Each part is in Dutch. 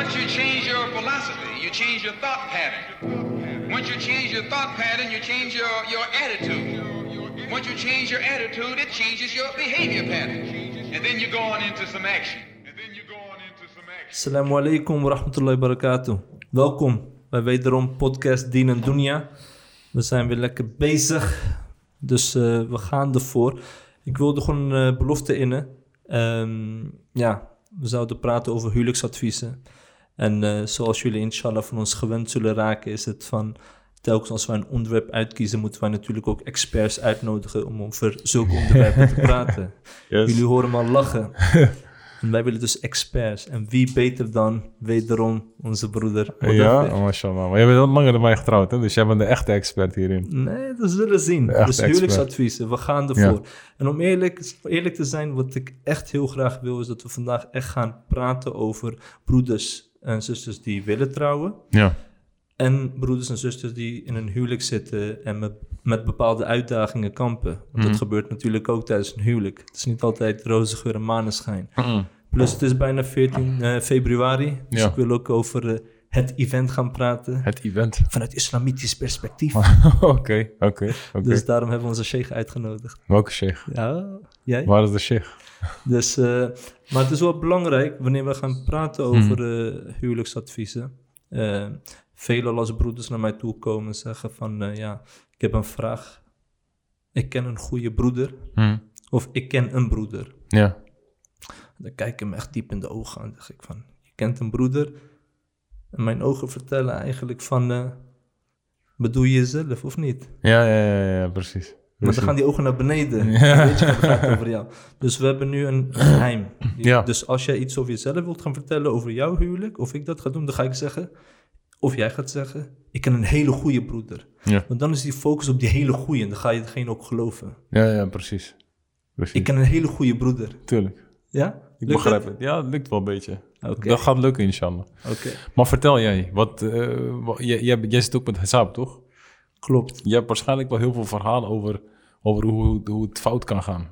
Once you change your philosophy, you change your thought pattern. Once you change your thought pattern, you change your, your attitude. Once you change your attitude, it changes your behavior pattern. And then you go on into some action. Assalamu alaikum wa rahmatullahi wa barakatuh. Welkom bij wederom podcast Dien en Dunya. We zijn weer lekker bezig, dus eh, we gaan ervoor. Ik wilde gewoon een eh, belofte innen. Ehm, ja, we zouden praten over huwelijksadviezen. En eh, zoals jullie inshallah van ons gewend zullen raken, is het van... Telkens als wij een onderwerp uitkiezen, moeten wij natuurlijk ook experts uitnodigen om over zulke onderwerpen te praten. Jullie horen me al lachen. En wij willen dus experts. En wie beter dan wederom onze broeder Ja, oh, mashallah. Maar jij bent wel langer dan mij getrouwd, hè? Dus jij bent de echte expert hierin. Nee, dat zullen we zien. Dus huwelijksadviezen, we gaan ervoor. En om eerlijk, eerlijk te zijn, wat ik echt heel graag wil, is dat we vandaag echt gaan praten over broeders en zusters die willen trouwen. Ja. En broeders en zusters die in een huwelijk zitten en met, met bepaalde uitdagingen kampen. Want Mhm. dat gebeurt natuurlijk ook tijdens een huwelijk. Het is niet altijd roze geur en maneschijn. Plus het is bijna 14 eh, februari. Dus Ja. ik wil ook over eh, het event gaan praten. Het event. Vanuit islamitisch perspectief. Oké, oké, oké. Dus daarom hebben we onze sheikh uitgenodigd. Welke sheikh? Ja, jij? Waar is de sheikh? Dus, eh, maar het is wel belangrijk wanneer we gaan praten over eh, huwelijksadviezen. Eh vele als broeders naar mij toe komen en zeggen van... ja, ik heb een vraag. Ik ken een goede broeder. Of ik ken een broeder. Ja. Dan kijk ik hem echt diep in de ogen aan. Dan zeg ik van, je kent een broeder. En mijn ogen vertellen eigenlijk van... bedoel je jezelf of niet? Ja, ja, ja, ja, precies. Maar dan gaan die ogen naar beneden. Ja. Dan weet je wat het gaat over jou. Dus we hebben nu een geheim. Ja. Dus als jij iets over jezelf wilt gaan vertellen over jouw huwelijk, of ik dat ga doen, dan ga ik zeggen, of jij gaat zeggen, ik ken een hele goede broeder. Ja. Want dan is die focus op die hele goede en dan ga je degene ook geloven. Ja, ja, precies. Precies. Ik ken een hele goede broeder. Tuurlijk. Ja? Ik Lukt begrijp het? het. Ja, het lukt wel een beetje. Dat gaat lukken, inshallah. Oké, Maar vertel jij, wat, jij, jij, jij zit ook met Hesab, toch? Klopt. Je hebt waarschijnlijk wel heel veel verhalen over, over hoe, hoe het fout kan gaan.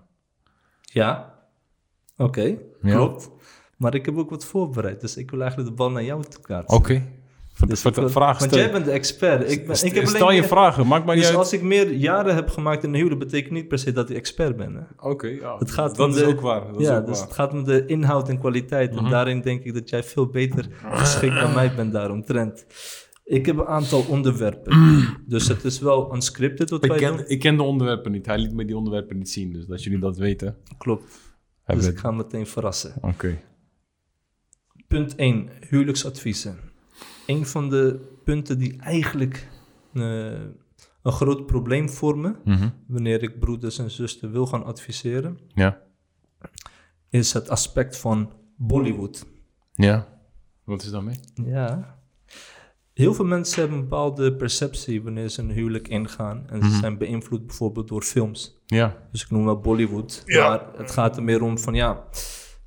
Ja, oké, Ja. klopt. Maar ik heb ook wat voorbereid, dus ik wil eigenlijk de bal naar jou toe kaatsen. Oké. Ver- Dus wil- vraag Want stel. jij bent de expert. Ik, ben, ik heb Stel je meer- vragen, maakt maar niet Dus uit. als ik meer jaren heb gemaakt in een huwelijk, betekent niet per se dat ik expert ben. Hè? Oké, ja. Het gaat dat om is de- ook waar. Dat is ja, ook dus waar. het gaat om de inhoud en kwaliteit. Mhm. En daarin denk ik dat jij veel beter geschikt dan mij bent daaromtrent. Ik heb een aantal onderwerpen. dus het is wel unscripted wat Ik wij doen. ken, ik ken de onderwerpen niet. Hij liet me die onderwerpen niet zien. Dus dat jullie dat weten. Klopt. Hij Dus weet- ik ga meteen verrassen. Oké. Punt 1. Huwelijksadviezen. Een van de punten die eigenlijk eh, een groot probleem vormen... Mhm. wanneer ik broeders en zusters wil gaan adviseren... Ja. is het aspect van Bollywood. Ja. Wat is daarmee? Ja. Heel veel mensen hebben een bepaalde perceptie wanneer ze een huwelijk ingaan. En ze Mhm. zijn beïnvloed bijvoorbeeld door films. Ja. Dus ik noem wel Bollywood. Ja. Maar het gaat er meer om van ja,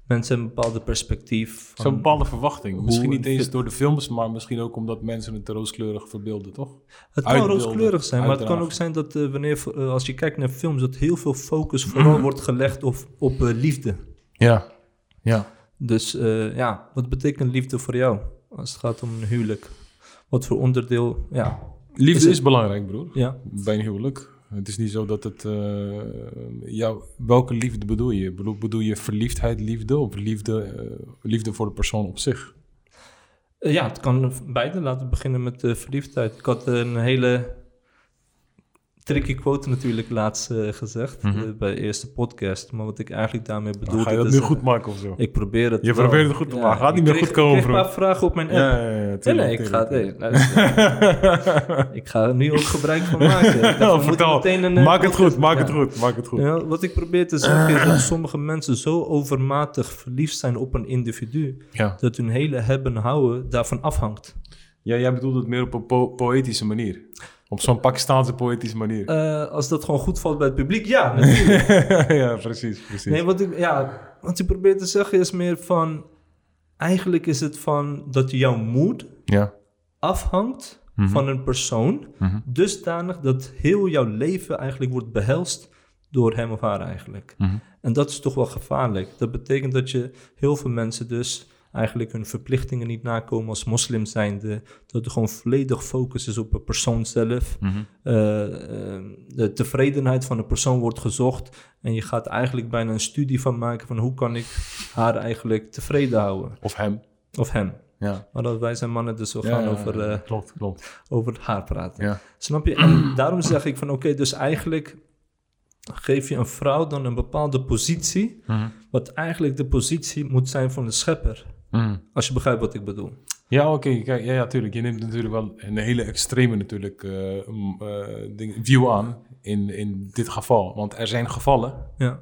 mensen hebben een bepaalde perspectief. Zo'n bepaalde verwachting. Misschien niet een eens door de films, maar misschien ook omdat mensen het rooskleurig verbeelden, toch? het kan uitbeelden, rooskleurig zijn, maar het kan ook zijn dat eh, wanneer, eh, als je kijkt naar films, dat heel veel focus vooral Mhm. wordt gelegd op, op eh, liefde. Ja. Ja. Dus eh, ja, wat betekent liefde voor jou als het gaat om een huwelijk? Wat voor onderdeel, ja, Liefde Is belangrijk, broer. ja. Bij een huwelijk. Het is niet zo dat het... eh, jou, welke liefde bedoel je? Bedoel, bedoel je verliefdheid, liefde? Of liefde, eh, liefde voor de persoon op zich? Eh, ja, het kan beide. Laten we beginnen met de verliefdheid. Ik had een hele tricky quote natuurlijk laatst eh, gezegd Mhm. eh, bij de eerste podcast. Maar wat ik eigenlijk daarmee Maar bedoelde... ga je dat te nu goed maken of zo? Ik probeer het Je wel. probeert het goed te maken. Gaat niet meer kreeg- goed komen, Ik kreeg een paar vragen op mijn app. Ja, ja, ja. Nee, tuurlijk, nee, ik ga, nee, luister. ik ga er nu ook gebruik van maken. Dacht, Nou, vertel. een, eh, Maak het goed, maak het goed, maak het goed. Ja, wat ik probeer te zeggen is dat sommige mensen zo overmatig verliefd zijn op een individu... Ja. dat hun hele hebben en houden daarvan afhangt. Ja, jij bedoelt het meer op een po- poëtische manier. Op zo'n Pakistaanse poëtische manier. Eh, als dat gewoon goed valt bij het publiek, ja, natuurlijk. ja, precies, precies. Nee, wat ik, ja, wat ik probeer te zeggen is meer van... Eigenlijk is het van dat jouw moed Ja. afhangt Mhm. van een persoon... Mhm. dusdanig dat heel jouw leven eigenlijk wordt behelst door hem of haar eigenlijk. Mhm. En dat is toch wel gevaarlijk. Dat betekent dat je heel veel mensen dus eigenlijk hun verplichtingen niet nakomen als moslim zijnde. Dat er gewoon volledig focus is op de persoon zelf. Mhm. Eh, eh, de tevredenheid van de persoon wordt gezocht. En je gaat eigenlijk bijna een studie van maken van hoe kan ik haar eigenlijk tevreden houden. Of hem. Of hem. Ja. Maar dat wij zijn mannen, dus we Ja, gaan over, eh, klopt, klopt. over haar praten. Ja. Snap je? En daarom zeg ik van oké, dus eigenlijk geef je een vrouw dan een bepaalde positie, Mhm. wat eigenlijk de positie moet zijn van de schepper. Mhm. Als je begrijpt wat ik bedoel. Ja, oké. Kijk, ja, ja, tuurlijk. Je neemt natuurlijk wel een hele extreme natuurlijk, eh, m- eh, ding, view aan in, in dit geval. Want er zijn gevallen, Ja,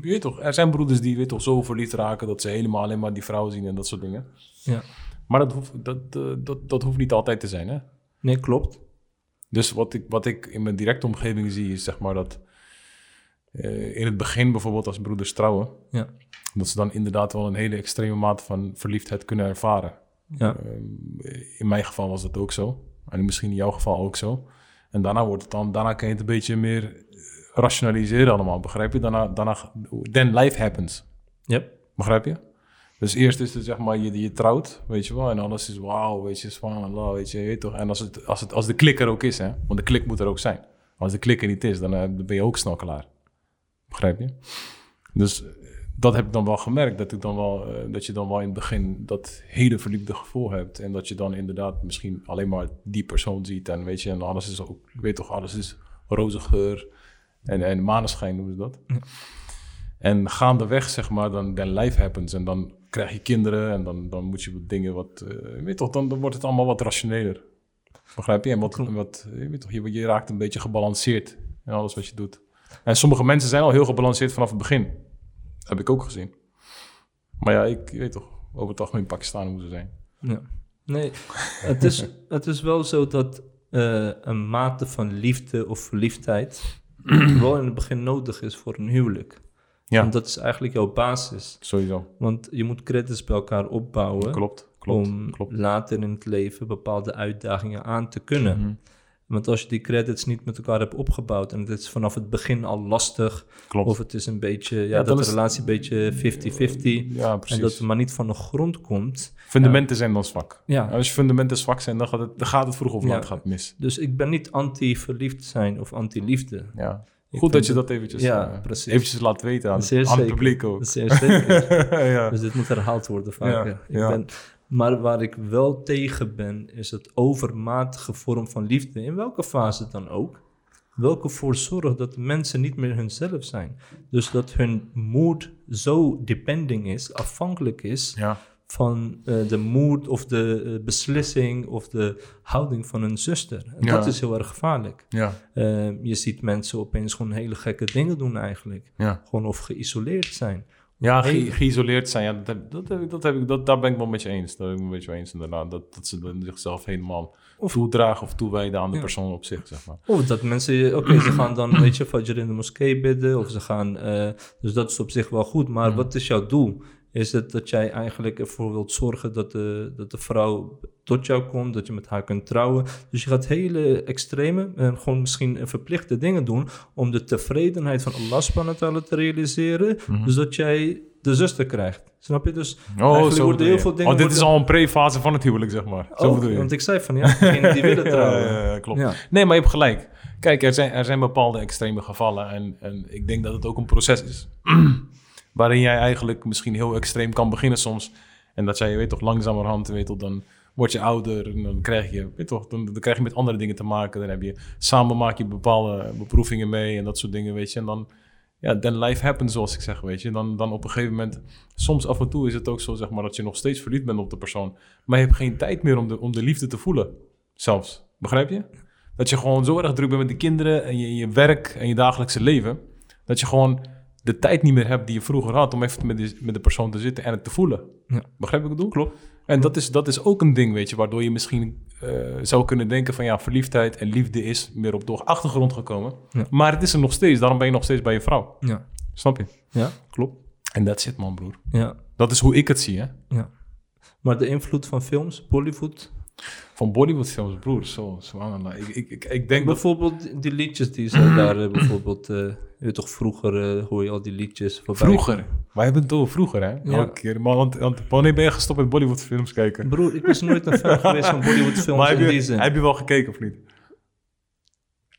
je weet toch, er zijn broeders die weet toch, zo verliefd raken dat ze helemaal alleen maar die vrouw zien en dat soort dingen. ja. Maar dat hoeft, dat, eh, dat, dat hoeft niet altijd te zijn, hè? Nee, klopt. Dus wat ik, wat ik in mijn directe omgeving zie, is zeg maar dat eh, in het begin bijvoorbeeld als broeders trouwen, Ja, dat ze dan inderdaad wel een hele extreme mate van verliefdheid kunnen ervaren. ja, Ehm, in mijn geval was dat ook zo. En misschien in jouw geval ook zo. En daarna wordt het dan, daarna kan je het een beetje meer eh, rationaliseren allemaal, begrijp je? Daarna, daarna, then life happens, yep. begrijp je? Dus eerst is het zeg maar, je, je trouwt, weet je wel, en alles is wauw, weet je, subhanallah, weet je, weet toch? En als, het, als, het, als de klik er ook is, hè, want de klik moet er ook zijn. Als de klik er niet is, dan, eh, dan ben je ook snel klaar. Begrijp je? Dus eh, dat heb ik dan wel gemerkt, dat, ik dan wel, eh, dat je dan wel in het begin dat hele verliefde gevoel hebt. En dat je dan inderdaad misschien alleen maar die persoon ziet. En weet je, en alles is ook, ik weet toch, alles is roze geur en, en maneschijn noemen ze dat. En gaandeweg, zeg maar, dan, dan life happens. En dan krijg je kinderen en dan, dan moet je dingen wat... eh, weet toch, dan, dan wordt het allemaal wat rationeler. Begrijp je? En wat, wat, je, weet toch, je, je raakt een beetje gebalanceerd in alles wat je doet. En sommige mensen zijn al heel gebalanceerd vanaf het begin. Heb ik ook gezien. Maar ja, ik weet toch, over het algemeen Pakistan moeten zijn. Ja. Nee, het is, het is wel zo dat eh, een mate van liefde of verliefdheid wel in het begin nodig is voor een huwelijk. Ja, Want dat is eigenlijk jouw basis. sowieso. Want je moet credits bij elkaar opbouwen Klopt, klopt, om klopt. later in het leven bepaalde uitdagingen aan te kunnen. Mhm. Want als je die credits niet met elkaar hebt opgebouwd en het is vanaf het begin al lastig, Klopt. of het is een beetje, ja, Ja, dat de relatie een beetje 50-50 Ja, en dat het maar niet van de grond komt. Fundamenten zijn dan zwak. Ja, Als je fundamenten zwak zijn, dan gaat het, dan gaat het vroeg of Ja. laat gaat mis. dus ik ben niet anti-verliefd zijn of anti-liefde. Ja. Ik Goed dat je dat eventjes, Ja, eh, precies. eventjes laat weten aan, het publiek ook. Zeer zeker. ja. Dus dit moet herhaald worden vaker. Ja, Ik. Ben, maar waar ik wel tegen ben, is het overmatige vorm van liefde. In welke fase dan ook. Welke voor zorgt dat mensen niet meer hunzelf zijn. Dus dat hun mood zo depending is, afhankelijk is ja. van eh, de mood of de eh, beslissing of de houding van hun zuster. En Ja. dat is heel erg gevaarlijk. Ja. Eh, je ziet mensen opeens gewoon hele gekke dingen doen eigenlijk. Ja. Gewoon of geïsoleerd zijn. Ja, ge- geïsoleerd zijn, ja, dat, heb- dat, heb ik, dat heb ik, dat, daar ben ik wel met je eens. Daar ben ik een beetje mee eens inderdaad. Dat, dat ze zichzelf helemaal Of- toedragen of toewijden aan de Ja. persoon op zich, zeg maar. Of dat mensen, oké, ze gaan dan, weet je, Fajr in de moskee bidden. Of ze gaan, eh, dus dat is op zich wel goed. Maar Mhm. wat is jouw doel? Is het dat jij eigenlijk ervoor wilt zorgen dat de, dat de vrouw tot jou komt, dat je met haar kunt trouwen? Dus je gaat hele extreme en gewoon misschien verplichte dingen doen om de tevredenheid van Allah subhanahu wa ta'ala te realiseren. Mhm. Dus dat jij de zuster krijgt. Snap je? Dus Oh, eigenlijk zo worden heel veel dingen... Oh, dit is al een pre-fase van het huwelijk, zeg maar. Zo Oh, bedoel je. want ik zei van ja, die willen trouwen. Ja, klopt. Ja. Nee, maar je hebt gelijk. Kijk, er zijn, er zijn bepaalde extreme gevallen. En, en ik denk dat het ook een proces is. waarin jij eigenlijk misschien heel extreem kan beginnen soms. En dat jij, je weet toch, langzamerhand, weet toch, dan word je ouder. En dan krijg je, weet toch, dan, dan krijg je met andere dingen te maken. Dan heb je, samen maak je bepaalde beproevingen mee en dat soort dingen, weet je. En dan, ja, then life happens, zoals ik zeg, weet je. Dan, dan op een gegeven moment, soms af en toe is het ook zo, zeg maar, dat je nog steeds verliefd bent op de persoon. Maar je hebt geen tijd meer om de, om de liefde te voelen, zelfs. Begrijp je? Dat je gewoon zo erg druk bent met de kinderen en je, je werk en je dagelijkse leven. Dat je gewoon de tijd niet meer hebt die je vroeger had om even met de, met de persoon te zitten en het te voelen. Ja. Begrijp ik bedoel? Klopt. En dat is, dat is ook een ding, weet je, waardoor je misschien eh, zou kunnen denken van ja, verliefdheid en liefde is meer op de achtergrond gekomen. Ja. Maar het is er nog steeds, daarom ben je nog steeds bij je vrouw. Ja, Snap je? ja klopt. En dat zit man, broer. Ja. Dat is hoe ik het zie, hè? Ja. Maar de invloed van films, Bollywood, Van Bollywoodfilms, broer. Zo, subhanallah. Ik, ik, ik, ik denk dat... Bijvoorbeeld die liedjes die ze daar eh, bijvoorbeeld... eh, je toch, vroeger eh, hoor je al die liedjes voorbij. Vroeger. Je bent het over vroeger, hè? Ja. Elke keer. Maar want, want wanneer ben je gestopt met Bollywoodfilms kijken? Broer, ik was nooit een fan geweest van Bollywood films Maar heb in die je, zin. heb je wel gekeken of niet?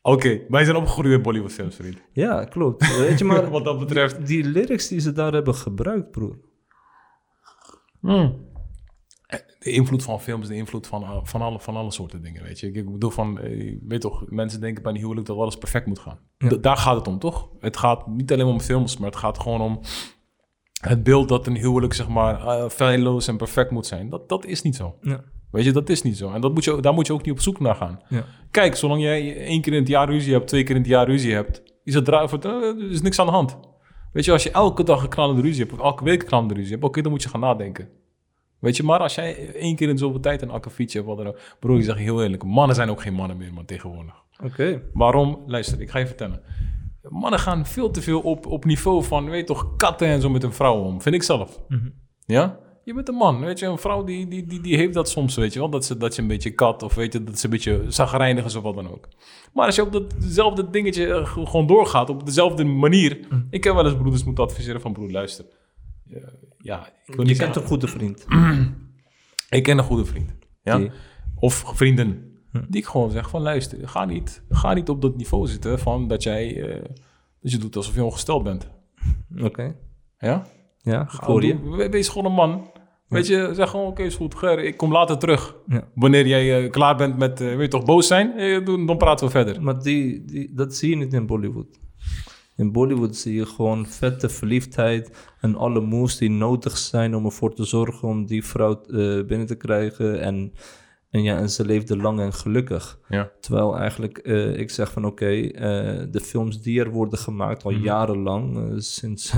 Oké, wij zijn opgegroeid met Bollywoodfilms, vriend. Ja, klopt. Weet je maar, Wat dat betreft. die lyrics die ze daar hebben gebruikt, broer. De invloed van films, de invloed van, al- van, alle, van alle soorten dingen, weet je. Ik, bedoel van, eh, weet toch, mensen denken bij een huwelijk dat alles perfect moet gaan. Ja. Daar gaat het om, toch? Het gaat niet alleen om films, maar het gaat gewoon om het beeld dat een huwelijk, zeg maar, eh, feilloos en perfect moet zijn. Dat, dat is niet zo. Ja. Weet je, dat is niet zo. En dat moet je, daar moet je ook niet op zoek naar gaan. Ja. Kijk, zolang jij één keer in het jaar ruzie hebt, twee keer in het jaar ruzie hebt, is het dra- voor- eh, er is niks aan de hand. Weet je, als je elke dag een knallende ruzie hebt, of elke week een knallende ruzie hebt, oké, dan moet je gaan nadenken. Weet je, maar als jij één keer in zoveel tijd een akkefietje hebt, wat dan ook, broer, ik zeg heel eerlijk, mannen zijn ook geen mannen meer, man, tegenwoordig. Oké. Waarom? Luister, ik ga je vertellen. Mannen gaan veel te veel op, op niveau van, weet je toch, katten en zo met een vrouw om. Vind ik zelf. Ja? Je bent een man, weet je. Een vrouw die, die, die, die heeft dat soms, weet je wel. Dat ze, dat je een beetje kat of weet je, dat ze een beetje zagrijnig is of wat dan ook. Maar als je op datzelfde dingetje eh, gewoon doorgaat, op dezelfde manier. Ik heb wel eens broeders moeten adviseren van, broer, luister. Ja, ik wil Je kent een goede vriend. ik ken een goede vriend. Ja? Die- Of vrienden. Die ik gewoon zeg van luister, ga niet, ga niet op dat niveau zitten van dat jij eh, dat je doet alsof je ongesteld bent. Oké. Ja? Ja, hoor je. we- Wees gewoon een man. Weet je, zeg gewoon oké, is goed. Ger, ik kom later terug. Ja. Wanneer jij eh, klaar bent met, eh, weet je toch, boos zijn, eh, dan praten we verder. Maar die, die, dat zie je niet in Bollywood. In Bollywood zie je gewoon vette verliefdheid en alle moves die nodig zijn om ervoor te zorgen om die vrouw eh, binnen te krijgen. En, en ja, en ze leefde lang en gelukkig. Ja. Terwijl eigenlijk eh, ik zeg van oké, eh, de films die er worden gemaakt al jarenlang, eh, sinds,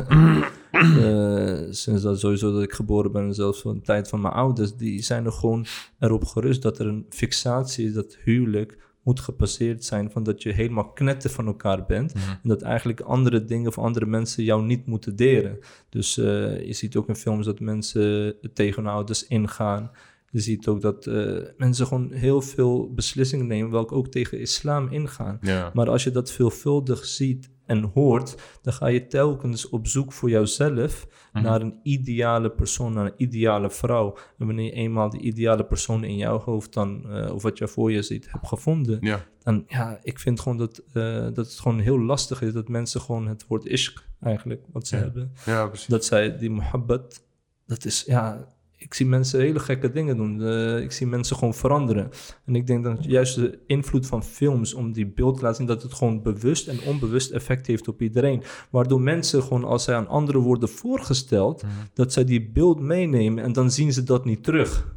sinds dat sowieso dat ik geboren ben en zelfs van de tijd van mijn ouders, die zijn er gewoon erop gerust dat er een fixatie is dat huwelijk moet gepasseerd zijn van dat je helemaal knetter van elkaar bent en dat eigenlijk andere dingen of andere mensen jou niet moeten deren. Dus eh, je ziet ook in films dat mensen tegen ouders ingaan. Je ziet ook dat eh, mensen gewoon heel veel beslissingen nemen, welke ook tegen islam ingaan. Ja. Maar als je dat veelvuldig ziet en hoort, dan ga je telkens op zoek voor jouzelf naar een ideale persoon, naar een ideale vrouw. En wanneer je eenmaal die ideale persoon in jouw hoofd dan, eh, of wat je voor je ziet, hebt gevonden, Ja. dan ja, ik vind gewoon dat, eh, dat het gewoon heel lastig is dat mensen gewoon het woord ishq eigenlijk, wat ze hebben, ja, precies. dat zij die muhabbat, dat is, ja, ik zie mensen hele gekke dingen doen. Eh, ik zie mensen gewoon veranderen. En ik denk dat juist de invloed van films om die beeld te laten zien, dat het gewoon bewust en onbewust effect heeft op iedereen. Waardoor mensen gewoon, als zij aan anderen worden voorgesteld, dat zij die beeld meenemen en dan zien ze dat niet terug.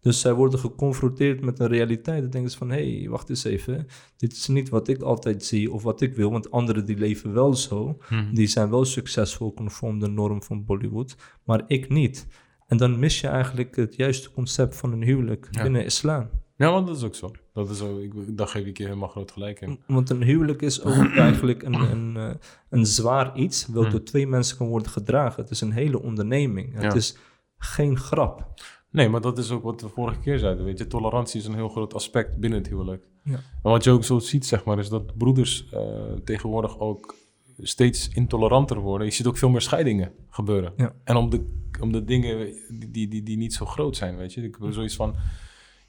Dus zij worden geconfronteerd met een realiteit. Dan denken ze van, hé, hey, wacht eens even. Dit is niet wat ik altijd zie of wat ik wil. Want anderen die leven wel zo. Die zijn wel succesvol conform de norm van Bollywood. Maar ik niet. En dan mis je eigenlijk het juiste concept van een huwelijk Ja. binnen islam. Ja, want dat is ook zo. Dat is zo ik, daar geef ik je helemaal groot gelijk in. Want een huwelijk is ook eigenlijk een, een, eh, een zwaar iets... welk door twee mensen kan worden gedragen. Het is een hele onderneming. Het Ja. is geen grap. Nee, maar dat is ook wat we vorige keer zeiden. Weet je, tolerantie is een heel groot aspect binnen het huwelijk. Ja. En wat je ook zo ziet, zeg maar, is dat broeders eh, tegenwoordig ook steeds intoleranter worden. Je ziet ook veel meer scheidingen gebeuren. Ja. En om de, om de dingen die, die, die, niet zo groot zijn, weet je. Ik bedoel zoiets van,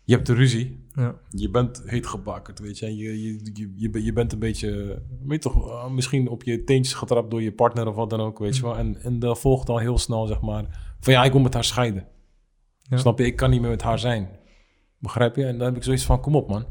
je hebt de ruzie, Ja. je bent heet gebakkerd, weet je. En je, je, je, je, ben- je bent een beetje, weet toch, eh, misschien op je teentjes getrapt door je partner of wat dan ook, weet je wel. En, en dan volgt al heel snel, zeg maar, van ja, ik wil met haar scheiden. Ja. Snap je? Ik kan niet meer met haar zijn. Begrijp je? En dan heb ik zoiets van, kom op man.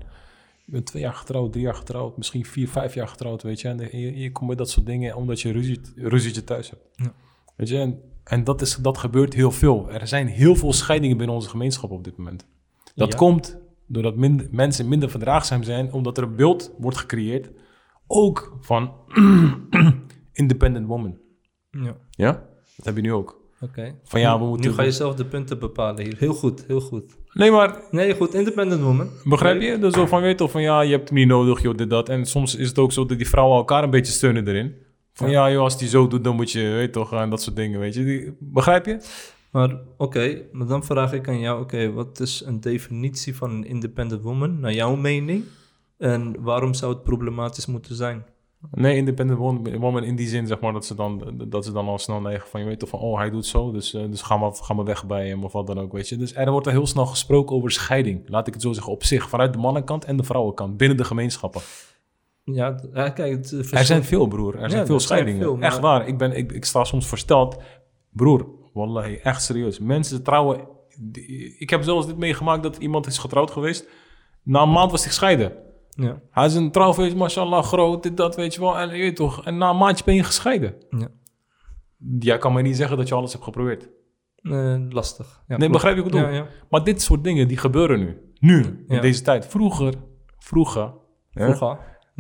Je bent twee jaar getrouwd, drie jaar getrouwd, misschien vier, vijf jaar getrouwd, weet je. En je, je komt met dat soort dingen omdat je ruzie, ruzietje thuis hebt. Ja. Weet je? En, en dat, is, dat gebeurt heel veel. Er zijn heel veel scheidingen binnen onze gemeenschap op dit moment. Dat Ja. komt doordat minder, mensen minder verdraagzaam zijn, omdat er een beeld wordt gecreëerd, ook van independent woman. ja. Ja? Dat heb je nu ook. Oké. Van ja, we Nu- moeten... Nu ga je zelf de punten bepalen hier. Heel goed, heel goed. Nee, maar Nee, goed. Independent woman. Begrijp je? Dus zo van, weet je toch, van ja, je hebt hem niet nodig, joh, dit, dat. En soms is het ook zo dat die vrouwen elkaar een beetje steunen erin. Van ja, joh, als die zo doet, dan moet je, weet toch, en dat soort dingen, weet je. Die, begrijp je? Maar oké, maar dan vraag ik aan jou, oké, wat is een definitie van een independent woman, naar jouw mening? En waarom zou het problematisch moeten zijn? Nee, independent wom- woman in die zin, zeg maar, dat ze dan, dat ze dan al snel neigen van, je weet toch van, oh, hij doet zo, dus, eh, dus ga, maar, ga maar weg bij hem of wat dan ook, weet je. Dus er wordt er heel snel gesproken over scheiding, laat ik het zo zeggen, op zich, vanuit de mannenkant en de vrouwenkant, binnen de gemeenschappen. Ja, kijk, het, eh, Er verschil- zijn veel, broer. Er zijn veel er zijn scheidingen. veel, maar- Echt waar. Ik, ben, ik, ik sta soms versteld. Broer, wallahi, echt serieus. Mensen trouwen... Ik heb zelfs dit meegemaakt dat iemand is getrouwd geweest. Na een maand was hij gescheiden. Ja, Hij is een trouwfeest, mashallah, groot, dit, dat, weet je wel. En, je weet toch, en na een maandje ben je gescheiden. ja. Jij kan mij niet zeggen dat je alles hebt geprobeerd. Lastig. Ja, nee, begrijp je wat ik bedoel? Ja, ja. Maar dit soort dingen, die gebeuren nu. Nu, in deze tijd. Vroeger, vroeger... Vroeger,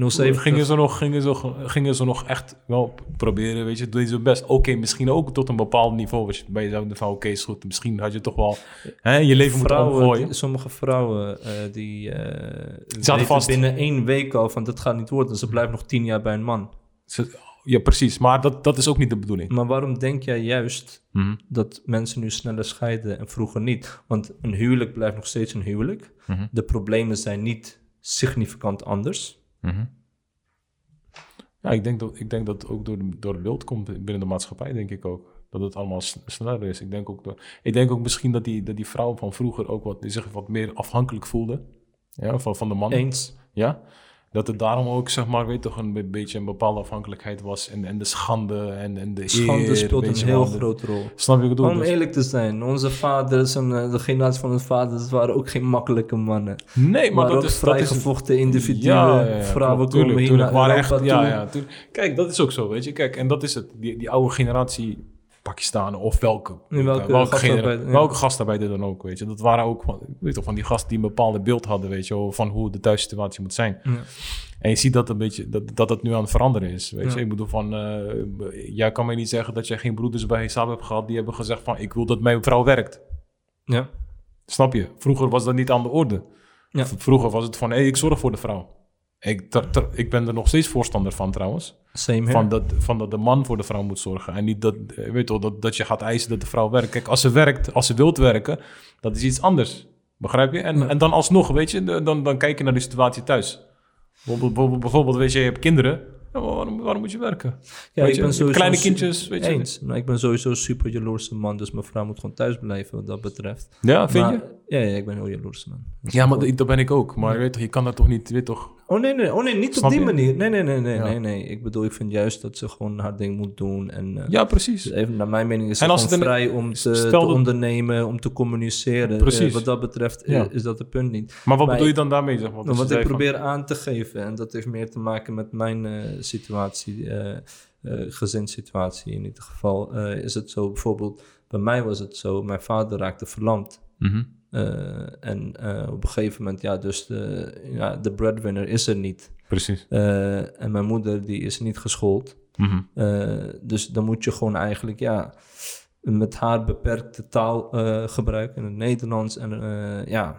07. Gingen ze, nog, gingen, ze, gingen ze nog echt wel proberen, weet je, zo best. Oké, misschien ook tot een bepaald niveau was je bij jezelf van, oké, is goed. Misschien had je toch wel hè, je leven moeten vrouwen, omgooien. die- sommige vrouwen eh, die eh weten vast. binnen één week al van dat gaat niet worden. Ze blijven nog tien jaar bij een man. Ze- Ja, precies. Maar dat, dat is ook niet de bedoeling. Maar waarom denk jij juist Mhm, dat mensen nu sneller scheiden en vroeger niet? Want een huwelijk blijft nog steeds een huwelijk. mhm, De problemen zijn niet significant anders. Mhm. Ja, ik denk, dat, ik denk dat het ook door, de, door het beeld komt binnen de maatschappij, denk ik ook. Dat het allemaal sneller is. Ik denk ook, door, ik denk ook misschien dat die, dat die vrouwen van vroeger ook wat, die zich wat meer afhankelijk voelden. Ja, van, van de man. Eens. Ja? Dat het daarom ook, zeg maar, weet toch, een be- beetje een bepaalde afhankelijkheid was. En, en de schande en, en de Schande eer, speelt een heel grote rol. Snap je wat ik bedoel? Om Dus- eerlijk te zijn, onze vaders en eh, de generatie van onze vaders waren ook geen makkelijke mannen. nee, maar Maar dat is... Dat is vrijgevochten individuen. Ja, ja, ja, vrouwen komen hier tuurlijk. naar echt, ja, ja, tuurlijk. Kijk, dat is ook zo, weet je. Kijk, en dat is het. Die, die oude generatie Pakistanen of welke, welke welke, gastarbeider, genera- ja. welke gastarbeider dan ook, weet je. Dat waren ook van, weet je, van die gasten die een bepaald beeld hadden, weet je, van hoe de thuissituatie moet zijn. Ja. En je ziet dat een beetje, dat, dat het nu aan het veranderen is, weet Ja. je. Ik bedoel van, eh, jij kan mij niet zeggen dat jij geen broeders bij Hisab hebt gehad die hebben gezegd van, ik wil dat mijn vrouw werkt. Ja. Snap je? Vroeger was dat niet aan de orde. Ja. Vroeger was het van, hé, ik zorg voor de vrouw. Ik, ter- ter- ik ben er nog steeds voorstander van trouwens. Same here. Van dat, van dat de man voor de vrouw moet zorgen. En niet dat, eh, weet je wel, dat, dat je gaat eisen dat de vrouw werkt. Kijk, als ze werkt, als ze wilt werken, dat is iets anders. Begrijp je? En, Ja. en dan alsnog, weet je, dan, dan kijk je naar de situatie thuis. Bijvoorbeeld, bijvoorbeeld, weet je, je hebt kinderen. Ja, waarom, waarom moet je werken? Ja, Weet ik ben sowieso kleine kindjes, weet je. Maar ik ben sowieso een super jaloerse man, dus mijn vrouw moet gewoon thuis blijven wat dat betreft. Ja, vind Maar- je? Ja, ja, ik ben heel jaloers man. Ja, maar dat ben ik ook. Maar weet toch, je kan dat toch niet, weet toch... Oh nee, nee, oh, nee niet Snap op die je? manier. Nee, nee, nee, nee, Ja. nee, nee. Ik bedoel, ik vind juist dat ze gewoon haar ding moet doen. En eh, Ja, precies. dus even, naar mijn mening is ze gewoon vrij om te, stel te dat- ondernemen, om te communiceren. Precies. Eh, wat dat betreft Ja. is dat het punt niet. Maar wat Maar bedoel je dan daarmee? Zeg maar? Maar wat ik van- probeer aan te geven, en dat heeft meer te maken met mijn eh, situatie, gezinssituatie in ieder geval, is het zo bijvoorbeeld, bij mij was het zo, mijn vader raakte verlamd. Mhm. Eh, en eh, op een gegeven moment, ja, dus de, ja, de breadwinner is er niet. Precies. Eh, en mijn moeder, die is niet geschoold. Mhm. Dus dan moet je gewoon eigenlijk, ja, met haar beperkte taal gebruiken in het Nederlands. En ja,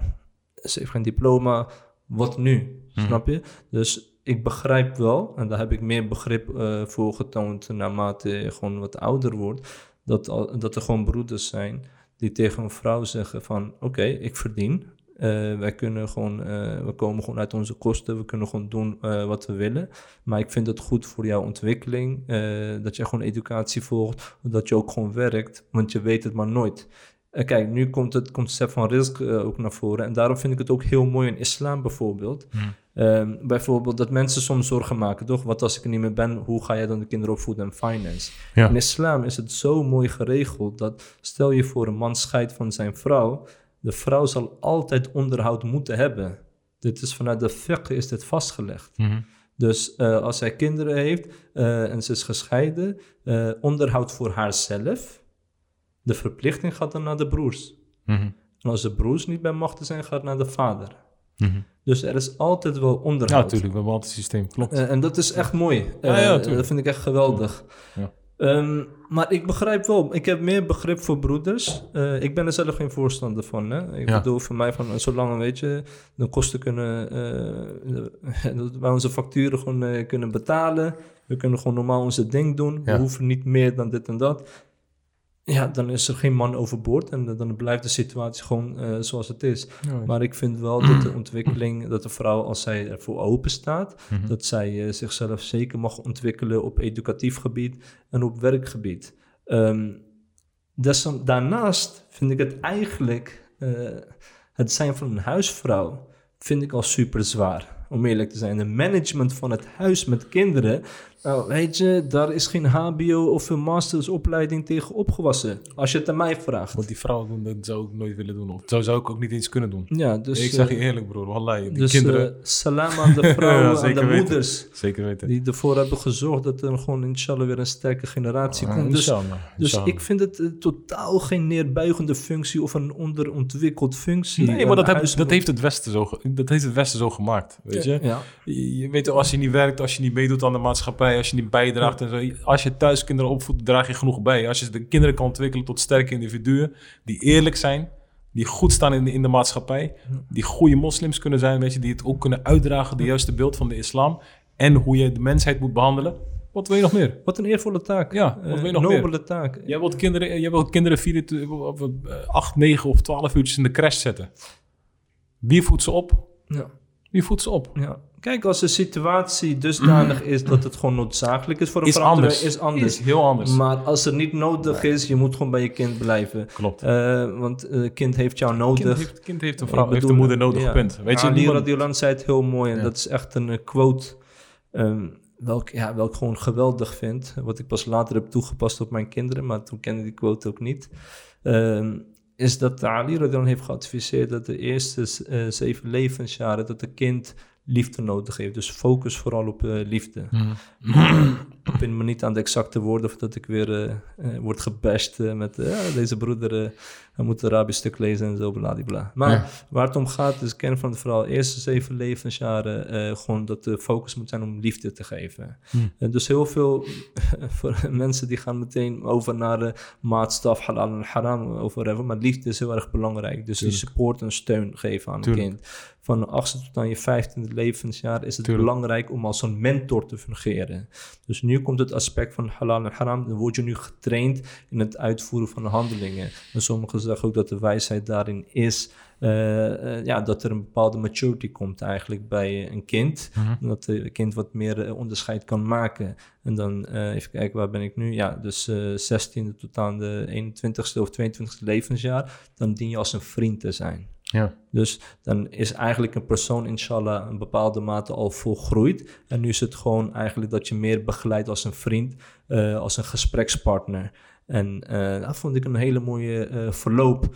ze heeft geen diploma. Wat nu? Mhm. Snap je? Dus ik begrijp wel, en daar heb ik meer begrip voor getoond naarmate je gewoon wat ouder wordt, dat, dat er gewoon broeders zijn die tegen een vrouw zeggen van, oké, ik verdien. Eh, wij kunnen gewoon, eh, we komen gewoon uit onze kosten, we kunnen gewoon doen eh, wat we willen. Maar ik vind het goed voor jouw ontwikkeling, dat je gewoon educatie volgt, dat je ook gewoon werkt, want je weet het maar nooit. Eh, kijk, nu komt het concept van risk eh, ook naar voren. En daarom vind ik het ook heel mooi in islam bijvoorbeeld. Hmm. Ehm, bijvoorbeeld dat mensen soms zorgen maken, toch? Wat als ik er niet meer ben, hoe ga je dan de kinderen opvoeden en finance? Ja. In islam is het zo mooi geregeld dat stel je voor een man scheidt van zijn vrouw, de vrouw zal altijd onderhoud moeten hebben. Dit is vanuit de fiqh is dit vastgelegd. Mhm. Dus eh, als zij kinderen heeft en ze is gescheiden, onderhoud voor haarzelf. De verplichting gaat dan naar de broers. Mhm. En als de broers niet bij machten zijn, gaat het naar de vader. Mhm. Dus er is altijd wel Ja, onderhoud. natuurlijk. We hebben altijd het systeem. Klopt. Eh, en dat is echt mooi. Ja, Eh, ja, tuurlijk. dat vind ik echt geweldig. Ja. Ehm, maar ik begrijp wel, ik heb meer begrip voor broeders. Eh, ik ben er zelf geen voorstander van. Hè? Ik Ja. bedoel, voor mij, van, eh, zolang weet je, de kosten kunnen, eh, dat wij onze facturen gewoon eh, kunnen betalen. We kunnen gewoon normaal onze ding doen. Ja. We hoeven niet meer dan dit en dat. Ja, dan is er geen man overboord en dan- blijft de situatie gewoon eh, zoals het is. Maar ik vind wel dat de ontwikkeling, dat de vrouw, als zij ervoor open staat, Mhm. dat zij eh, zichzelf zeker mag ontwikkelen op educatief gebied en op werkgebied. Ehm, daarnaast vind ik het eigenlijk, eh, het zijn van een huisvrouw, vind ik al super zwaar. Om eerlijk te zijn. De management van het huis met kinderen. Nou, weet je, daar is geen HBO of een mastersopleiding tegen opgewassen. Als je het aan mij vraagt. Wat die vrouwen doen, dat zou ik nooit willen doen. Of dat zou ik ook niet eens kunnen doen. Ja, dus, ik zeg je eh, eerlijk, broer. Wallahi, die dus kinderen... eh, salam aan de vrouwen, aan zeker de weten. moeders. zeker weten. Die ervoor hebben gezorgd dat er gewoon inshallah weer een sterke generatie Ah, komt. Dus, inshallah, dus ik vind het eh, totaal geen neerbuigende functie of een onderontwikkeld functie. Nee, maar dat, heb- dat, heeft het Westen zo, dat heeft het Westen zo gemaakt, weet je? Ja, Je, je weet, als je niet werkt, als je niet meedoet aan de maatschappij, als je niet bijdraagt en zo. Als je thuis kinderen opvoedt, draag je genoeg bij. Als je de kinderen kan ontwikkelen tot sterke individuen, die eerlijk zijn, die goed staan in de, in de maatschappij, die goede moslims kunnen zijn, weet je, die het ook kunnen uitdragen, de juiste beeld van de islam en hoe je de mensheid moet behandelen. Wat wil je nog meer? wat een eervolle taak. Ja, wat Eh, wil je nog meer? nobele taak. Jij wilt kinderen, jij wilt kinderen 24, of, eh, 8, 9 of 12 uurtjes in de crash zetten. Wie voedt ze op? Ja. Wie voedt ze op? Ja. Kijk, als de situatie dusdanig is dat het gewoon noodzakelijk is voor een Is verandering, anders. is anders. Is heel anders. Maar als het niet nodig is, je moet gewoon bij je kind blijven. Klopt. Eh, want het kind heeft jou nodig. kind heeft, kind heeft een vrouw, heeft een moeder nodig, ja. punt. Weet je, Ali niemand- Radiolan zei het heel mooi en Ja. dat is echt een eh, quote ehm, welk, ja, welk gewoon geweldig vind. Wat ik pas later heb toegepast op mijn kinderen, maar toen kende ik die quote ook niet. Ehm, is dat Ali Radiolan heeft geadviseerd dat de eerste eh, zeven levensjaren dat een kind liefde nodig heeft. Dus focus vooral op eh, liefde. Ik ben me niet aan de exacte woorden of dat ik weer eh, eh, word gebashed met ja, deze broeder, hij moet een Arabisch stuk lezen en zo, bladibla. Maar Ja. waar het om gaat is kern van het verhaal, eerste zeven levensjaren, gewoon dat de focus moet zijn om liefde te geven. Hmm. Dus heel veel voor mensen die gaan meteen over naar de maatstaf, halal en haram, over hebben, maar liefde is heel erg belangrijk. Dus die support en steun geven aan Tuurlijk. een kind. Van de achtste tot aan je vijftiende levensjaar is het Tuurlijk. belangrijk om als een mentor te fungeren. Dus nu komt het aspect van halal en haram. Dan word je nu getraind in het uitvoeren van de handelingen. En sommigen zeggen ook dat de wijsheid daarin is. eh, eh, ja, dat er een bepaalde maturity komt eigenlijk bij een kind. En Dat een kind wat meer eh, onderscheid kan maken. En dan even kijken, waar ben ik nu? Ja, dus eh 16e tot aan de 21ste of 22ste levensjaar. Dan dien je als een vriend te zijn. Ja. Dus dan is eigenlijk een persoon, inshallah, een bepaalde mate al volgroeid. En nu is het gewoon eigenlijk dat je meer begeleidt als een vriend, eh, als een gesprekspartner. En eh, dat vond ik een hele mooie eh, verloop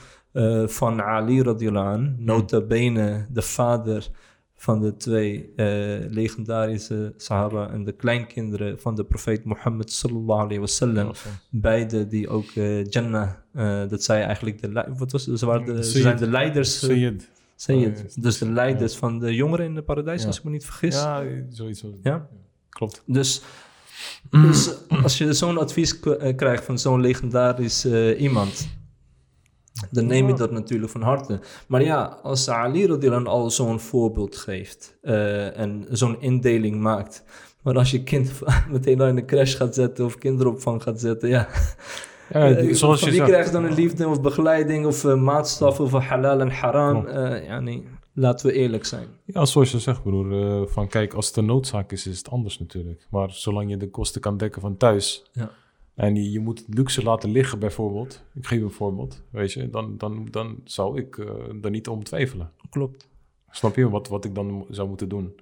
van Ali radiallahu an, nota bene de vader van de twee eh, legendarische sahaba en de kleinkinderen van de profeet Mohammed sallallahu alayhi wasallam. Beide die ook eh, Jannah, eh, dat zij eigenlijk de, wat was? Ze, waren de, ze zijn de leiders. Sayyid. Sayyid. Oh, dus de leiders van de jongeren in het paradijs, Ja. als ik me niet vergis. Ja, zoiets. was- Ja? Klopt. Dus, dus als je zo'n advies krijgt van zo'n legendarisch iemand, dan neem je dat natuurlijk van harte. Maar ja, als Ali radiallahu al zo'n voorbeeld geeft eh, en zo'n indeling maakt, maar als je kind meteen al in de crash gaat zetten of kinderopvang gaat zetten, ja. Ja, Eh, zoals van je wie zegt. krijgt dan een liefde of begeleiding of uh, maatstaf of halal en haram? Ja, nee, laten we eerlijk zijn. Ja, zoals je zegt, broer. van kijk, als het een noodzaak is, is het anders natuurlijk. Maar zolang je de kosten kan dekken van thuis. Ja. En je, je moet luxe laten liggen, bijvoorbeeld. Ik geef een voorbeeld. Weet je, dan, dan, dan zou ik eh er niet om twijfelen. Klopt. Snap je wat, wat ik dan zou moeten doen?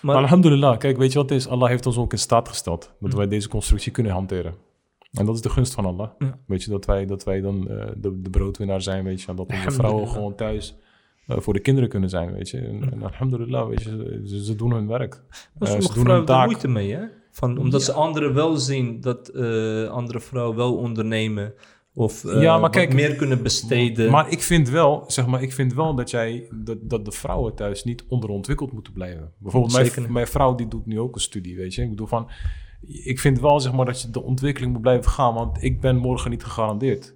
Maar, Maar alhamdulillah, kijk, weet je wat het is? Allah heeft ons ook in staat gesteld dat Mm. wij deze constructie kunnen hanteren. En dat is de gunst van Allah. Ja. Weet je, dat wij, dat wij dan eh, de, de broodwinnaar zijn, weet je. En dat onze vrouwen gewoon thuis eh, voor de kinderen kunnen zijn, weet je. En, en alhamdulillah, weet je, ze, ze doen hun werk. Eh, ze doen hun er taak. moeite mee, hè? Van, omdat ze anderen wel zien dat eh, andere vrouwen wel ondernemen. Of eh, Ja, maar wat kijk, meer kunnen besteden. Maar ik vind wel, zeg maar, ik vind wel dat jij, dat, dat de vrouwen thuis niet onderontwikkeld moeten blijven. Bijvoorbeeld Zeker mijn, niet. mijn vrouw die doet nu ook een studie, weet je. Ik bedoel van, ik vind wel, zeg maar, dat je de ontwikkeling moet blijven gaan, want ik ben morgen niet gegarandeerd.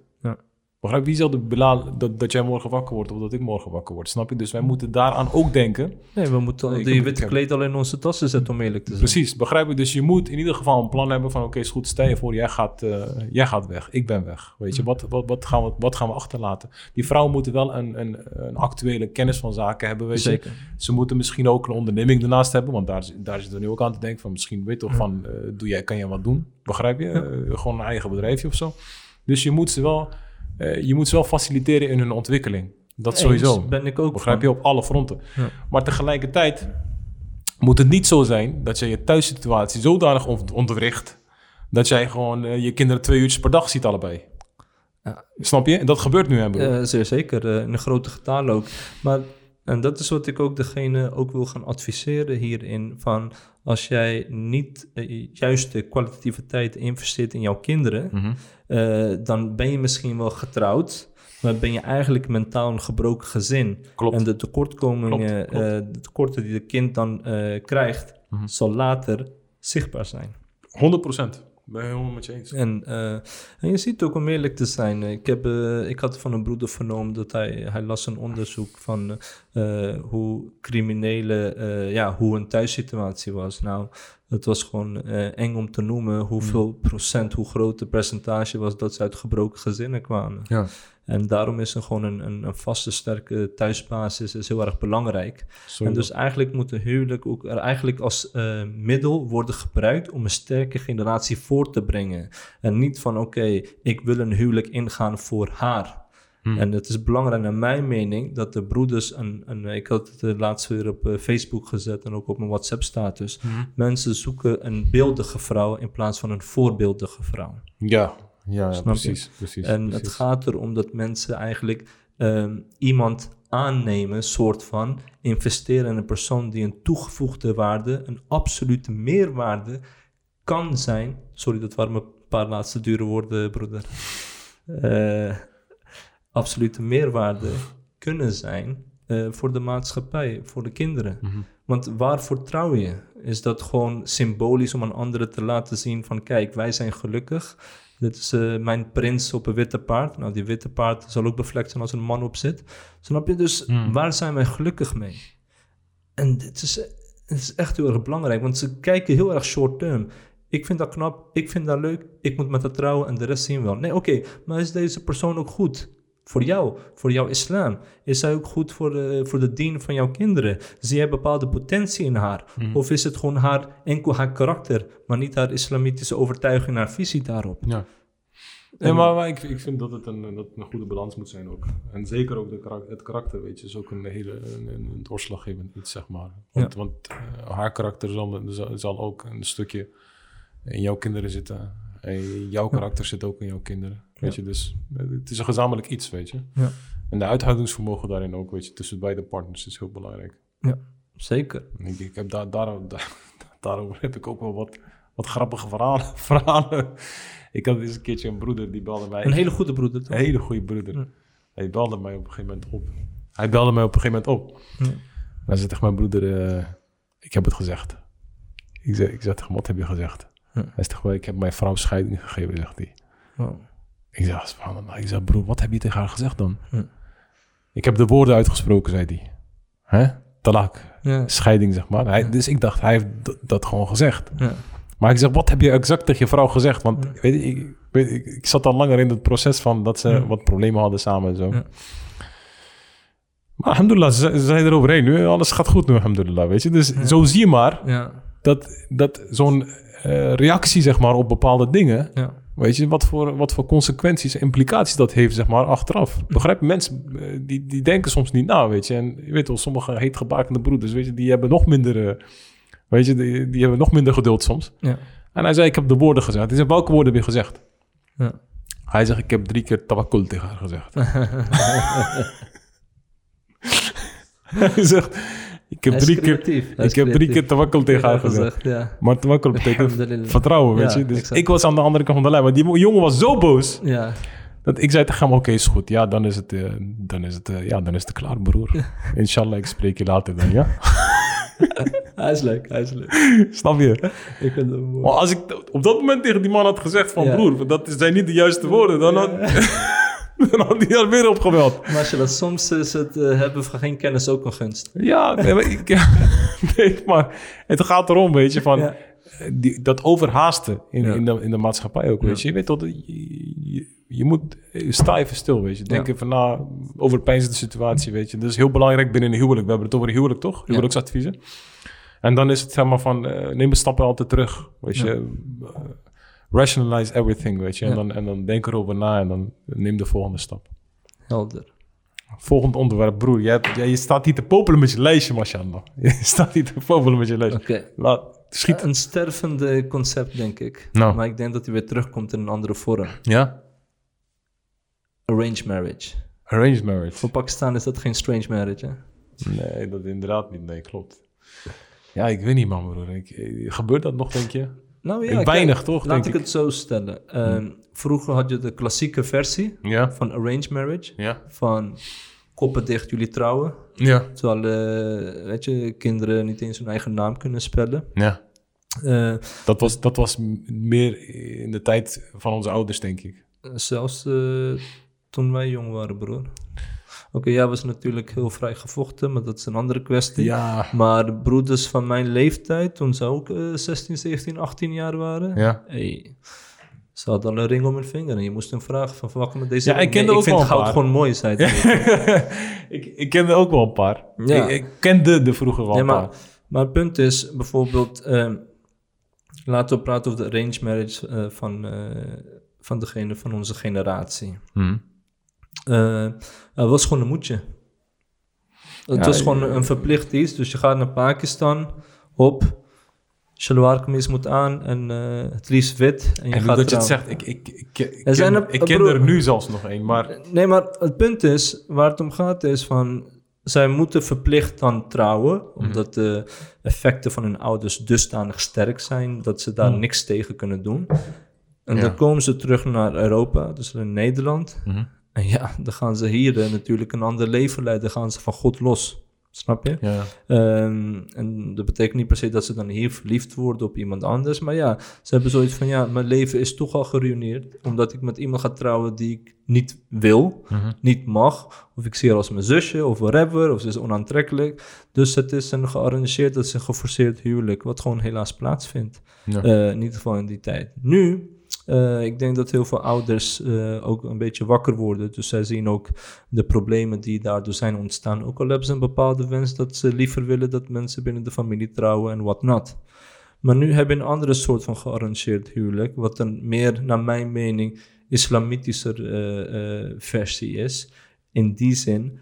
Begrijp? Wie zal de Bilal dat, dat jij morgen wakker wordt of dat ik morgen wakker word? Snap je? Dus wij moeten daaraan ook denken. Nee, we moeten Nee, ik die witte ik kleed al in onze tassen zetten om eerlijk te zijn. Precies, begrijp je? Dus je moet in ieder geval een plan hebben van... oké, is goed, stel je voor, jij gaat, eh, jij gaat weg, ik ben weg. Weet je, wat, wat, wat, gaan we, wat gaan we achterlaten? Die vrouwen moeten wel een, een, een actuele kennis van zaken hebben, weet je. Ze moeten misschien ook een onderneming ernaast hebben... want daar, daar zitten we nu ook aan te denken van... misschien weet je toch van, eh, doe jij, kan je wat doen? Begrijp je? Eh, gewoon een eigen bedrijfje of zo. Dus je moet ze wel, eh, je moet ze wel faciliteren in hun ontwikkeling. Dat Eens, sowieso. ben ik ook Begrijp van. je? Op alle fronten. Ja. Maar tegelijkertijd moet het niet zo zijn dat je je thuissituatie zodanig ont- ontwricht dat jij gewoon eh, je kinderen twee uurtjes per dag ziet allebei. Ja. Snap je? En dat gebeurt nu, hè, broer? Eh, zeer zeker, in een grote getal ook. Maar, en dat is wat ik ook degene ook wil gaan adviseren hierin. Van als jij niet eh, juist de kwalitatieve tijd investeert in jouw kinderen, Mhm. Eh, dan ben je misschien wel getrouwd, maar ben je eigenlijk mentaal een gebroken gezin. Klopt. En de tekortkomingen, Klopt, klopt. eh, de tekorten die de kind dan eh, krijgt, Mhm. zal later zichtbaar zijn. 100 procent. Ben je helemaal met je eens. En, eh, en je ziet ook om eerlijk te zijn. Ik, heb, eh, ik had van een broeder vernomen dat hij, hij las een onderzoek van eh, hoe criminelen, eh, ja, hoe een thuissituatie was. Nou, het was gewoon eh, eng om te noemen hoeveel procent, hoe groot het percentage was dat ze uit gebroken gezinnen kwamen. Ja. En daarom is er gewoon een, een, een vaste, sterke thuisbasis is heel erg belangrijk. En dus eigenlijk moet een huwelijk ook er eigenlijk als eh, middel worden gebruikt om een sterke generatie voor te brengen. En niet van oké, ik wil een huwelijk ingaan voor haar. Hmm. En het is belangrijk naar mijn mening dat de broeders, een, een, ik had het eh, laatst weer op eh, Facebook gezet en ook op mijn WhatsApp status. Mhm. Mensen zoeken een beeldige vrouw in plaats van een voorbeeldige vrouw. Ja, ja, ja precies, precies. En precies. het gaat erom dat mensen eigenlijk ehm, iemand aannemen, soort van investeren in een persoon die een toegevoegde waarde, een absolute meerwaarde kan zijn. Sorry, dat waren mijn paar laatste dure woorden, broeder. Eh, absolute meerwaarde kunnen zijn eh, voor de maatschappij, voor de kinderen. Mhm. Want waarvoor trouw je? Is dat gewoon symbolisch om aan anderen te laten zien van kijk, wij zijn gelukkig. Dit is eh, mijn prins op een witte paard. Nou, die witte paard zal ook bevlekt zijn als een man op zit. Snap je? Dus Hmm. waar zijn wij gelukkig mee? En dit is, het is echt heel erg belangrijk, want ze kijken heel erg short term. Ik vind dat knap, ik vind dat leuk, ik moet met dat trouwen en de rest zien we wel. Nee, oké, maar is deze persoon ook goed? Voor jou, voor jouw islam. Is zij ook goed voor de, voor de dien van jouw kinderen? Zie jij bepaalde potentie in haar? Of is het gewoon haar, enkel haar karakter, maar niet haar islamitische overtuiging, haar visie daarop? Ja. Nee, maar, maar ik, ik vind dat het een, dat een goede balans moet zijn ook. En zeker ook de karak- het karakter, weet je, is ook een hele een, een, doorslaggevend iets, zeg maar. Want, want eh, haar karakter zal, zal, zal ook een stukje in jouw kinderen zitten. En jouw karakter zit ook in jouw kinderen, weet je. Dus eh, het is een gezamenlijk iets, weet je. Ja. En de uithoudingsvermogen daarin ook, weet je, tussen beide partners is heel belangrijk. Zeker. En Ik, ik heb daar, daarom, daar, daarover heb ik ook wel wat, wat grappige verhalen, verhalen. Ik had eens een keertje een broeder die belde mij. Een hele goede broeder, toch? Een hele goede broeder. Ja. Hij belde mij op een gegeven moment op. Hij belde mij op een gegeven moment op. Ja. Hij zei tegen mijn broeder, eh, ik heb het gezegd. Ik zei, ik zei tegen hem, wat heb je gezegd? Ja. Hij zegt, wel, ik heb mijn vrouw scheiding gegeven, zegt hij. Wow. Ik zei, subhanallah. Ik zei, broer, wat heb je tegen haar gezegd dan? Ja. Ik heb de woorden uitgesproken, zei hij. Hè? Talak. Scheiding, zeg maar. Hij, Dus ik dacht, hij heeft dat gewoon gezegd. Ja. Maar ik zeg, wat heb je exact tegen je vrouw gezegd? Want weet je, ik, weet, ik, ik zat al langer in het proces van dat ze wat problemen hadden samen en zo. Ja. Maar alhamdulillah, ze, ze zijn er overheen nu. Alles gaat goed nu, alhamdulillah, weet je. Dus zo zie je maar Ja. dat, dat zo'n eh, reactie, zeg maar, op bepaalde dingen... Ja. Weet je, wat voor, wat voor consequenties en implicaties dat heeft, zeg maar, achteraf. Begrijp je? Mensen, eh, die, die denken soms niet na, weet je. En je weet wel, sommige heetgebakende broeders, weet je, die hebben nog minder... eh, weet je, die, die hebben nog minder geduld soms. Ja. En hij zei, ik heb de woorden gezegd. Hij zei, welke woorden heb je gezegd? Ja. Hij zegt, ik heb drie keer tawakkul tegen haar gezegd. hij zegt, ik heb drie keer, creatief. Ik heb drie keer tawakkul tegen haar gezegd. Ja. Maar tawakkul betekent vertrouwen, weet je. Dus exact. ik was aan de andere kant van de lijn. Maar die jongen was zo boos. Ja. Dat ik zei tegen hem, oké, is goed. Ja, dan is het, eh, dan is het, eh, ja, dan is het klaar, broer. Inshallah, ik spreek je later dan, ja? Hij is leuk, hij is leuk. Snap je? Ik vind hem mooi. Maar als ik op dat moment tegen die man had gezegd van, Ja. broer, dat zijn niet de juiste woorden, dan had... dan had hij daar weer opgebeld. Maar als je dat soms is het eh, hebben van geen kennis ook een gunst. Ja, nee, maar, ik, nee, maar het gaat erom, weet je, van Ja. eh, die, dat overhaasten in, Ja. in, de, in de maatschappij ook, weet je. Je weet toch, je, je, je moet eh, sta even stil, weet je. Denk Ja. even na over de situatie, weet je. Dat is heel belangrijk binnen een huwelijk. We hebben het over een huwelijk, toch? Huwelijksadviezen. En dan is het zeg maar van, eh, neem een stappen altijd terug, weet je. Rationalize everything, weet je. En, Ja. dan, en dan denk erover na en dan neem de volgende stap. Helder. Volgend onderwerp, broer. Ja, je staat hier te popelen met je lijstje, mashallah. Je staat hier te popelen met je lijstje. Oké. Laat, schiet. Een stervende concept, denk ik. Nou. Maar ik denk dat hij weer terugkomt in een andere vorm. Ja? Arranged marriage. Arranged marriage. Voor Pakistan is dat geen strange marriage, hè? Nee, dat inderdaad niet. Nee, klopt. Ja, ik weet niet, man, broer. Ik, eh, gebeurt dat nog, denk je? Nou kijk, weinig, toch, Laat denk ik ik. het zo stellen. Ehm, Vroeger had je de klassieke versie Ja. van arranged marriage. Ja. Van koppen dicht, jullie trouwen. Ja. Terwijl, eh, weet je, kinderen niet eens hun eigen naam kunnen spellen. Ja. Eh, Dat was, dat was meer in de tijd van onze ouders, denk ik. zelfs eh, toen wij jong waren, broer. Oké, jij was natuurlijk heel vrij gevochten, maar dat is een andere kwestie. Ja. Maar de broeders van mijn leeftijd, toen ze ook eh, 16, 17, 18 jaar waren... Ja. Hey, ze hadden al een ring om hun vinger en je moest hem vragen van, wat met deze Ja, ik kende Nee, ook vind wel een goud paar. gewoon mooi, zei hij. ik, ik kende ook wel een paar. Ja. Ik, ik kende de vroeger wel een maar, paar. maar het punt is bijvoorbeeld, ehm, laten we praten over de arranged marriage eh, van, eh, van degene van onze generatie. Hm. Eh, het was gewoon een moedje. Het Ja, was gewoon eh, een verplicht iets. Dus je gaat naar Pakistan, op, shalwar kameez moet aan en eh, het liefst wit. En je En gaat dat je het zegt, ik, ik, ik, ik, Er zijn ken, er- ik ken broer- er nu zelfs nog één, maar... Nee, maar het punt is, waar het om gaat is van... Zij moeten verplicht dan trouwen, Mhm. omdat de effecten van hun ouders dusdanig sterk zijn dat ze daar Mhm. niks tegen kunnen doen. En Ja. dan komen ze terug naar Europa, dus in Nederland. Mhm. En ja, dan gaan ze hier eh, natuurlijk een ander leven leiden, dan gaan ze van God los. Snap je? Ja. Ehm, en dat betekent niet per se dat ze dan hier verliefd worden op iemand anders. Maar ja, ze hebben zoiets van, ja, mijn leven is toch al geruineerd. Omdat ik met iemand ga trouwen die ik niet wil, Mhm. niet mag. Of ik zie haar als mijn zusje, of whatever. Of ze is onaantrekkelijk. Dus het is een gearrangeerd, het is een geforceerd huwelijk. Wat gewoon helaas plaatsvindt. Ja. Eh, in ieder geval in die tijd. Nu, eh, ik denk dat heel veel ouders eh, ook een beetje wakker worden. Dus zij zien ook de problemen die daardoor zijn ontstaan. Ook al hebben ze een bepaalde wens dat ze liever willen dat mensen binnen de familie trouwen en wat not. Maar nu hebben een andere soort van gearrangeerd huwelijk. Wat een meer, naar mijn mening, islamitischer eh, versie is. In die zin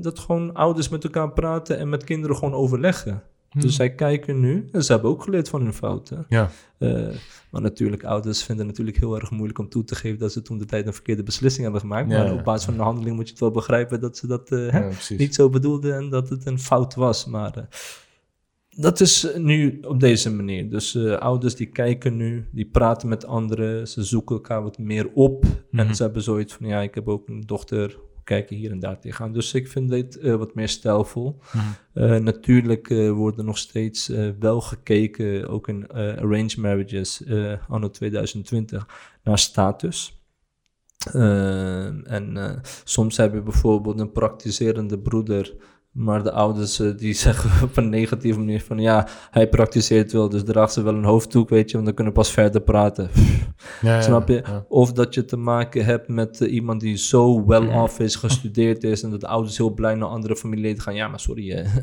dat gewoon ouders met elkaar praten en met kinderen gewoon overleggen. Dus zij kijken nu, en ze hebben ook geleerd van hun fouten. Ja. Eh, maar natuurlijk, ouders vinden het natuurlijk heel erg moeilijk om toe te geven dat ze toen de tijd een verkeerde beslissing hebben gemaakt. Ja, maar op basis van de handeling moet je het wel begrijpen dat ze dat eh, Ja, niet zo bedoelden en dat het een fout was. Maar eh, dat is nu op deze manier. Dus ouders die kijken nu, die praten met anderen, ze zoeken elkaar wat meer op. Mhm. En ze hebben zoiets van, ja, ik heb ook een dochter, kijken hier en daar tegenaan. Dus ik vind dit eh, wat meer stijlvol. Eh, natuurlijk eh, worden nog steeds wel gekeken, ook in arranged marriages, anno 2020, naar status. En soms heb je bijvoorbeeld een praktiserende broeder, maar de ouders eh, die zeggen op een negatieve manier van ja, hij praktiseert wel, dus draagt ze wel een hoofddoek, weet je, want dan kunnen we pas verder praten. Ja, Snap je? ja. Of dat je te maken hebt met eh, iemand die zo well off is, gestudeerd is en dat de ouders heel blij naar andere familieleden gaan. Ja, maar sorry, eh,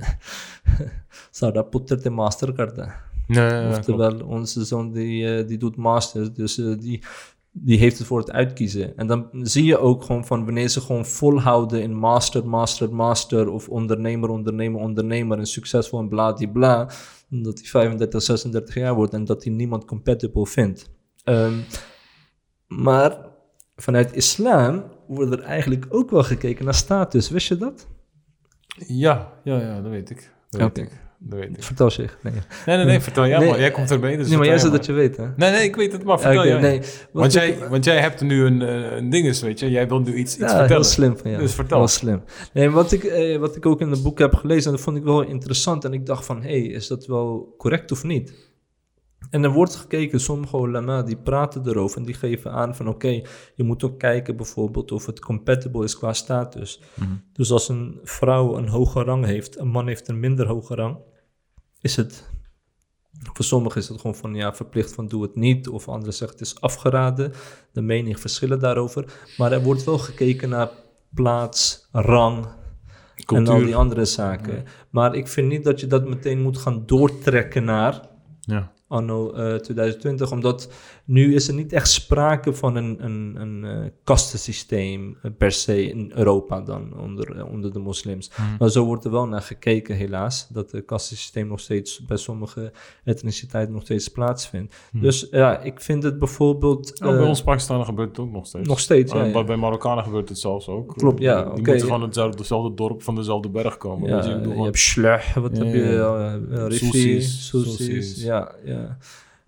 zou dat puttert in mastercard. klopt. Oftewel, onze zoon die, eh, die doet masters, dus die, die heeft het voor het uitkiezen. En dan zie je ook gewoon van wanneer ze gewoon volhouden in master, master, master, of ondernemer, ondernemer, ondernemer en succesvol en bla, die bla, dat hij 35, 36 jaar wordt en dat hij niemand compatible vindt. Ehm, maar vanuit islam wordt er eigenlijk ook wel gekeken naar status. Wist je dat? Ja, ja, ja, dat weet ik. Dat weet ik. Dat weet ik. Vertel zich. Nee, Nee, nee, nee, vertel jij Nee, maar. Jij komt erbij, dus nee maar jij jij dat je weet, hè? Nee, nee, ik weet het, maar vertel Oké, jij. Want ik- jij, want jij hebt nu een, eh, een dinges, weet je. Jij wil nu iets, iets ja, vertellen. heel slim van jou. Dus vertel. Heel slim. Nee, wat ik, eh, wat ik ook in het boek heb gelezen, en dat vond ik wel interessant. En ik dacht van, hé, hey, is dat wel correct of niet? En er wordt gekeken, sommige ulama die praten erover en die geven aan van oké, je moet ook kijken bijvoorbeeld of het compatible is qua status. Dus als een vrouw een hoge rang heeft, een man heeft een minder hoge rang, is het, voor sommigen is het gewoon van ja, verplicht van doe het niet, of anderen zeggen het is afgeraden. De meningen verschillen daarover, maar er wordt wel gekeken naar plaats, rang, en al Cultuur. die andere zaken. Maar ik vind niet dat je dat meteen moet gaan doortrekken naar Ja. anno eh, 2020, omdat nu is er niet echt sprake van een, een, een eh, kastensysteem eh, per se in Europa dan onder, eh, onder de moslims. Maar zo wordt er wel naar gekeken helaas, dat het kastensysteem nog steeds bij sommige etniciteiten nog steeds plaatsvindt. Dus ja, ik vind het bijvoorbeeld... Oh, bij ons Pakistanen gebeurt het ook nog steeds. nog steeds, ja, ja. bij- Marokkanen gebeurt het zelfs ook. Klopt, ja, Die oké. moeten van hetzelfde, dezelfde dorp, van dezelfde berg komen. Ja, weet je, hebt slech, wat heb je? Uh, Rifi, soesies. ja, ja.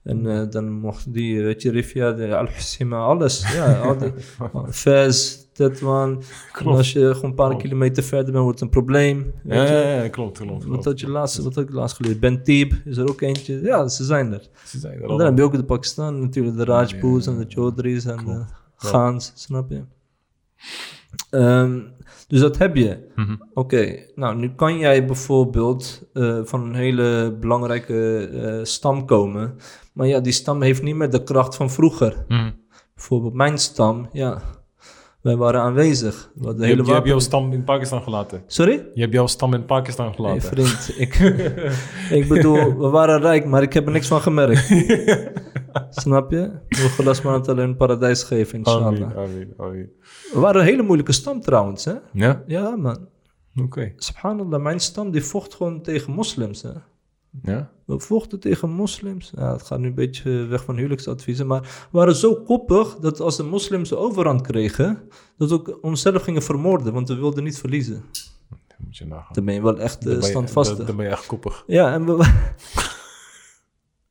En eh, dan mocht die, weet je, Rifia, de Al-Hussima, alles. Ja, al die, Fez, Tetwan. En als je gewoon een paar Klopt. kilometer verder bent, wordt het een probleem. Ja, ja, ja, klopt, klopt. Wat had je laatst, wat had ik laatst geleerd? Bentib is er ook eentje. Ja, ze zijn er. Ze zijn er En dan heb je ook de Pakistan natuurlijk, de Rajputs en de Chaudhry's en de. Khans, snap je? Ehm, dus dat heb je. Mhm. Oké, nou nu kan jij bijvoorbeeld eh, van een hele belangrijke eh, stam komen, maar ja, die stam heeft niet meer de kracht van vroeger. Mhm. Bijvoorbeeld mijn stam, ja, wij waren aanwezig. We Je, hele hebt- je hebt jouw stam in Pakistan gelaten. Sorry? Je hebt jouw stam in Pakistan Nee, gelaten. vriend, ik, ik bedoel, we waren rijk, maar ik heb er niks van gemerkt. Snap je? We maar het alleen een paradijs geven, inshallah. Amin, amin, amin. We waren een hele moeilijke stam trouwens, hè? Ja? Ja, man. Oké. Subhanallah, mijn stam die vocht gewoon tegen moslims, hè? Ja? We vochten tegen moslims. Ja, het gaat nu een beetje weg van huwelijksadviezen. Maar we waren zo koppig dat als de moslims de overhand kregen, dat we ook onszelf gingen vermoorden, want we wilden niet verliezen. Moet je nagaan. Dan ben je wel echt eh, Dan ben je- standvastig. Dan, dan ben je echt koppig. Ja, en we,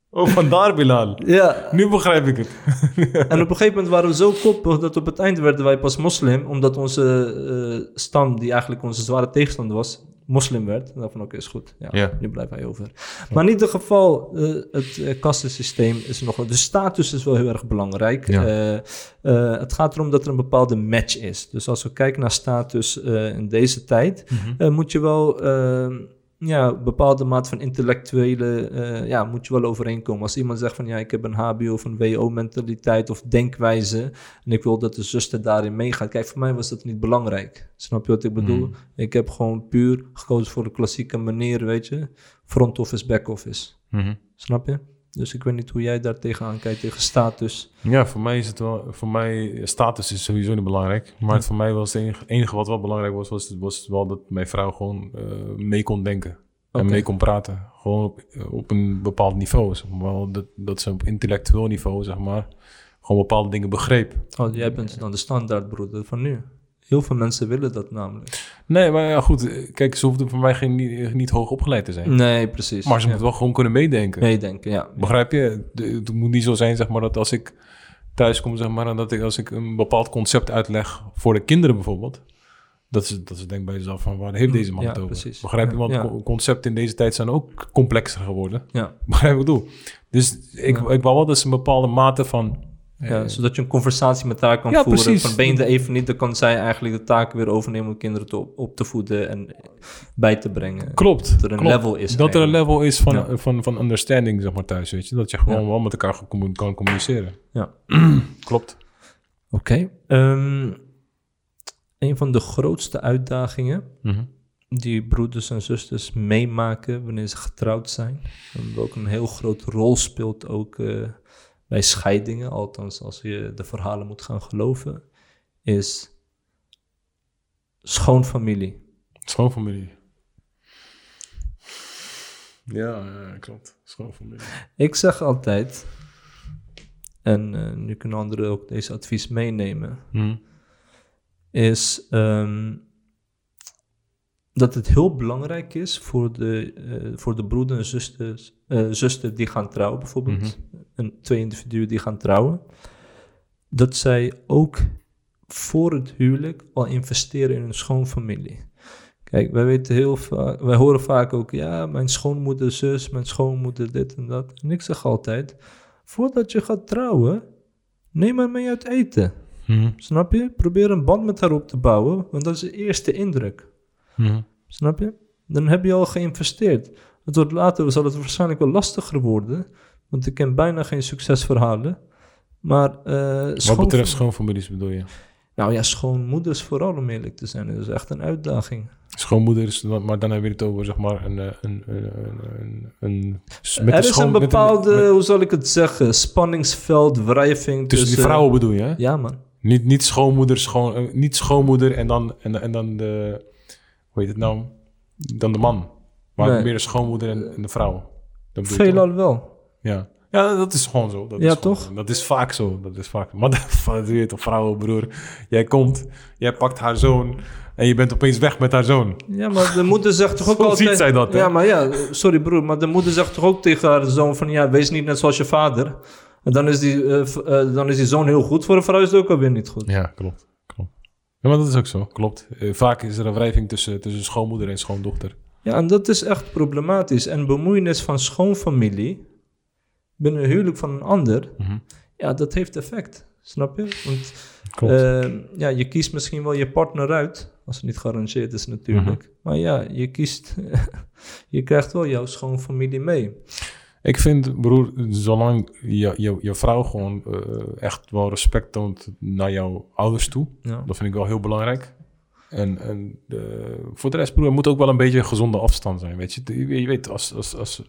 Oh, vandaar Bilal. ja, Nu begrijp ik het. en op een gegeven moment waren we zo koppig dat op het eind werden wij pas moslim, omdat onze eh, stam, die eigenlijk onze zware tegenstander was, moslim werd. En dan van oké, is goed. Ja, nu blijven wij over. Maar in ieder geval, eh, het uh, kastensysteem is nog wel... De status is wel heel erg belangrijk. Ja. Eh, het gaat erom dat er een bepaalde match is. Dus als we kijken naar status in deze tijd, eh, moet je wel... ja, een bepaalde maat van intellectuele, eh, ja, moet je wel overeenkomen. Als iemand zegt van, ja, ik heb een HBO of een WO-mentaliteit of denkwijze en ik wil dat de zuster daarin meegaat. Kijk, voor mij was dat niet belangrijk. Snap je wat ik bedoel? Mm. Ik heb gewoon puur gekozen voor de klassieke manier, weet je. Front office, back office. Mhm. Snap je? Dus ik weet niet hoe jij daar tegenaan kijkt, tegen status. Ja, voor mij is het wel... Voor mij... Status is sowieso niet belangrijk. Maar het voor mij was het enige, enige wat wel belangrijk was... was, was wel dat mijn vrouw gewoon eh, mee kon denken. En mee kon praten. Gewoon op, op een bepaald niveau. Zeg maar. Wel Dat, dat ze op intellectueel niveau, zeg maar... gewoon bepaalde dingen begreep. Oh, jij bent dan de standaardbroeder van nu. Heel veel mensen willen dat namelijk. Nee, maar ja, goed. Kijk, ze hoefden voor mij geen, niet, niet hoog opgeleid te zijn. Nee, precies. Maar ze ja. moeten wel gewoon kunnen meedenken. meedenken, ja. Begrijp je? Het moet niet zo zijn, zeg maar, dat als ik thuis kom, zeg maar, en dat ik als ik een bepaald concept uitleg voor de kinderen bijvoorbeeld, dat ze, dat ze denken bij zichzelf van, waar heeft deze man Ja, het over? precies. Begrijp je? Want ja. concepten in deze tijd zijn ook complexer geworden. Ja, Begrijp ik bedoel? Dus ik, ik wou wel dat ze een bepaalde mate van... ja, zodat je een conversatie met haar kan Ja, voeren. precies. Van ben je er even niet, dan kan zij eigenlijk de taak weer overnemen om kinderen te op, op te voeden en bij te brengen. Klopt. Dat er een klopt. level is Dat er een level is van, Ja. van, van understanding, zeg maar, thuis, weet je. Dat je gewoon Ja. wel met elkaar kan communiceren. Ja. Klopt. Oké. Ehm, een van de grootste uitdagingen Mhm. die broeders en zusters meemaken wanneer ze getrouwd zijn. En ook een heel grote rol speelt ook eh, bij scheidingen, althans als je de verhalen moet gaan geloven, is schoonfamilie. Schoonfamilie. Ja, ja, klopt. Schoonfamilie. Ik zeg altijd, en eh, nu kunnen anderen ook deze advies meenemen, Mhm. is ehm, dat het heel belangrijk is voor de, eh, voor de broeder en zusters, eh, zuster die gaan trouwen, bijvoorbeeld, een, twee individuen die gaan trouwen, dat zij ook voor het huwelijk al investeren in hun schoonfamilie. Kijk, Kijk, wij weten heel vaak, wij horen vaak ook, ja, mijn schoonmoeder zus, mijn schoonmoeder dit en dat. En ik zeg altijd, voordat je gaat trouwen, neem haar mee uit eten. Mhm. Snap je? Probeer een band met haar op te bouwen, want dat is de eerste indruk. Mhm. Snap je? Dan heb je al geïnvesteerd. Het wordt later zal het waarschijnlijk wel lastiger worden, want ik ken bijna geen succesverhalen. Maar eh Wat betreft schoonfamilies bedoel je? Nou ja, schoonmoeders vooral om eerlijk te zijn. Dat is echt een uitdaging. Schoonmoeder is, maar dan hebben we het over zeg maar een... eh, een, een, een, een, een er is schoon- een bepaalde, met- hoe zal ik het zeggen, spanningsveld, wrijving tussen die vrouwen bedoel je, hè? Ja man. Niet, niet schoonmoeder, schoon, eh, niet schoonmoeder en dan, en, en dan de... Hoe heet het nou? Dan de man. Maar Nee. meer de schoonmoeder en, en de vrouw. Dat? Veelal wel. Ja. ja, dat is gewoon zo. Dat Ja, is gewoon toch? Dat is vaak zo. Dat is vaak. Maar dat doe je toch, vrouwen, broer. Jij komt, jij pakt haar zoon en je bent opeens weg met haar zoon. Ja, maar de moeder zegt toch ook altijd... ziet zij dat, hè? Ja, maar ja, sorry broer, maar de moeder zegt toch ook tegen haar zoon van... Ja, wees niet net zoals je vader. En dan is die, eh, eh, dan is die zoon heel goed. Voor een vrouw is het ook alweer niet goed. Ja, klopt. klopt. Ja, maar dat is ook zo. Klopt. Eh, vaak is er een wrijving tussen, tussen schoonmoeder en schoondochter. Ja, en dat is echt problematisch. En bemoeienis van schoonfamilie binnen een huwelijk van een ander... Mhm. Ja, dat heeft effect. Snap je? Want. Eh, ja, je kiest misschien wel je partner uit, als het niet gearrangeerd is natuurlijk. Mhm. Maar ja, je kiest, je krijgt wel jouw schoonfamilie mee. Ik vind, broer, zolang je, je, je vrouw gewoon eh, echt wel respect toont naar jouw ouders toe, Ja. dat vind ik wel heel belangrijk. En, en de, voor de rest, broer, er moet ook wel een beetje een gezonde afstand zijn, weet je. Je, weet, als, als, als,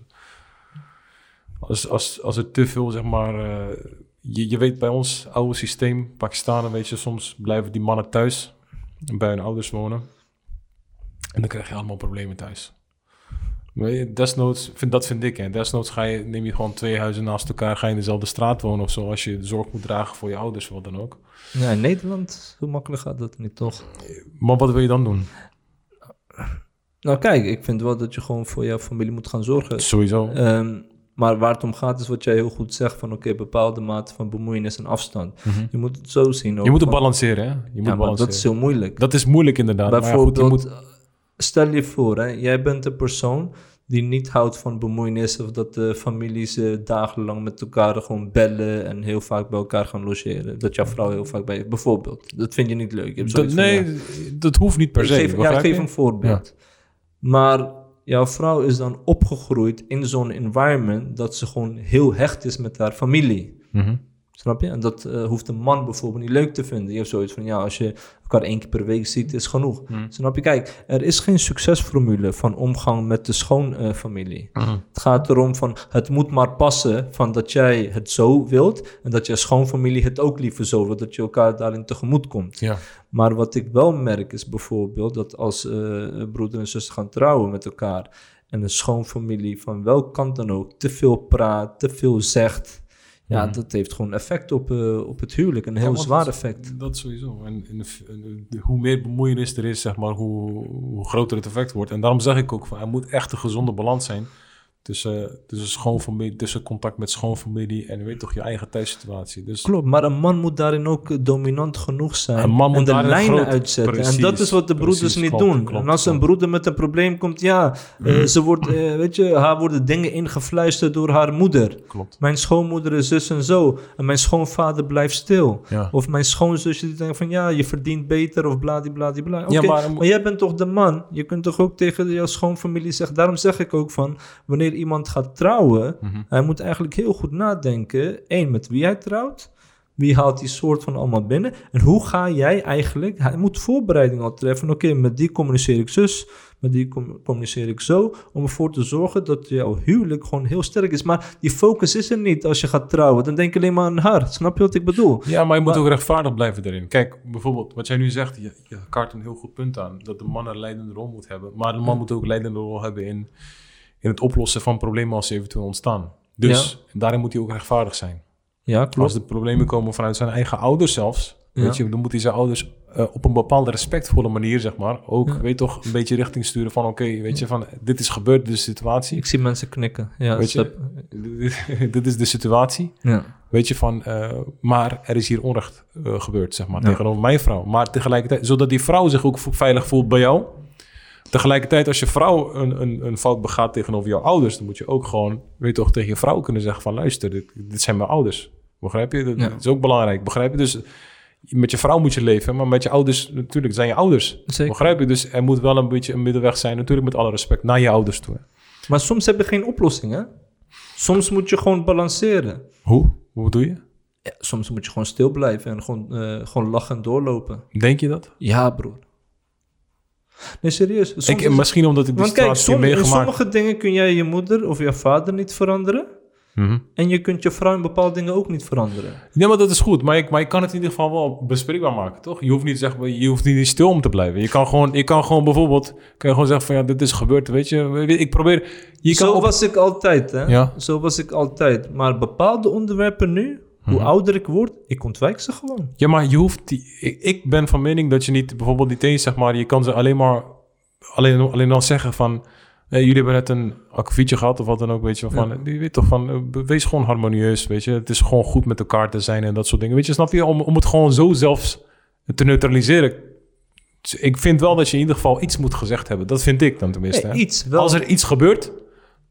als, als, te veel, zeg maar... eh, je, je weet, bij ons oude systeem, Pakistanen, weet je, soms blijven die mannen thuis bij hun ouders wonen. En dan krijg je allemaal problemen thuis. Desnoods, vind, dat vind ik. Hè. Desnoods ga je, neem je gewoon twee huizen naast elkaar, ga je in dezelfde straat wonen of zo, als je zorg moet dragen voor je ouders, wat dan ook. ja, in Nederland, hoe makkelijk gaat dat niet toch? Maar wat wil je dan doen? Nou kijk, ik vind wel dat je gewoon voor jouw familie moet gaan zorgen. Sowieso. Ehm, maar waar het om gaat is wat jij heel goed zegt van oké, bepaalde mate van bemoeienis en afstand. Mhm. Je moet het zo zien ook. Je moet het van- balanceren, hè? Je moet Ja, maar balanceren. dat is heel moeilijk. Dat is moeilijk inderdaad. Maar ja, goed, Bijvoorbeeld, je moet... stel je voor, hè, jij bent een persoon die niet houdt van bemoeienis of dat de families eh, dagenlang met elkaar gewoon bellen en heel vaak bij elkaar gaan logeren. Dat jouw vrouw heel vaak bij je, bijvoorbeeld. Dat vind je niet leuk. Je hebt Dat, van, nee, ja. dat hoeft niet per ik se. geef, ja, ik geef een voorbeeld. Maar jouw vrouw is dan opgegroeid in zo'n environment dat ze gewoon heel hecht is met haar familie. Mhm. Snap je? En dat eh, hoeft een man bijvoorbeeld niet leuk te vinden. Die heeft zoiets van, ja, als je elkaar één keer per week ziet, is genoeg. Mhm. Snap je? Kijk, er is geen succesformule van omgang met de schoonfamilie. Mhm. het gaat erom van, het moet maar passen van dat jij het zo wilt... en dat je schoonfamilie het ook liever zo wil, dat je elkaar daarin tegemoet komt. Ja. Maar wat ik wel merk is bijvoorbeeld dat als eh, broeder en zuster gaan trouwen met elkaar... en een schoonfamilie van welke kant dan ook te veel praat, te veel zegt... Ja, Mhm. dat heeft gewoon effect op, eh, op het huwelijk. Een heel zwaar effect. Dat sowieso. En, en, en- en hoe meer bemoeienis er is, zeg maar, hoe, hoe groter het effect wordt. En daarom zeg ik ook, van, er moet echt een gezonde balans zijn tussen, tussen, schoonfamilie, tussen contact met schoonfamilie en je weet toch je eigen thuissituatie. Dus Klopt, maar een man moet daarin ook eh, dominant genoeg zijn. Een man en moet de lijnen groot- uitzetten. en dat is wat de broeders precies, niet klopt, doen. klopt, en als een broeder met een probleem komt, ja, eh, ze wordt, eh, weet je, haar worden dingen ingefluisterd door haar moeder. klopt. Mijn schoonmoeder is zus en zo. En mijn schoonvader blijft stil. Ja. Of mijn schoonzusje die denkt van ja, je verdient beter of bladibladibla. Oké, Ja, maar, maar- jij bent toch de man? Je kunt toch ook tegen jouw schoonfamilie zeggen. Daarom zeg ik ook van, wanneer iemand gaat trouwen, Mhm. hij moet eigenlijk heel goed nadenken. Eén, met wie hij trouwt. Wie haalt die soort van allemaal binnen? En hoe ga jij eigenlijk... Hij moet voorbereiding al treffen. Oké, met die communiceer ik zus. Met die com- communiceer ik zo. Om ervoor te zorgen dat jouw huwelijk gewoon heel sterk is. Maar die focus is er niet als je gaat trouwen. Dan denk je alleen maar aan haar. Snap je wat ik bedoel? Ja, maar je moet Maar- ook rechtvaardig blijven daarin. Kijk, bijvoorbeeld wat jij nu zegt, je, je kaart een heel goed punt aan. Dat de man een leidende rol moet hebben. Maar de man moet ook een leidende rol hebben in, in het oplossen van problemen als ze eventueel ontstaan. Dus daarin moet hij ook rechtvaardig zijn. Ja, Als de problemen komen vanuit zijn eigen ouders zelfs, Ja. weet je, dan moet hij zijn ouders eh, op een bepaalde respectvolle manier, zeg maar, ook, Ja. weet toch, een beetje richting sturen van, oké, weet je, van, dit is gebeurd, de situatie. Ik zie mensen knikken. Ja, Weet je? dit is de situatie. ja. Weet je van, eh, maar er is hier onrecht eh, gebeurd, zeg maar, tegenover mijn vrouw. Maar tegelijkertijd, zodat die vrouw zich ook veilig voelt bij jou. Tegelijkertijd, als je vrouw een, een, een fout begaat tegenover jouw ouders, dan moet je ook gewoon, weet je toch, tegen je vrouw kunnen zeggen van luister, dit, dit zijn mijn ouders. Begrijp je? Dat, Ja. dat is ook belangrijk. Begrijp je? Dus met je vrouw moet je leven, maar met je ouders, natuurlijk, zijn je ouders. Zeker. Begrijp je? Dus er moet wel een beetje een middenweg zijn, natuurlijk met alle respect, naar je ouders toe. Maar soms heb je geen oplossing, hè? Soms moet je gewoon balanceren. Hoe? Hoe doe je? Ja, soms moet je gewoon stil blijven en gewoon, eh, gewoon lachen en doorlopen. Denk je dat? Ja, broer. Nee, serieus. Soms Ik, is- misschien omdat ik die Want kijk, heb som- in meegemaakt. sommige dingen kun jij je moeder of je vader niet veranderen. Mhm. En je kunt je vrouw in bepaalde dingen ook niet veranderen. Ja, maar dat is goed. Maar, ik, maar je kan het in ieder geval wel bespreekbaar maken, toch? Je hoeft niet, zeg je hoeft niet stil om te blijven. Je kan gewoon, je kan gewoon bijvoorbeeld kan je gewoon zeggen van ja, dit is gebeurd, weet je. Ik probeer... Je kan Zo op- was ik altijd, hè? Ja. Zo was ik altijd. Maar bepaalde onderwerpen nu, hoe Mhm. ouder ik word, ik ontwijk ze gewoon. Ja, maar je hoeft... Die, ik, ik ben van mening dat je niet bijvoorbeeld niet eens, zeg maar... Je kan ze alleen maar... Alleen, alleen dan zeggen van... jullie hebben net een akkefietje gehad of wat dan ook, weet je. Van, Je weet toch van, eh, wees gewoon harmonieus, weet je. Het is gewoon goed met elkaar te zijn en dat soort dingen. Weet je, snap je? Om, om het gewoon zo zelfs te neutraliseren. Ik vind wel dat je in ieder geval iets moet gezegd hebben. Dat vind ik dan tenminste. Nee, iets wel. Als er iets gebeurt,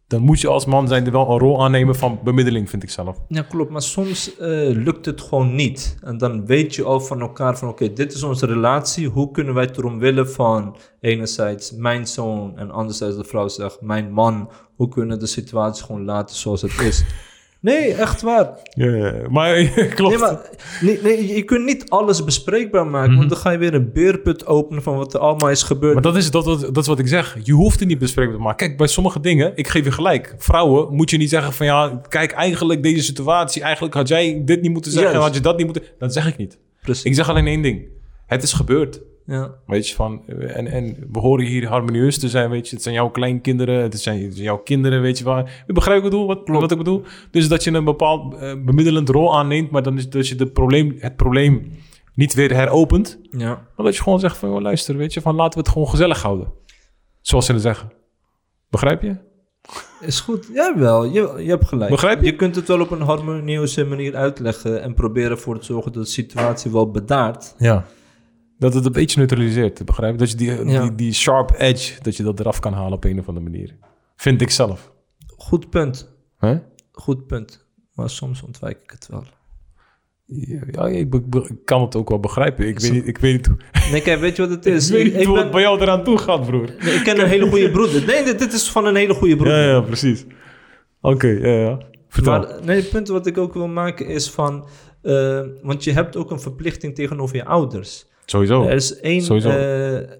dan moet je als man zijn er wel een rol aannemen van bemiddeling, vind ik zelf. Ja, klopt. Maar soms eh, lukt het gewoon niet. En dan weet je al van elkaar van... oké, dit is onze relatie. Hoe kunnen wij het erom willen van... enerzijds mijn zoon... en anderzijds de vrouw zegt mijn man. Hoe kunnen we de situatie gewoon laten zoals het is? Nee, echt waar. Ja, maar klopt. Nee, maar nee, nee, je kunt niet alles bespreekbaar maken... want dan ga je weer een beerput openen... van wat er allemaal is gebeurd. Maar dat is, dat, dat, dat is wat ik zeg. Je hoeft het niet bespreekbaar te maken. Kijk, bij sommige dingen, ik geef je gelijk. Vrouwen moet je niet zeggen van ja, kijk, eigenlijk deze situatie, eigenlijk had jij dit niet moeten zeggen, Juist. had je dat niet moeten. Dat zeg ik niet. Precies. Ik zeg alleen één ding. Het is gebeurd. Ja. Weet je, van, en, en we horen hier harmonieus te zijn, weet je. Het zijn jouw kleinkinderen, het zijn, het zijn jouw kinderen, weet je waar. Je begrijpt wat ik bedoel? Wat, wat ik bedoel? Dus dat je een bepaald eh, bemiddelend rol aanneemt, maar dan is dat je de probleem, het probleem niet weer heropent. ja. Maar dat je gewoon zegt van, joh, luister, weet je, van laten we het gewoon gezellig houden. Zoals ze het zeggen. Begrijp je? Is goed. Jawel, je, je hebt gelijk. Begrijp je? Je kunt het wel op een harmonieuze manier uitleggen... en proberen ervoor te zorgen dat de situatie wel bedaart. Ja. Dat het een beetje neutraliseert, begrijp je? Dat je die, Ja. die, die sharp edge, dat je dat eraf kan halen op een of andere manier. Vind ik zelf. Goed punt. Hè? Goed punt. Maar soms ontwijk ik het wel. Ja, ik, kan het ook wel begrijpen. Ik weet niet, ik weet niet, hoe- Nee, kijk, weet je wat het is? ik weet ik, niet ik hoe ben- het bij jou eraan toe gaat, broer. nee, ik ken een hele goede broeder. Nee, dit, dit is van een hele goede broeder. Ja, ja, precies. Oké, ja, ja. Vertel. Maar nee, het punt wat ik ook wil maken is van... eh, want je hebt ook een verplichting tegenover je ouders. Sowieso. Er is één, Sowieso. eh,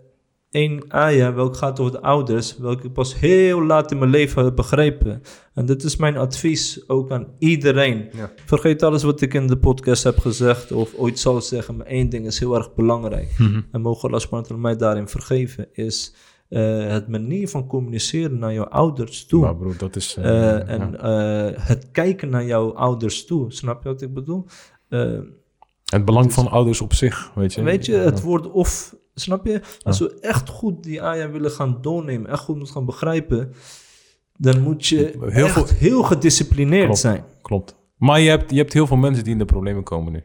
één aya, welke gaat over de ouders, welke ik pas heel laat in mijn leven heb begrepen. En dit is mijn advies ook aan iedereen. Ja. Vergeet alles wat ik in de podcast heb gezegd of ooit zal zeggen, maar één ding is heel erg belangrijk. Mhm. En mogen Allah subhanahu mij daarin vergeven, is eh, het manier van communiceren naar jouw ouders toe. Maar broer, dat is... eh, ja. en het kijken naar jouw ouders toe. Snap je wat ik bedoel? Het belang van ouders op zich, weet je. Weet je, het woord of, snap je? Als we echt goed die aya willen gaan doornemen, echt goed moeten gaan begrijpen, dan moet je Heel heel, echt veel- heel gedisciplineerd Klopt. zijn. Klopt. Maar je hebt, je hebt heel veel mensen die in de problemen komen nu.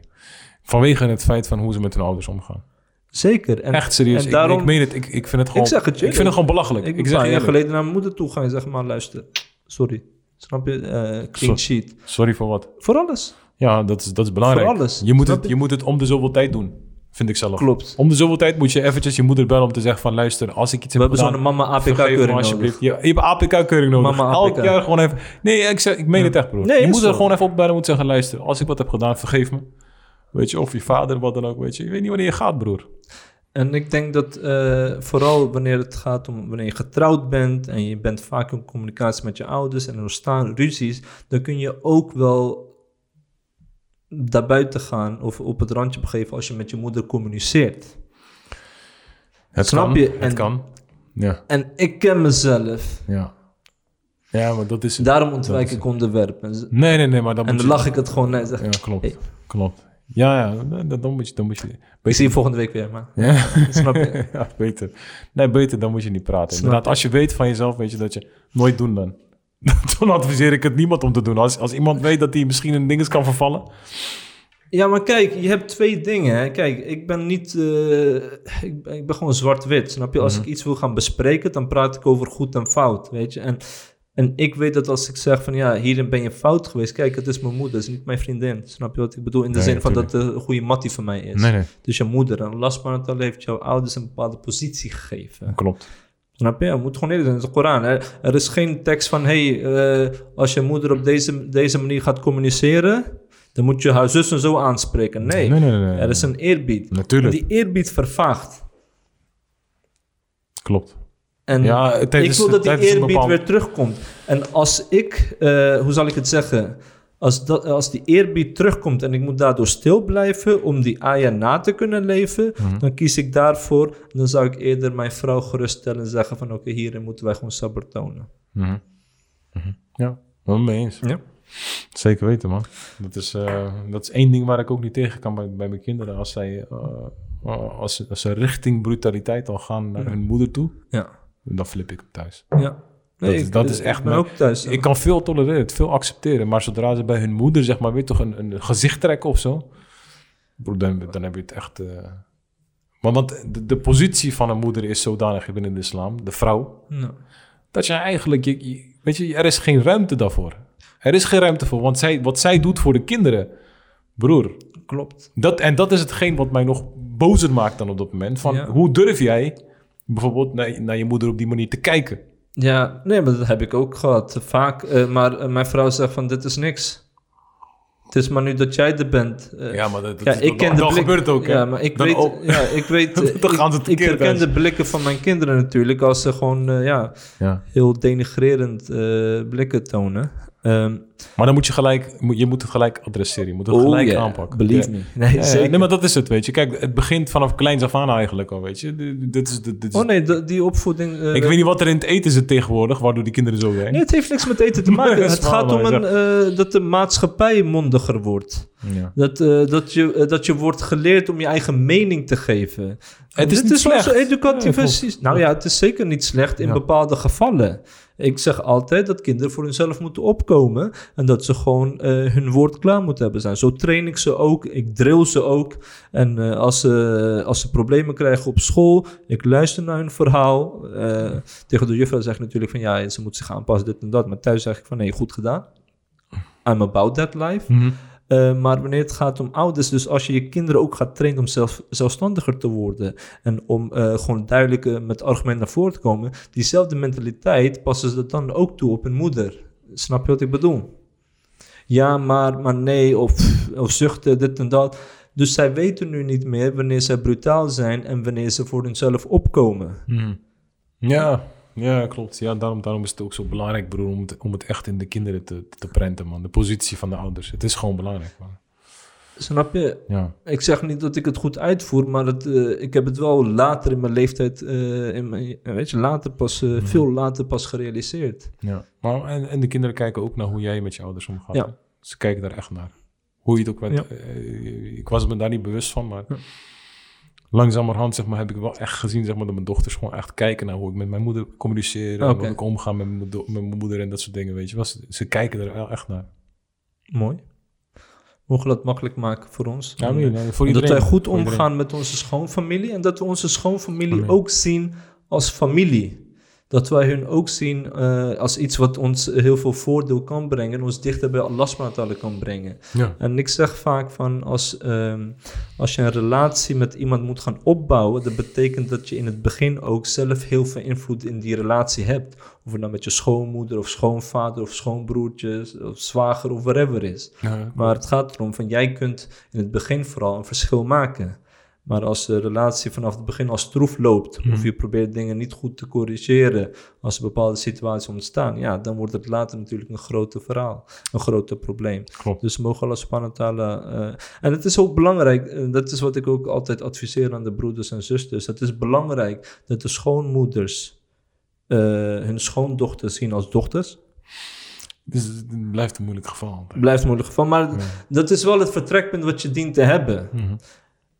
Vanwege het feit van hoe ze met hun ouders omgaan. Zeker. En, Echt serieus. En Ik, daarom, ik meen het. Ik, ik vind het gewoon... zeg het je. Ik vind het gewoon belachelijk. ik, Ik, een zeg je jaar geleden naar mijn moeder toe gaan en zeggen, maar luister, sorry. Snap je? Eh, clean sheet. Sorry voor wat. Voor alles. Ja, dat is, dat is belangrijk. Voor alles. Je moet, het, je? je moet het om de zoveel tijd doen. Vind ik zelf. Klopt. Om de zoveel tijd moet je eventjes je moeder bellen om te zeggen van... Luister, als ik iets We heb hebben gedaan... zo'n mama vergeef me APK-keuring alsjeblieft. nodig. Ja, je hebt APK-keuring nodig. Mama Elk APK. jaar gewoon even... Nee, ik, zeg, ik meen het echt, broer. Nee, je moet er gewoon even opbellen en moet zeggen... Luister, als ik wat heb gedaan, vergeef me. Weet je, of je vader, wat dan ook, weet je. Je weet niet wanneer je gaat, broer. En ik denk dat eh, vooral wanneer het gaat om wanneer je getrouwd bent en je bent vaak in communicatie met je ouders en er ontstaan ruzies, dan kun je ook wel daarbuiten gaan of op het randje begeven als je met je moeder communiceert. Het Snap kan, je? Het En- kan. Ja, En ik ken mezelf, ja. Ja, maar dat is... daarom ontwijk is- ik onderwerpen. En Nee, nee, nee, maar dan dan moet je... lach ik het gewoon. Zeg, Ja, klopt. Hey. Klopt. Ja, ja, dan, dan moet je... Dan moet je Ik zie je volgende week weer, man. Ja. Snap je? ja, beter. Nee, beter, dan moet je niet praten. Inderdaad, als je weet van jezelf, weet je dat je nooit doen dan. dan adviseer ik het niemand om te doen. Als, als iemand weet dat hij misschien in dinges kan vervallen, Ja, maar kijk, je hebt twee dingen. Hè. Kijk, ik ben niet... eh, ik, ben- ik ben gewoon zwart-wit, snap je? Als Mhm. ik iets wil gaan bespreken, dan praat ik over goed en fout, weet je? En, en ik weet dat als ik zeg van, ja, hierin ben je fout geweest. Kijk, het is mijn moeder, het is niet mijn vriendin. Snap je wat ik bedoel? In de Nee, zin van dat het een goede mattie van mij is. Nee, nee, Dus je moeder, en subhanahu wa ta'ala heeft jouw ouders een bepaalde positie gegeven. klopt. Snap je? Moet gewoon eerlijk zijn. Het is de Koran. Er, is geen tekst van... hey, eh, als je moeder op deze, deze manier gaat communiceren... dan moet je haar zus en zo aanspreken. Nee, Nee, nee, nee, nee. er is een eerbied. Natuurlijk. Die eerbied vervaagt. Klopt. En Ja, ik wil dat die eerbied bepaald- weer terugkomt. En als ik... eh, hoe zal ik het zeggen? Als, dat, als die eerbied terugkomt en ik moet daardoor stil blijven... om die aya na te kunnen leven... Mhm. dan kies ik daarvoor. Dan zou ik eerder mijn vrouw geruststellen en zeggen van... oké, hierin moeten wij gewoon sabber tonen. Mhm. Mhm. Ja, wel mee eens. Ja. Zeker weten, man. Dat is, eh, dat is één ding waar ik ook niet tegen kan bij, bij mijn kinderen. Als, zij, eh, eh, als, ze- als ze richting brutaliteit al gaan naar hun moeder toe, Ja. dan flip ik hem thuis. Ja. Dat is- dat is ik echt ook thuis. Ik kan veel tolereren, veel accepteren. Maar zodra ze bij hun moeder, zeg maar, weer toch een, een gezicht trekken of zo. Broer, dan, dan heb je het echt. eh, Want, want de, de positie van een moeder is zodanig binnen de islam, de vrouw, dat je eigenlijk, je, je- weet je, er is geen ruimte daarvoor. Er is geen ruimte voor, want zij, wat zij doet voor de kinderen, broer. Klopt. Dat, en dat is hetgeen wat mij nog bozer maakt dan op dat moment. Van Ja. hoe durf jij bijvoorbeeld naar, naar je moeder op die manier te kijken? Ja, nee, maar dat heb ik ook gehad. Vaak. eh, maar eh, mijn vrouw zegt van, dit is niks. Het is maar nu dat jij er bent. Eh, Ja, maar dat, ja, ik ken de dan blik- gebeurt ook. hè? Ja, maar ik Dan weet, ook. ja, ik weet, eh, Dan ik- gaan ze ik, tekeer herken de blikken van mijn kinderen natuurlijk als ze gewoon, eh, ja, Ja. heel denigrerend eh, blikken tonen. Ehm, Maar dan moet je gelijk, je moet het gelijk adresseren. Je moet het oh gelijk yeah, aanpakken. Believe Ja. me. Nee, Ja, zeker. nee, maar dat is het, weet je. Kijk, het begint vanaf kleins af aan eigenlijk al, weet je. Dit is, dit is, Oh nee, die opvoeding... eh, ik weet niet wat er in het eten zit tegenwoordig, waardoor die kinderen zo zijn. Nee, het heeft niks met eten te maken. Het gaat om een, eh, dat de maatschappij mondiger wordt. Ja. Dat, eh, dat, je, dat je wordt geleerd om je eigen mening te geven. Het is Dit niet is educatieve... Ja, sys- nou ja, het is zeker niet slecht in bepaalde gevallen. Ik zeg altijd dat kinderen voor hunzelf moeten opkomen... en dat ze gewoon eh, hun woord klaar moeten hebben zijn. Zo train ik ze ook, ik drill ze ook. En eh, als, ze, als ze problemen krijgen op school... ik luister naar hun verhaal. Eh, tegen de juffrouw zeg ik natuurlijk van... ja, ze moet zich aanpassen, dit en dat. Maar thuis zeg ik van, nee, goed gedaan. I'm about that life. Mhm. Uh, maar wanneer het gaat om ouders, dus als je je kinderen ook gaat trainen om zelf, zelfstandiger te worden en om uh, gewoon duidelijk uh, met argumenten naar voren te komen, diezelfde mentaliteit passen ze dan ook toe op hun moeder. Snap je wat ik bedoel? Ja, maar, maar nee, of, of zuchten, dit en dat. Dus zij weten nu niet meer wanneer zij brutaal zijn en wanneer ze voor hunzelf opkomen. Mhm. Ja, ja, klopt. Ja, daarom, daarom is het ook zo belangrijk, broer, om het, om het echt in de kinderen te, te prenten, man. De positie van de ouders. Het is gewoon belangrijk, man. Snap je? Ja. Ik zeg niet dat ik het goed uitvoer, maar het, uh, ik heb het wel later in mijn leeftijd, uh, in mijn, weet je, later pas, uh, mm. veel later pas gerealiseerd. Ja, maar en, en de kinderen kijken ook naar hoe jij met je ouders omgaat. Ja. Ze kijken daar echt naar. Hoe je het ook bent. Ja. Ik was me daar niet bewust van, maar ja. Langzamerhand zeg maar, heb ik wel echt gezien zeg maar, dat mijn dochters gewoon echt kijken naar hoe ik met mijn moeder communiceer. En hoe ik omga met mijn, do- met mijn moeder en dat soort dingen. Weet je. wel. Ze, ze kijken er wel echt naar. Mooi. Mogen we dat makkelijk maken voor ons? Ja, nee, nee, voor En dat iedereen. wij goed iedereen. omgaan met onze schoonfamilie en dat we onze schoonfamilie ook zien als familie. Dat wij hun ook zien eh, als iets wat ons heel veel voordeel kan brengen en ons dichter bij Allah subhanahu kan brengen. Ja. En ik zeg vaak van als, ehm, als je een relatie met iemand moet gaan opbouwen, dat betekent dat je in het begin ook zelf heel veel invloed in die relatie hebt. Of het nou met je schoonmoeder of schoonvader of schoonbroertje of zwager of whatever is. Ja, Maar het gaat erom van jij kunt in het begin vooral een verschil maken. Maar als de relatie vanaf het begin al stroef loopt, Mhm. of je probeert dingen niet goed te corrigeren als er bepaalde situaties ontstaan, ja, dan wordt het later natuurlijk een groter verhaal, een groter probleem. Klopt. Dus mogen wa ta'ala... eh, en het is ook belangrijk, en dat is wat ik ook altijd adviseer aan de broeders en zusters, het is belangrijk dat de schoonmoeders eh, hun schoondochters zien als dochters. Dus het blijft een moeilijk geval. Blijft een moeilijk geval, maar Ja. dat is wel het vertrekpunt wat je dient te hebben. Mhm.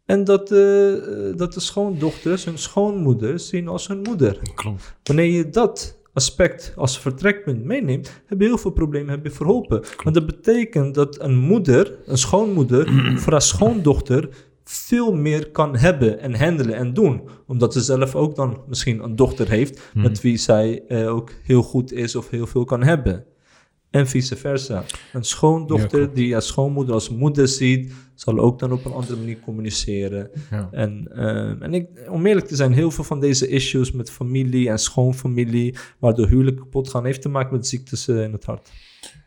En dat, eh, dat de schoondochters hun schoonmoeder zien als hun moeder. Klopt. Wanneer je dat aspect als vertrekpunt meeneemt, heb je heel veel problemen heb je verholpen. Want dat betekent dat een moeder, een schoonmoeder, voor haar schoondochter veel meer kan hebben en handelen en doen. Omdat ze zelf ook dan misschien een dochter heeft met wie zij eh, ook heel goed is of heel veel kan hebben. En vice versa. Een schoondochter Ja, die haar schoonmoeder als moeder ziet, zal ook dan op een andere manier communiceren. Ja. En, eh, en ik, om eerlijk te zijn, heel veel van deze issues met familie en schoonfamilie, waardoor huwelijken kapot gaan, heeft te maken met ziektes eh, in het hart.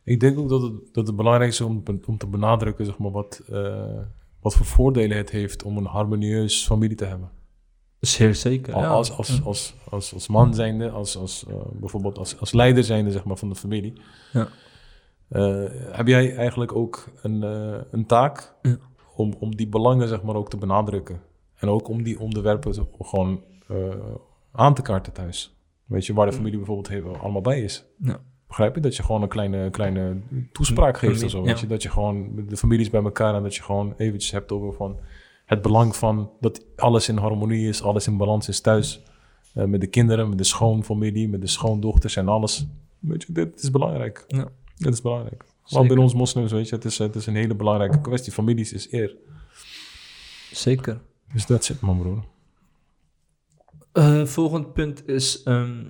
Ik denk ook dat het, dat het belangrijk is om, om te benadrukken zeg maar, wat, eh, wat voor voordelen het heeft om een harmonieus familie te hebben. Zeer zeker. Al- ja. Als, als, als, als, als man zijnde, als, als, eh, bijvoorbeeld als, als leider zijnde zeg maar, van de familie. Ja. Eh, heb jij eigenlijk ook een, eh, een taak Ja. om, om die belangen zeg maar, ook te benadrukken? En ook om die onderwerpen gewoon aan te kaarten thuis. Weet je, waar de familie bijvoorbeeld heel, allemaal bij is. Ja. Begrijp je? Dat je gewoon een kleine, kleine toespraak geeft of zo. Weet je? Dat je gewoon de families bij elkaar en dat je gewoon eventjes hebt over van het belang van dat alles in harmonie is, alles in balans is thuis. Eh, met de kinderen, met de schoonfamilie, met de schoondochters en alles. Weet je, dit is belangrijk. Ja. Dit is belangrijk. Want bij ons moslims, weet je, het is, het is een hele belangrijke kwestie. Families is eer. Zeker. Dus dat zit, man broer. Eh, volgend punt is ehm,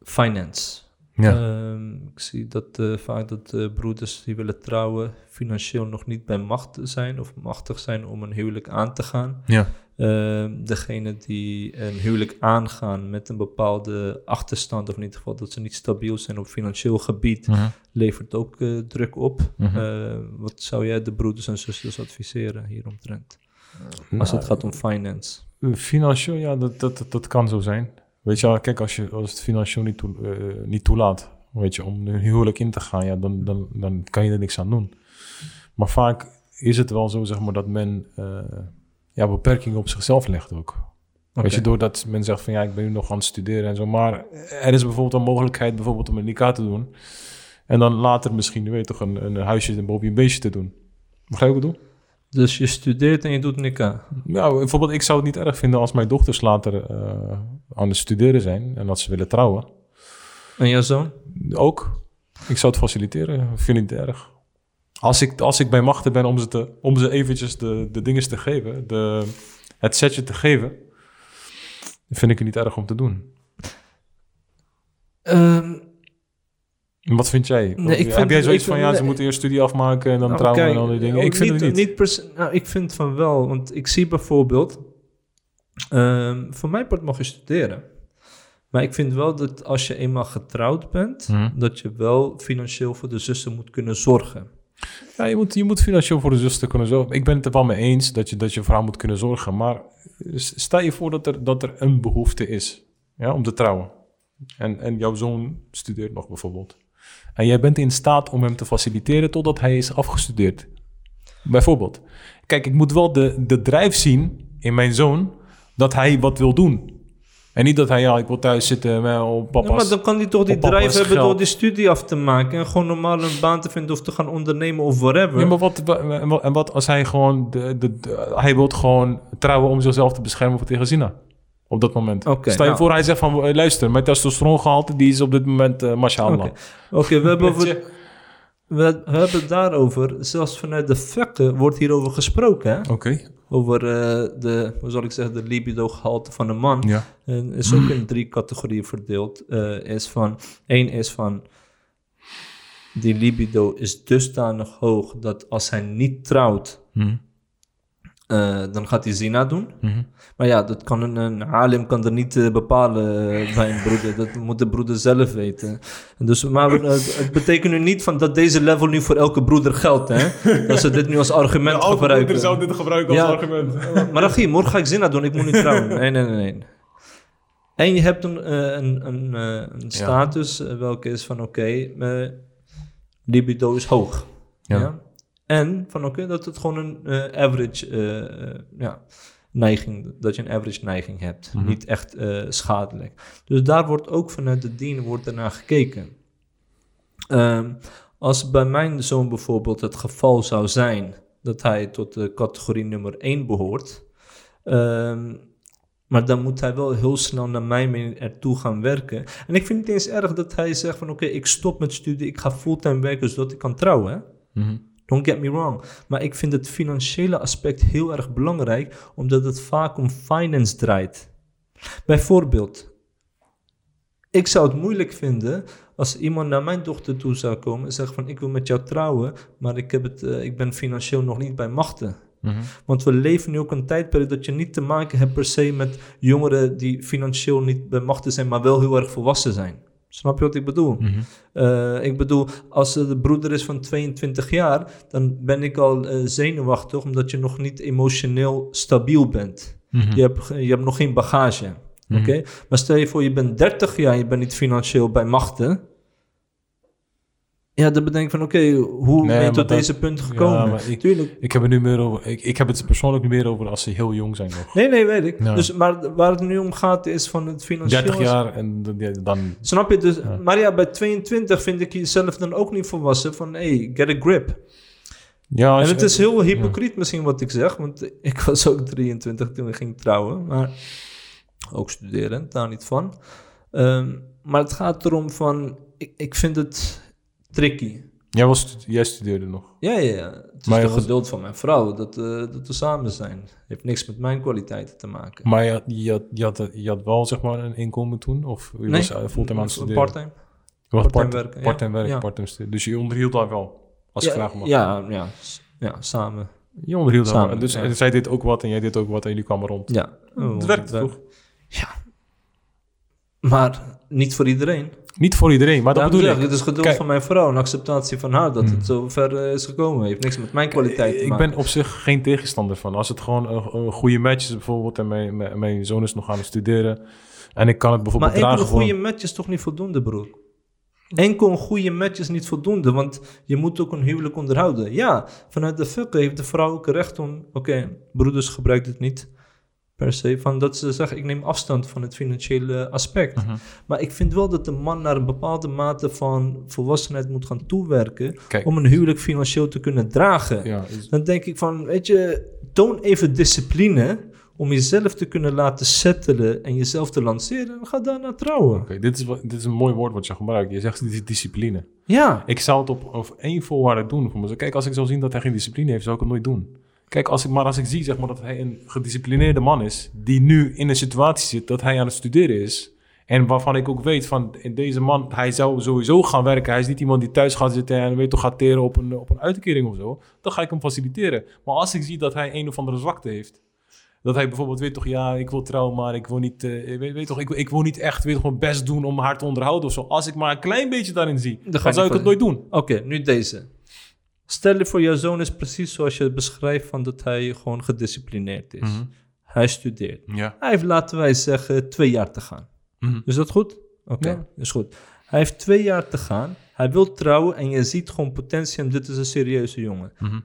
finance. Ja. Ehm, ik zie dat eh, vaak dat eh, broeders die willen trouwen financieel nog niet bij macht zijn of machtig zijn om een huwelijk aan te gaan. ja. Ehm degene die een huwelijk aangaan met een bepaalde achterstand, of in ieder geval dat ze niet stabiel zijn op financieel gebied, Mhm. levert ook eh, druk op. Mhm. Eh, wat zou jij de broeders en zusters adviseren hieromtrent? Als Nou, het gaat om finance. Financieel, ja, dat, dat, dat, dat kan zo zijn. Weet je wel, kijk, als, je, als het financieel niet, toe, eh, niet toelaat, weet je, om een huwelijk in te gaan, ja, dan, dan, dan kan je er niks aan doen. Maar vaak is het wel zo, zeg maar, dat men eh, ja, beperkingen op zichzelf legt ook. Weet je, doordat men zegt van ja, ik ben nu nog aan het studeren en zo. Maar er is bijvoorbeeld een mogelijkheid bijvoorbeeld om een nikah te doen. En dan later misschien, je weet toch, een, een huisje boven je beestje te doen. Begrijp je wat ik bedoel? Dus je studeert en je doet nikah. Nou, bijvoorbeeld, ik zou het niet erg vinden als mijn dochters later eh, aan het studeren zijn en dat ze willen trouwen. En jouw zoon? Ook. Ik zou het faciliteren. Vind ik niet erg. Als ik, als ik bij machten ben om ze, te, om ze eventjes de, de dingen te geven, de, het setje te geven, vind ik het niet erg om te doen. Ehm, Wat vind jij? Nee, ik Heb vind- jij zoiets ik- van, ja, ze nee. moeten eerst studie afmaken en dan Nou, trouwen kijk, en al die dingen? ook Ik vind het niet. per se- nou, ik vind van wel, want ik zie bijvoorbeeld, ehm, voor mijn part mag je studeren. Maar ik vind wel dat als je eenmaal getrouwd bent, Mhm. dat je wel financieel voor de zussen moet kunnen zorgen. Ja, je moet, je moet financieel voor de zuster kunnen zorgen. Ik ben het er wel mee eens dat je, dat je vrouw moet kunnen zorgen. Maar stel je voor dat er, dat er een behoefte is ja, om te trouwen. En, en jouw zoon studeert nog bijvoorbeeld. En jij bent in staat om hem te faciliteren totdat hij is afgestudeerd. Bijvoorbeeld. Kijk, ik moet wel de, de drijf zien in mijn zoon dat hij wat wil doen. En niet dat hij, ja, ik wil thuis zitten met op papa's... Ja, maar dan kan hij toch die papa's drive hebben geld. door die studie af te maken en gewoon normaal een baan te vinden of te gaan ondernemen of whatever. Ja, maar wat, wa- en wat, en wat als hij gewoon... De, de, de- hij wil gewoon trouwen om zichzelf te beschermen voor tegen Zina. Op dat moment. Oké, Stel je nou. voor, hij zegt van... eh, Luister, mijn testosterongehalte die is op dit moment... eh mashallah. Oké, we hebben over, we, hebben het daarover, zelfs vanuit de vakken wordt hierover gesproken. Hè? Oké. Over eh, de, hoe zal ik zeggen, de libido-gehalte van een man. Ja. En is ook in drie categorieën verdeeld. Eh, is van, één is van, die libido is dusdanig hoog dat als hij niet trouwt, Mhm. Eh, dan gaat hij zina doen. Mhm. Maar ja, dat kan een, een alim kan er niet eh, bepalen eh, bij een broeder. Dat moet de broeder zelf weten. En Dus, maar we- het, betekent nu niet van dat deze level nu voor elke broeder geldt. Hè? Dat ze dit nu als argument gebruiken. dit gebruiken als Ja. argument. Maar Rachie, morgen ga ik zin doen. Ik moet niet trouwen. Nee, nee, nee. nee. En je hebt een, eh, een, een, eh, een status eh, welke is van oké, eh, libido is hoog. Ja. En van oké, dat het gewoon een eh, average eh, ja, neiging, dat je een average neiging hebt. Mhm. Niet echt schadelijk. Dus daar wordt ook vanuit de dien wordt ernaar gekeken. Ehm, als bij mijn zoon bijvoorbeeld het geval zou zijn dat hij tot de categorie nummer 1 behoort, ehm, Maar dan moet hij wel heel snel naar mijn mening ertoe gaan werken. En ik vind het niet eens erg dat hij zegt van... oké, ik stop met studie, ik ga fulltime werken zodat ik kan trouwen. Mhm. Don't get me wrong. Maar ik vind het financiële aspect heel erg belangrijk, omdat het vaak om finance draait. Bijvoorbeeld, ik zou het moeilijk vinden als iemand naar mijn dochter toe zou komen en zeggen van ik wil met jou trouwen, maar ik, heb het, eh, ik ben financieel nog niet bij machten. Mhm. Want we leven nu ook een tijdperiode dat je niet te maken hebt per se met jongeren die financieel niet bij machten zijn, maar wel heel erg volwassen zijn. Snap je wat ik bedoel? Mhm. Eh, ik bedoel, als de broeder is van 22 jaar, dan ben ik al eh, zenuwachtig omdat je nog niet emotioneel stabiel bent. Mhm. Je, hebt, je hebt nog geen bagage. Mhm. Oké? Maar stel je voor, je bent 30 jaar en je bent niet financieel bij machten. Ja, dan bedenk van, oké, hoe Nee, ben je tot dat- deze punt gekomen? Ja, ik- Tuurlijk. Ik heb het nu meer over. Ik, ik heb het persoonlijk nu meer over als ze heel jong zijn nog. Nee, nee, weet ik. Ja. Dus, maar waar het nu om gaat is van het financieel... 30 jaar en dan-. Snap je? Dus, Ja. Maar ja, bij 22 vind ik jezelf dan ook niet volwassen van, hey, get a grip. Ja, En het je- is heel hypocriet misschien wat ik zeg, want ik was ook 23 toen ik ging trouwen, maar ook studeren, daar niet van. Ehm, maar het gaat erom van, ik, ik vind het tricky. Jij, was, stu- jij studeerde nog. Ja, ja, ja. Het is Maar de was- geduld van mijn vrouw dat, eh, dat we samen zijn. heeft niks met mijn kwaliteiten te maken. Maar je, had- je, had, je, had, je had wel zeg maar een inkomen toen? Of je was eh, fulltime aan het studeren? Parttime. Je was part-time part- werken, ja. Part-time werken, Ja. part-time studeren. Dus je onderhield daar wel, als ik ja, vragen mag. Ja, ja, ja, samen. Je onderhield daar Samen, wel. Dus ja. en zij deed ook wat en jij deed ook wat en jullie kwamen rond. Ja. Het werkte toch? Maar niet voor iedereen. Niet voor iedereen, maar dat bedoel ik. Het is geduld Kijk- van mijn vrouw en acceptatie van haar dat Hmm. het zo ver eh, is gekomen. heeft niks met mijn kwaliteit te Ik maken. ben op zich geen tegenstander van. Als het gewoon een, een goede match is bijvoorbeeld en mijn, mijn, mijn zoon is nog aan het studeren en ik kan het bijvoorbeeld Maar enkel dragen een goede gewoon... match is toch niet voldoende, broer? Enkel een goede match is niet voldoende, want je moet ook een huwelijk onderhouden. Ja, vanuit de fiqh heeft de vrouw ook recht om... Oké, broeders gebruikt het niet per se, van dat ze zeggen... ik neem afstand van het financiële aspect. Mhm. Maar ik vind wel dat de man naar een bepaalde mate van volwassenheid moet gaan toewerken... Kijk, om een huwelijk financieel te kunnen dragen. ja, is- Dan denk ik van, weet je, toon even discipline om jezelf te kunnen laten settelen en jezelf te lanceren. En ga daarna trouwen. Oké, dit, is, dit is een mooi woord wat je gebruikt. Je zegt dis- discipline. Ja, Ik zou het op, op één voorwaarde doen voor mezelf. Kijk, als ik zou zien dat hij geen discipline heeft, zou ik het nooit doen. Kijk, als ik, maar als ik zie zeg maar, dat hij een gedisciplineerde man is, die nu in een situatie zit dat hij aan het studeren is, en waarvan ik ook weet van in deze man, hij zou sowieso gaan werken. Hij is niet iemand die thuis gaat zitten en weet toch gaat teren op een, op een uitkering of zo. Dan ga ik hem faciliteren. Maar als ik zie dat hij een of andere zwakte heeft, dat hij bijvoorbeeld weet toch, ja, ik wil trouwen, maar ik wil niet, eh, weet, weet toch, ik, wil- ik wil niet echt, weet toch, mijn best doen om haar te onderhouden of zo. Als ik maar een klein beetje daarin zie, Dan zou ik het nooit doen. oké, nu deze. Stel je voor, jouw zoon is precies zoals je het beschrijft van dat hij gewoon gedisciplineerd is. Mhm. Hij studeert. Ja. Hij heeft, laten wij zeggen, twee jaar te gaan. Mhm. Is dat goed? Oké, Ja. is goed. Hij heeft twee jaar te gaan. Hij wil trouwen en je ziet gewoon potentie en dit is een serieuze jongen. Mhm.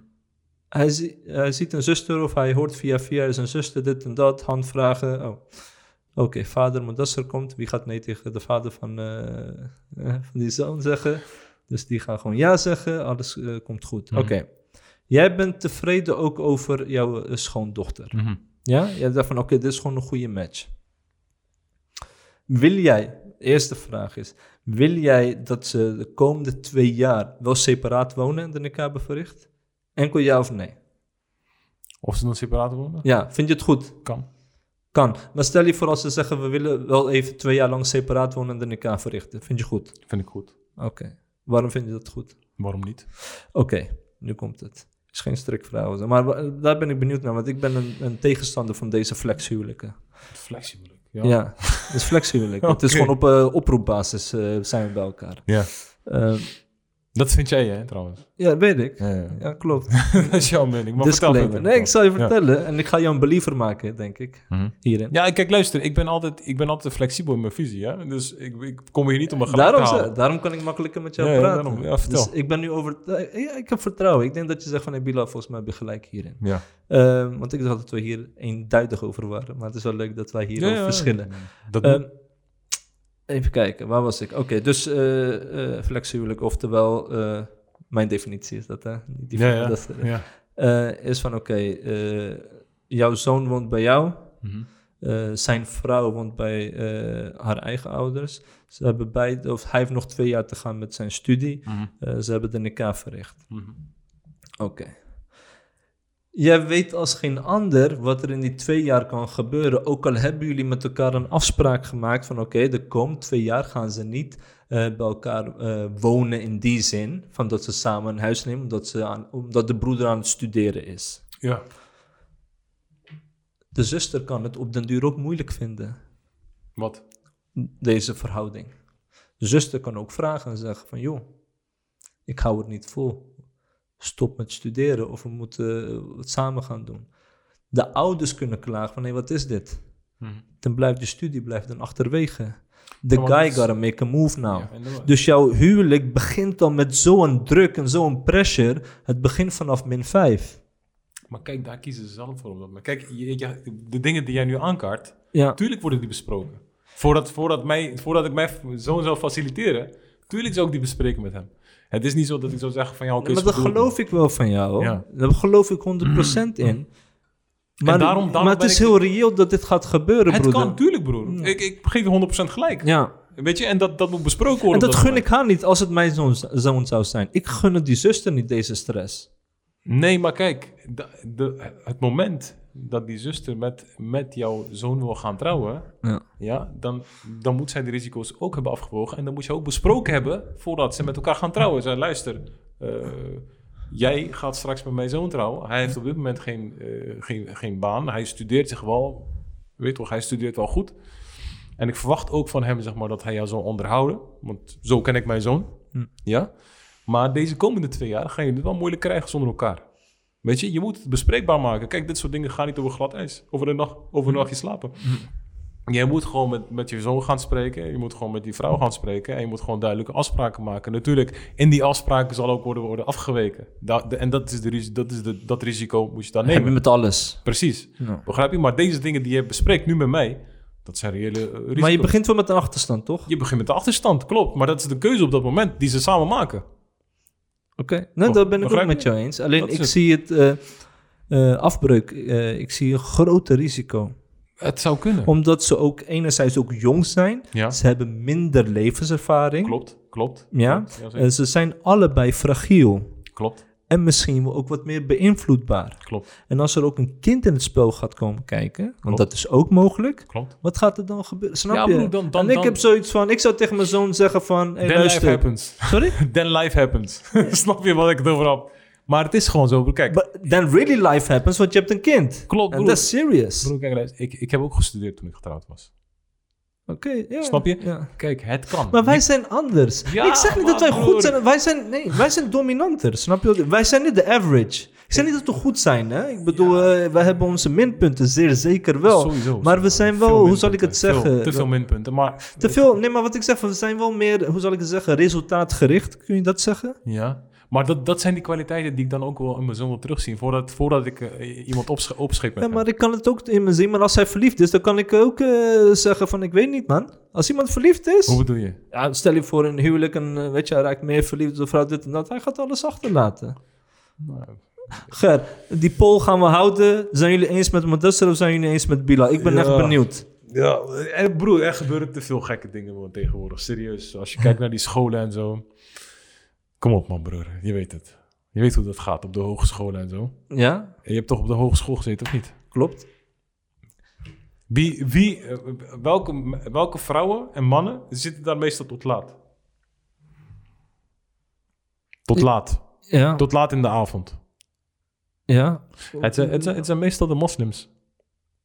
Hij, zie- hij ziet een zuster of hij hoort via via zijn zuster dit en dat, handvragen. Oh. Oké, vader Modassar komt. Wie gaat nee tegen de vader van, eh, eh, van die zoon zeggen? Dus die gaan gewoon ja zeggen, alles eh, komt goed. Mhm. Oké. Jij bent tevreden ook over jouw eh, schoondochter. Mhm. Ja? Jij dacht van, oké, dit is gewoon een goede match. Wil jij, eerste vraag is, wil jij dat ze de komende twee jaar wel separaat wonen en de nikah hebben verricht? Enkel ja of nee? Of ze dan separaat wonen? Ja, vind je het goed? Kan. Kan. Maar stel je voor als ze zeggen, we willen wel even twee jaar lang separaat wonen en de nikah verrichten. Vind je goed? Vind ik goed. Oké. Waarom vind je dat goed? Waarom niet? Oké, nu komt het. is geen strikvrouw. Maar daar ben ik benieuwd naar, want ik ben een, een tegenstander van deze flexhuwelijken. Flexibel. Ja, het is flexhuwelijk. Het is gewoon op eh, oproepbasis eh, zijn we bij elkaar. Ja. Eh, Dat vind jij, hè, trouwens. ja, weet ik. Ja, ja. Ja, klopt. dat is jouw mening. Maar vertel. Nee, ik zal je Ja. vertellen. En ik ga jou een believer maken, denk ik. Mhm. Hierin. Ja, kijk, luister. Ik ben altijd, ik ben altijd flexibel in mijn visie, hè. Dus ik, ik kom hier niet om een gelijk Daarom, te halen. daarom kan ik makkelijker met jou praten. daarom. Ja, vertel. dus ik ben nu over... Ja, ik heb vertrouwen. Ik denk dat je zegt van... Hey, Bilal, volgens mij heb je gelijk hierin. Ja. Ehm, want ik dacht dat we hier eenduidig over waren. Maar het is wel leuk dat wij hierover ja, verschillen. Dat Ehm, even kijken, waar was ik? Oké, dus eh eh flexhuwelijk, oftewel... eh, mijn definitie is dat, hè? Die ja, ja. dat, ja. is van, oké, jouw zoon woont bij jou. Mhm. zijn vrouw woont bij haar eigen ouders. Ze hebben beide, of hij heeft nog twee jaar te gaan met zijn studie. Eh, ze hebben de nikah verricht. Oké. Jij weet als geen ander wat er in die twee jaar kan gebeuren. Ook al hebben jullie met elkaar een afspraak gemaakt van oké, de komende twee jaar gaan ze niet eh, bij elkaar eh, wonen in die zin. Van dat ze samen een huis nemen, omdat, ze aan, omdat de broeder aan het studeren is. Ja. De zuster kan het op den duur ook moeilijk vinden, Wat? deze verhouding. De zuster kan ook vragen en zeggen van joh, ik hou het niet vol. Stop met studeren of we moeten eh, het samen gaan doen. De ouders kunnen klagen van hé, wat is dit? Dan blijft de studie blijft dan achterwege. The Ja, guy gotta make a move now. Ja, dus jouw huwelijk begint dan met zo'n druk en zo'n pressure. Het begint vanaf min 5. Maar kijk, daar kiezen ze zelf voor. moment. Kijk, je- je- de dingen die jij nu aankaart, Ja. tuurlijk worden die besproken. Voordat, voordat, mij, voordat ik mijn zoon zou faciliteren, tuurlijk zou ik die bespreken met hem. Het is niet zo dat ik zou zeggen van oké, maar dat geloof ik wel van jou. Ja. Daar geloof ik 100% in. Maar, daarom- daarom maar het is ik- heel reëel dat dit gaat gebeuren, Het broeder. kan, tuurlijk broer. Ik, ik geef je 100% gelijk. Ja. Weet je, en dat, dat moet besproken worden. En dat gun moment. ik haar niet als het mijn zoon, zoon zou zijn. Ik gun het die zuster niet deze stress. Nee, maar kijk, de, de- het moment dat die zuster met, met jouw zoon wil gaan trouwen, Ja. ja, dan, dan moet zij de risico's ook hebben afgewogen. En dan moet je ook besproken hebben voordat ze met elkaar gaan trouwen. Zij, luister, eh, jij gaat straks met mijn zoon trouwen. Hij heeft op dit moment geen, eh, geen, geen baan. Hij studeert zich wel, weet toch, hij studeert wel goed. En ik verwacht ook van hem, zeg maar, dat hij jou zal onderhouden. Want zo ken ik mijn zoon. Hm. Ja. Maar deze komende twee jaar gaan jullie het wel moeilijk krijgen zonder elkaar. Weet je, je moet het bespreekbaar maken. Kijk, dit soort dingen gaan niet over glad ijs. Over een, nacht, over een nachtje slapen. Jij moet gewoon met, met je zoon gaan spreken. Je moet gewoon met die vrouw gaan spreken. En je moet gewoon duidelijke afspraken maken. Natuurlijk, in die afspraken zal ook worden, worden afgeweken. Da- de- en dat is, de, dat, is de, dat risico moet je dan nemen. met alles. Precies. Ja. Begrijp je? Maar deze dingen die je bespreekt nu met mij, dat zijn reële eh, risico's. Maar je begint wel met een achterstand, toch? Je begint met de achterstand, klopt. Maar dat is de keuze op dat moment die ze samen maken. Oké, nou, dat ben ik ook met jou eens. Alleen ik het. zie het eh, eh, afbreuk. eh, ik zie een grote risico. Het zou kunnen. Omdat ze ook enerzijds ook jong zijn. Ja. Ze hebben minder levenservaring. Klopt, klopt. Ja. Klopt, ze zijn allebei fragiel. klopt, En misschien wel ook wat meer beïnvloedbaar. klopt, En als er ook een kind in het spel gaat komen kijken, want Klopt. dat is ook mogelijk. klopt. Wat gaat er dan gebeuren? Snap Ja, je? broer, dan- dan- en ik dan- heb zoiets van, ik zou tegen mijn zoon zeggen van, hey, Then life happens. Sorry? Then life happens. Snap je wat ik het over heb? Maar het is gewoon zo. broer. Kijk, But then really life happens, want je hebt een kind. Klopt, En broer. that's serious. broer, kijk, luister, ik, ik heb ook gestudeerd toen ik getrouwd was. Oké, ja. Snap je? Ja. Kijk, het kan. Maar wij zijn anders. Ja, ik zeg niet dat wij broer. goed zijn. Wij zijn, nee, wij zijn dominanter. Snap je? Wij zijn niet de average. Ik zeg niet dat we goed zijn. Hè? Ik bedoel, eh, wij hebben onze minpunten, zeer zeker wel. Sowieso. maar we zijn wel, hoe zal ik het. Veel- zeggen? te veel minpunten. Maar, Te veel, nee, maar wat ik zeg, we zijn wel meer, hoe zal ik het zeggen, resultaatgericht. Kun je dat zeggen? Ja. Maar dat, dat zijn die kwaliteiten die ik dan ook wel in mijn zoon wil terugzien. Voordat, voordat ik eh, iemand opsch opschep met Ja, hem. maar ik kan het ook in me zien. Maar als hij verliefd is, dan kan ik ook eh, zeggen van, ik weet niet, man. Als iemand verliefd is, Hoe bedoel je? ja, stel je voor een huwelijk en eh, weet je, hij raakt meer verliefd op de vrouw, dit en dat. Hij gaat alles achterlaten. Nou, Ger, die poll gaan we houden. Zijn jullie eens met Modester of zijn jullie eens met Bila? Ik ben Ja. echt benieuwd. Ja, eh, broer, er gebeuren te veel gekke dingen man, tegenwoordig. Serieus. Als je kijkt naar die scholen en zo. Kom op, man, broer. Je weet het. Je weet hoe dat gaat op de hogescholen en zo. Ja, En je hebt toch op de hogeschool gezeten, of niet? klopt. Wie, wie, eh, welke, welke vrouwen en mannen zitten daar meestal tot laat? Tot laat. Ja, Tot laat in de avond. ja. Het zijn, het zijn, het zijn meestal de moslims.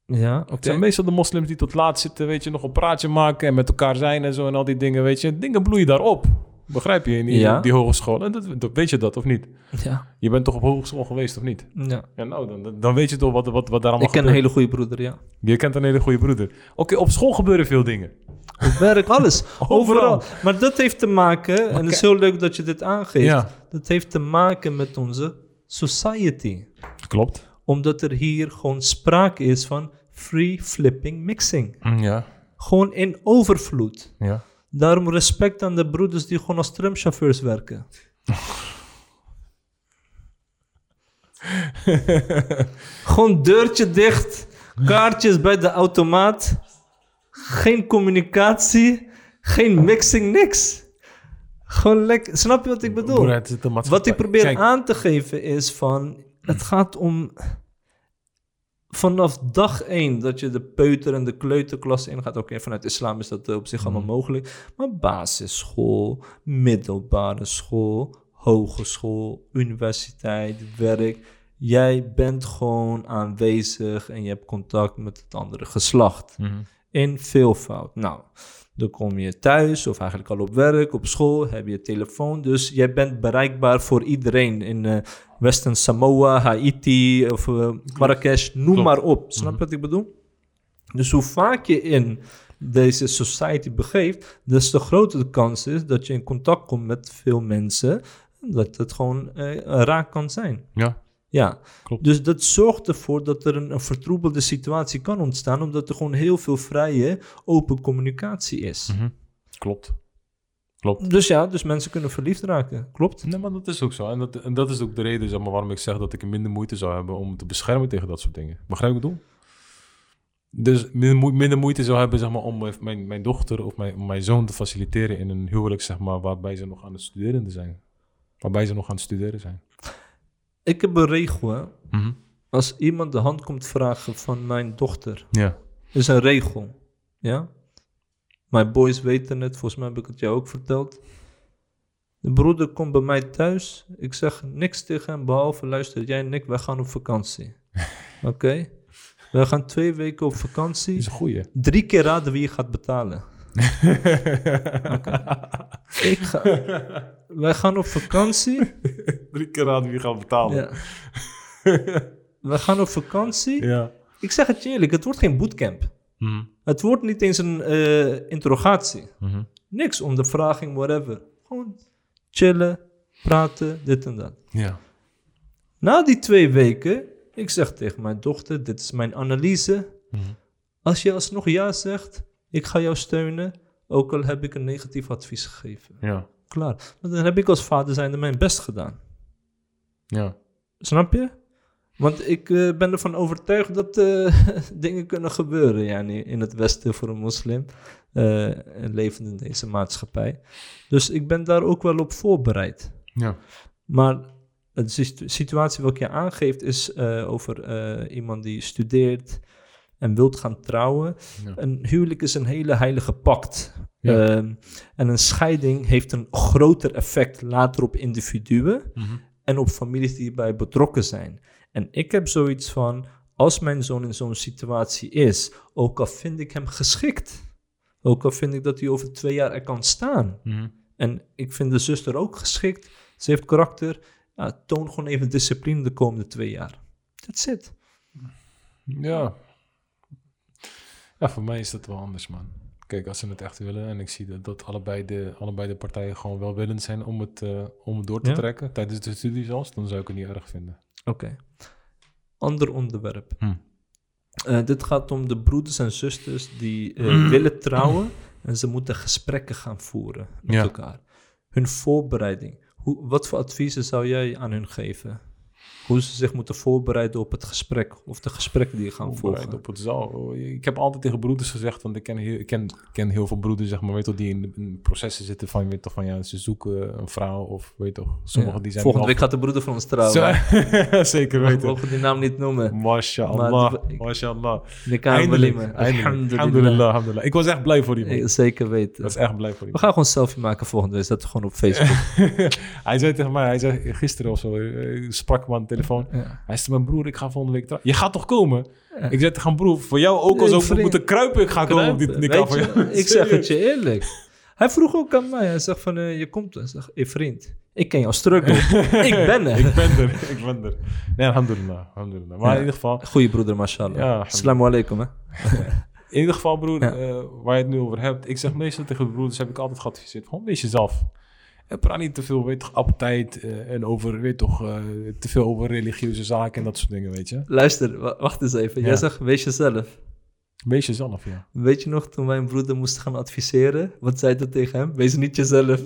Ja, oké. Het zijn meestal de moslims die tot laat zitten, weet je, nog een praatje maken en met elkaar zijn en zo en al die dingen, weet je. Dingen bloeien daarop. Begrijp je, in die, Ja. die hogeschool. En dat, weet je dat of niet? Ja, Je bent toch op hogeschool geweest of niet? ja. Ja, nou, dan, dan weet je toch wat, wat, wat daar allemaal Ik ken een hele goede broeder, ja. Je kent een hele goede broeder. Oké, op school gebeuren veel dingen. Op werk, alles. Overal. Overal. Maar dat heeft te maken, en het is heel leuk dat je dit aangeeft. Ja. Dat heeft te maken met onze society. Klopt. Omdat er hier gewoon sprake is van free flipping mixing. Ja, Gewoon in overvloed. ja. Daarom respect aan de broeders die gewoon als tramchauffeurs werken. gewoon deurtje dicht. Kaartjes bij de automaat. Geen communicatie. Geen mixing, niks. Gewoon lekker. Snap je wat ik bedoel? Broer. Wat ik probeer Kijk, aan te geven is van... Het gaat om... Vanaf dag één dat je de peuter- en de kleuterklas ingaat... Oké, vanuit islam is dat eh, op zich allemaal mogelijk. Maar basisschool, middelbare school, hogeschool, universiteit, werk... Jij bent gewoon aanwezig en je hebt contact met het andere geslacht mhm. in veelvoud. Nou, dan kom je thuis of eigenlijk al op werk, op school, heb je telefoon. Dus jij bent bereikbaar voor iedereen in eh Western Samoa, Haiti of eh, Marrakesh, noem Klopt. maar op. Snap je wat ik bedoel? Dus hoe vaak je in deze society begeeft, des te groter de kans is dat je in contact komt met veel mensen, dat het gewoon eh, raak kan zijn. Ja, Ja, Klopt. dus dat zorgt ervoor dat er een, een vertroebelde situatie kan ontstaan, omdat er gewoon heel veel vrije, open communicatie is. mhm. klopt. Klopt. Dus ja, dus mensen kunnen verliefd raken. Klopt? Nee, maar dat is ook zo. En dat, en dat is ook de reden zeg maar, waarom ik zeg dat ik minder moeite zou hebben om te beschermen tegen dat soort dingen. Begrijp ik bedoel? Dus minder, minder moeite zou hebben zeg maar, om mijn- mijn, mijn dochter of mijn, mijn zoon te faciliteren in een huwelijk zeg maar, waarbij ze nog aan het studeren zijn. Waarbij ze nog aan het studeren zijn. Ik heb een regel, hè. Als iemand de hand komt vragen van mijn dochter, Ja. is een regel. Ja? Mijn boys weten het, volgens mij heb ik het jou ook verteld. De broeder komt bij mij thuis. Ik zeg niks tegen hem, behalve luister, jij en ik, wij gaan op vakantie. Oké? Wij gaan twee weken op vakantie. is een goeie. Drie keer raden wie je gaat betalen. Ik ga, wij gaan op vakantie. Drie keer raden wie gaat betalen. Ja. wij gaan op vakantie. Ja. Ik zeg het je eerlijk, het wordt geen bootcamp. Mhm. Het wordt niet eens een eh, interrogatie. Mhm. Niks, ondervraging, whatever. Gewoon chillen, praten, dit en dat. Ja. Na die twee weken, ik zeg tegen mijn dochter, dit is mijn analyse. Mhm. Als je alsnog ja zegt, ik ga jou steunen, ook al heb ik een negatief advies gegeven. Ja. Klaar. Want dan heb ik als vader zijnde mijn best gedaan. Ja. Snap je? Want ik eh, ben ervan overtuigd dat eh, dingen kunnen gebeuren ja, in het Westen voor een moslim. eh levend in deze maatschappij. Dus ik ben daar ook wel op voorbereid. Ja. Maar de situ- situatie wat je aangeeft is over iemand die studeert en wilt gaan trouwen. Ja. Een huwelijk is een hele heilige pact. Ja. Ehm, en een scheiding heeft een groter effect later op individuen Mhm. en op families die erbij betrokken zijn. En ik heb zoiets van, als mijn zoon in zo'n situatie is, ook al vind ik hem geschikt, ook al vind ik dat hij over twee jaar er kan staan, Mhm. en ik vind de zuster ook geschikt, ze heeft karakter, ja, toon gewoon even discipline de komende twee jaar. That's it. Ja. Ja, voor mij is dat wel anders, man. Kijk, als ze het echt willen en ik zie dat, dat allebei, de, allebei de partijen gewoon welwillend zijn om het, eh, om het door te Ja. trekken, tijdens de studie zelfs, dan zou ik het niet erg vinden. Oké. Ander onderwerp. Hm. Eh, dit gaat om de broeders en zusters die eh, willen trouwen en ze moeten gesprekken gaan voeren met Ja. elkaar. Hun voorbereiding. Hoe, wat voor adviezen zou jij aan hun geven? Hoe ze zich moeten voorbereiden op het gesprek of de gesprekken die gaan Voorbereid volgen. op het zal. Ik heb altijd tegen broeders gezegd, want ik ken heel, ik ken, ken heel veel broeders, zeg maar, weet toch, die in, in processen zitten van, weet toch, van ja, ze zoeken een vrouw of weet toch, sommigen Ja. die zijn Volgende week gaat de broeder van ons trouwen. Zeker We weten. mogen die naam niet noemen. Mashallah, mashallah. Alhamdulillah. Alhamdulillah. Ik was echt blij voor die man. Zeker Ik weten. was echt blij voor die We man. gaan gewoon een selfie maken volgende week. Dat gewoon op Facebook. hij zei tegen mij, hij zei gisteren of zo, eh, ik sprak de telefoon. Ja. Hij zei, mijn broer, ik ga volgende week trouwen. Je gaat toch komen? Ja. Ik zei tegen hem, broer, voor jou ook als ook vriend. moeten kruipen, ik ga komen op dit Kruipen. nikah van je, jou. Ik zeg het je eerlijk. Hij vroeg ook aan mij. Hij zegt van, eh, je komt. Hij zegt, hey vriend, ik ken jouw struggle. ik ben er. Ik ben er, ik ben er. Nee, alhamdulillah, alhamdulillah. Maar Ja. in ieder geval, Goeie broeder, mashallah. Ja. Assalamu alaikum, hè. in ieder geval broer, eh, waar je het nu over hebt. Ik zeg meestal tegen de broeders, heb ik altijd geadviseerd, gewoon wees jezelf. En praat niet te veel, weet toch, appetijt eh, en over, weet toch, eh, te veel over religieuze zaken en dat soort dingen, weet je. Luister, wa- wacht eens even. Jij zegt, wees jezelf. Wees jezelf, ja. Weet je nog, toen mijn broeder moest gaan adviseren, wat zei dat tegen hem? Wees niet jezelf.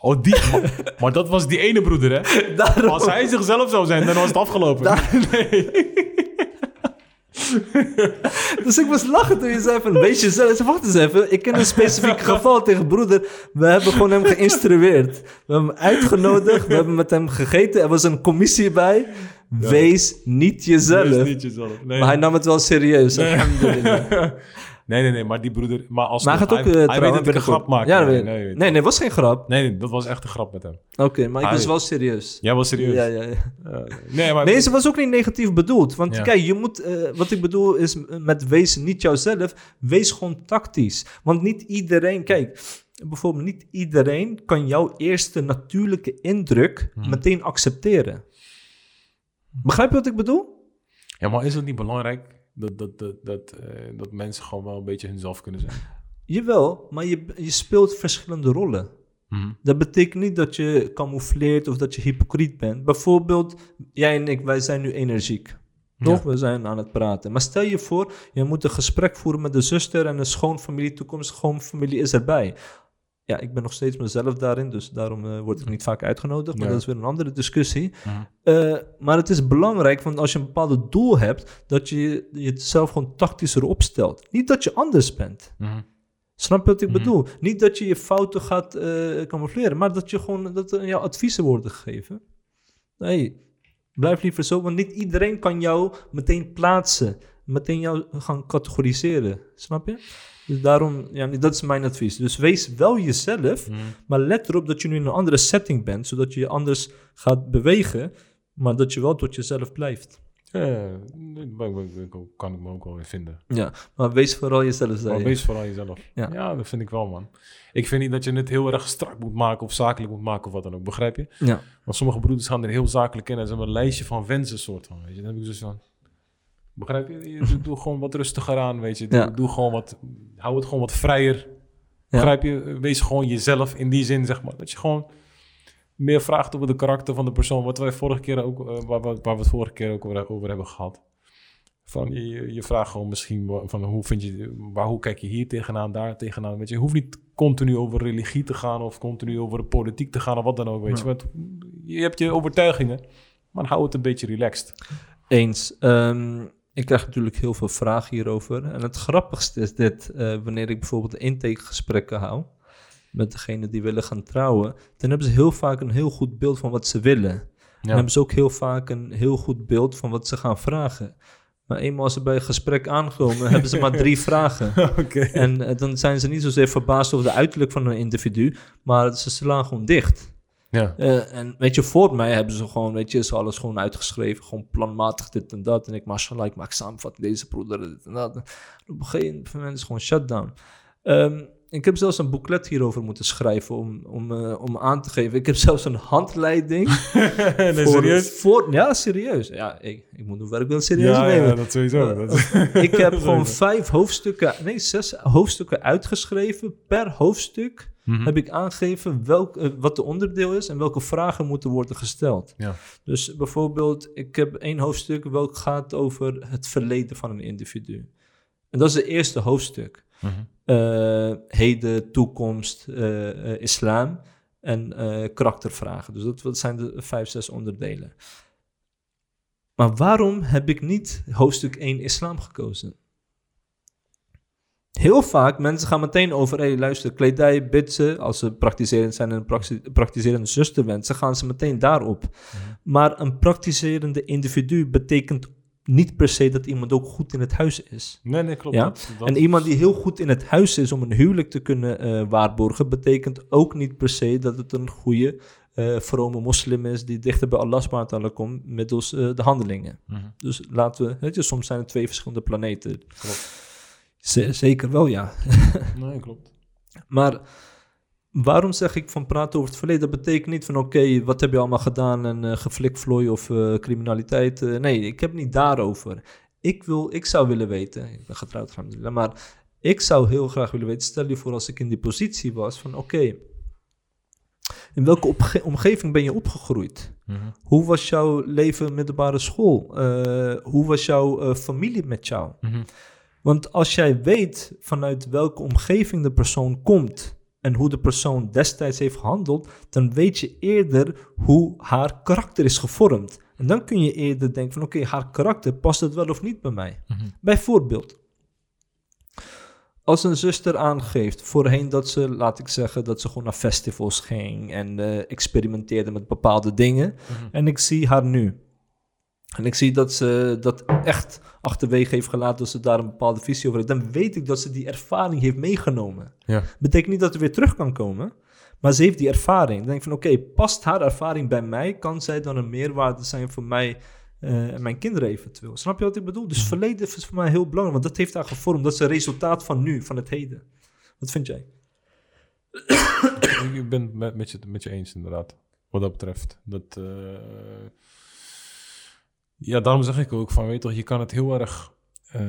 Oh, die, maar, maar dat was die ene broeder, hè? Daarom. Als hij zichzelf zou zijn, dan was het afgelopen. Nee. dus ik moest lachen toen je zei van, wees jezelf. Ik zei, wacht eens even, ik ken een specifiek geval tegen broeder. We hebben gewoon hem geïnstrueerd. We hebben hem uitgenodigd, we hebben met hem gegeten. Er was een commissie bij. Wees niet jezelf. Wees niet jezelf. Nee. Maar hij nam het wel serieus. Nee. Nee, nee, nee, maar die broeder... Maar, als Maar hij gaat ook hij, eh, hij weet dat ik een grap maak. Ja, nee, nee, nee, nee, was geen grap. nee, dat was echt een grap met hem. Oké, maar ik was Hij- wel serieus. Jij was serieus? Ja, ja, ja. Eh, nee, maar... Nee, ze was ook niet negatief bedoeld. Want kijk, je moet, eh, wat ik bedoel is met wees niet jouzelf, wees gewoon tactisch. Want niet iedereen, kijk, bijvoorbeeld niet iedereen kan jouw eerste natuurlijke indruk Mhm. meteen accepteren. Begrijp je wat ik bedoel? Ja, maar is het niet belangrijk dat, dat, dat, dat, eh, dat mensen gewoon wel een beetje hunzelf kunnen zijn? Jawel, maar je, je speelt verschillende rollen. Dat betekent niet dat je camoufleert of dat je hypocriet bent. Bijvoorbeeld, jij en ik, wij zijn nu energiek. Toch? We zijn aan het praten. Maar stel je voor, je moet een gesprek voeren met de zuster en een schoonfamilie, toekomstige schoonfamilie is erbij. Ja, ik ben nog steeds mezelf daarin, dus daarom eh, word ik niet vaak uitgenodigd. Maar Ja. dat is weer een andere discussie. Eh, maar het is belangrijk, want als je een bepaald doel hebt, dat je jezelf gewoon tactischer opstelt. Niet dat je anders bent. Mhm. Snap je wat ik Mhm. bedoel? Niet dat je je fouten gaat eh camoufleren, maar dat je gewoon dat er jouw adviezen worden gegeven. Nee, blijf liever zo, want niet iedereen kan jou meteen plaatsen, meteen jou gaan categoriseren. Snap je? Dus daarom, ja, dat is mijn advies. Dus wees wel jezelf, Mhm. maar let erop dat je nu in een andere setting bent, zodat je je anders gaat bewegen, maar dat je wel tot jezelf blijft. Ja, kan ik me ook wel weer vinden. Ja, maar wees vooral jezelf. Maar je. wees vooral jezelf. Ja. Ja. dat vind ik wel, man. Ik vind niet dat je het heel erg strak moet maken of zakelijk moet maken of wat dan ook. Begrijp je? Ja. Want sommige broeders gaan er heel zakelijk in en ze hebben een lijstje van wensen soort van. Weet je? Dan heb ik dus van... Begrijp je? je doe, doe gewoon wat rustiger aan, weet je. Doe, Ja. doe gewoon wat... Hou het gewoon wat vrijer. Begrijp je? Wees gewoon jezelf in die zin, zeg maar. Dat je gewoon meer vraagt over de karakter van de persoon. Wat wij vorige keer ook... eh, waar, we, waar we het vorige keer ook over, over hebben gehad. Van, je- je, vraagt gewoon misschien van hoe vind je, waar, hoe kijk je hier tegenaan, daar tegenaan. Weet je, je hoeft niet continu over religie te gaan of continu over de politiek te gaan of wat dan ook. Weet je, Want je hebt je overtuigingen, maar hou het een beetje relaxed. Eens. Ehm, ik krijg natuurlijk heel veel vragen hierover. En het grappigste is dit, eh, wanneer ik bijvoorbeeld intakegesprekken hou met degene die willen gaan trouwen, dan hebben ze heel vaak een heel goed beeld van wat ze willen. Dan hebben ze ook heel vaak een heel goed beeld van wat ze gaan vragen. Maar eenmaal als ze bij een gesprek aankomen, hebben ze maar drie vragen. En eh, dan zijn ze niet zozeer verbaasd over de uiterlijk van een individu, maar ze slaan gewoon dicht. Ja. Eh, en weet je, voor mij hebben ze gewoon, weet je, is alles gewoon uitgeschreven. Gewoon planmatig dit en dat. En ik, mashallah, ik maak samenvatting deze broeder, dit en dat. Op een gegeven moment is het gewoon shutdown. Ehm, ik heb zelfs een boeklet hierover moeten schrijven om, om, eh, om aan te geven. Ik heb zelfs een handleiding. nee, voor, serieus? Voor, ja, serieus. Ja, ik, ik moet mijn werk wel serieus Ja, nemen. ja, dat sowieso. Dat, Ik heb gewoon vijf hoofdstukken, nee, zes hoofdstukken uitgeschreven. Per hoofdstuk Mhm. heb ik aangegeven welk, eh, wat de onderdeel is en welke vragen moeten worden gesteld. Ja. Dus bijvoorbeeld, ik heb één hoofdstuk welk gaat over het verleden van een individu. En dat is het eerste hoofdstuk. Mhm. Eh, heden, toekomst, eh, islam en karaktervragen. Dus dat, dat zijn de vijf, zes onderdelen. Maar waarom heb ik niet hoofdstuk 1 islam gekozen? Heel vaak, mensen gaan meteen over, hey, luister, kledij, bidsen, als ze praktiserend zijn en een prakti- praktiserende zuster wensen, gaan ze meteen daarop. Maar een praktiserende individu betekent niet per se dat iemand ook goed in het huis is. Nee, nee, klopt. Ja. Dat, dat- En iemand die heel goed in het huis is om een huwelijk te kunnen eh, waarborgen, betekent ook niet per se dat het een goede, eh vrome moslim is die dichter bij Allah subhanahu komt middels eh, de handelingen. Mhm. Dus laten we, weet je, soms zijn het twee verschillende planeten. Klopt. Zeker wel, ja. Nee, klopt. Maar waarom zeg ik van praten over het verleden? Dat betekent niet van oké, wat heb je allemaal gedaan en eh geflikvlooi of eh, criminaliteit. Eh, nee, ik heb het niet daarover. Ik, wil, ik zou willen weten, ik ben getrouwd, maar ik zou heel graag willen weten, stel je voor als ik in die positie was van oké, in welke omgeving ben je opgegroeid? Mhm. Hoe was jouw leven middelbare school? Hoe was jouw familie met jou? Mhm. Want als jij weet vanuit welke omgeving de persoon komt en hoe de persoon destijds heeft gehandeld, dan weet je eerder hoe haar karakter is gevormd. En dan kun je eerder denken van oké, haar karakter, past het wel of niet bij mij? Mhm. Bijvoorbeeld, als een zuster aangeeft voorheen dat ze, laat ik zeggen, dat ze gewoon naar festivals ging en eh, experimenteerde met bepaalde dingen. Mhm. En ik zie haar nu. En ik zie dat ze dat echt achterwege heeft gelaten, dat ze daar een bepaalde visie over heeft. Dan weet ik dat ze die ervaring heeft meegenomen. Ja. Betekent niet dat ze weer terug kan komen, maar ze heeft die ervaring. Dan denk ik van oké, past haar ervaring bij mij? Kan zij dan een meerwaarde zijn voor mij eh, en mijn kinderen eventueel? Snap je wat ik bedoel? Dus verleden is voor mij heel belangrijk, want dat heeft haar gevormd. Dat is een resultaat van nu, van het heden. Wat vind jij? Ik ben het met, met, je, met je eens, inderdaad. Wat dat betreft. Dat, eh, ja, daarom zeg ik ook van, weet je toch, je kan het heel erg eh,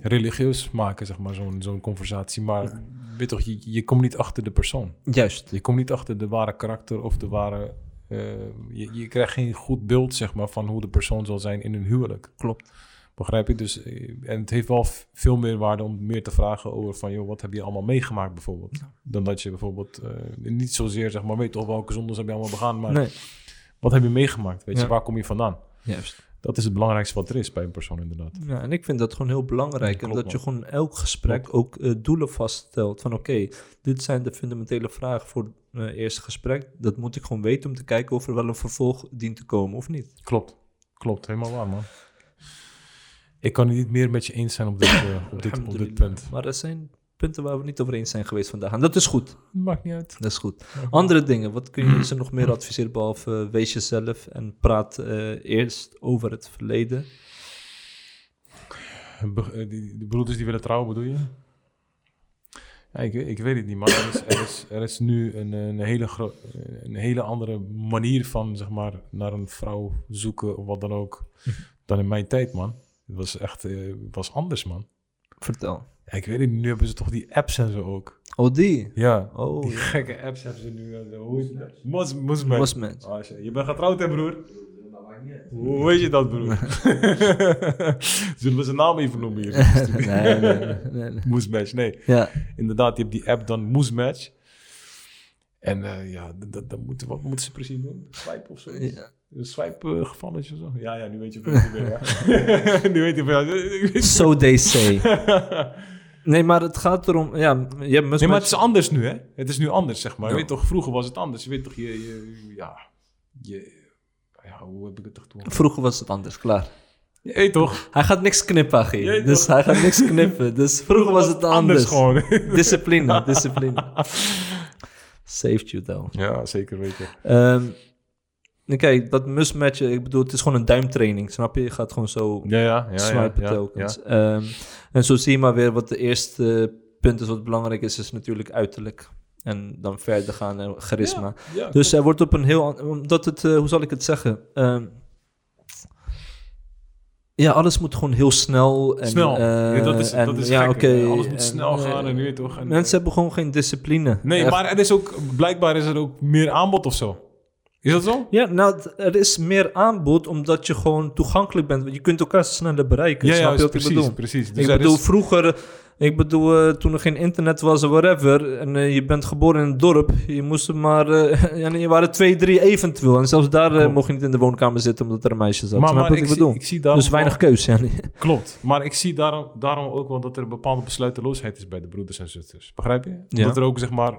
religieus maken, zeg maar, zo'n zo'n conversatie. Maar weet je toch, je, je komt niet achter de persoon. Juist. Je komt niet achter de ware karakter of de ware... eh, je, je krijgt geen goed beeld, zeg maar, van hoe de persoon zal zijn in een huwelijk. Klopt. Begrijp je? Dus, eh, en het heeft wel veel meer waarde om meer te vragen over van, joh, wat heb je allemaal meegemaakt bijvoorbeeld? Dan dat je bijvoorbeeld, niet zozeer zeg maar, weet toch welke zondes heb je allemaal begaan, maar Nee, wat heb je meegemaakt? Weet je, waar kom je vandaan? Juist. Dat is het belangrijkste wat er is bij een persoon inderdaad. Ja, en ik vind dat gewoon heel belangrijk. En dat je gewoon elk gesprek ook eh, doelen vaststelt. Van oké, dit zijn de fundamentele vragen voor het eh, eerste gesprek. Dat moet ik gewoon weten om te kijken of er wel een vervolg dient te komen of niet. Klopt. Klopt, helemaal waar man. Ik kan niet meer met je eens zijn op dit, eh, op dit, op dit punt. Maar er zijn punten waar we niet over eens zijn geweest vandaag. En dat is goed. Maakt niet uit. Dat is goed. Andere dingen, wat kun je ze nog meer adviseren behalve eh, wees jezelf en praat eh, eerst over het verleden. Be- eh, die, die broeders die willen trouwen, bedoel je? Ja, ik, ik weet het niet, maar er is, er is, er is nu een, een, hele een hele andere manier van, zeg maar, naar een vrouw zoeken of wat dan ook, dan in mijn tijd, man. Het was echt, eh, was anders, man. Vertel. Ja, ik weet het niet, nu hebben ze toch die apps en zo ook. Oh, die. Ja, Oh, die ja. gekke apps hebben ze nu. en zo. Hoe is dat? Mos, Mosmatch. Mosmatch. Je bent getrouwd, hè, broer? Hoe weet je dat, broer? Zullen we zijn naam even noemen hier? nee, nee, nee, nee. Moesmatch, nee. Ja, Inderdaad, je hebt die app dan Moesmatch. En eh, ja, d- d- dan moeten, wat moeten ze precies doen? Swipe of zo? Ja. Een swipe uh, gevalletje of zo? Ja, ja, nu weet je veel meer. Ja. nu weet je veel. so they say. Nee, maar het gaat erom... Ja, je hebt Nee, maar het is anders nu, hè? Het is nu anders, zeg maar. Ja. Je weet toch, vroeger was het anders. Je weet toch, je... je ja, je... Ja, hoe heb ik het toch toen? Vroeger was het anders, klaar. Je weet toch? Hij gaat niks knippen, Achie. Jij Dus toch? hij gaat niks knippen. Dus vroeger was het anders. gewoon. Discipline, discipline. Saved you, though. ja, zeker weten. Ehm, en kijk, dat mismatchen, ik bedoel, het is gewoon een duimtraining, snap je? Je gaat gewoon zo Ja, ja, ja. swipen ja, ja, telkens. Ehm, en zo zie je maar weer wat de eerste punt is wat belangrijk is, is natuurlijk uiterlijk. En dan verder gaan en charisma. Ja, ja, Dus er wordt op een heel... Omdat het, eh, hoe zal ik het zeggen? Ehm, ja, alles moet gewoon heel snel. En, Snel. eh, ja, dat is, en, dat is ja, gek. Alles moet En, snel eh, gaan en nu toch. En, Mensen hebben gewoon geen discipline. Nee, Echt. maar er is ook... Blijkbaar is er ook meer aanbod of zo. Is dat zo? Ja, nou, er is meer aanbod omdat je gewoon toegankelijk bent. Je kunt elkaar sneller bereiken. snap je wat precies, ik bedoel? precies. Dus ik bedoel, is- vroeger, ik bedoel, eh, toen er geen internet was of whatever, en eh, je bent geboren in een dorp, je moest maar, eh, ja, je waren twee, drie eventueel. En zelfs daar mocht je niet in de woonkamer zitten omdat er een meisje zat. maar, ik, ik zie, bedoel? ik zie daarom dus weinig wel- keus, ja. Klopt. Maar ik zie daarom, daarom ook wel dat er een bepaalde besluiteloosheid is bij de broeders en zusters. Begrijp je? Ja. Dat er ook, zeg maar,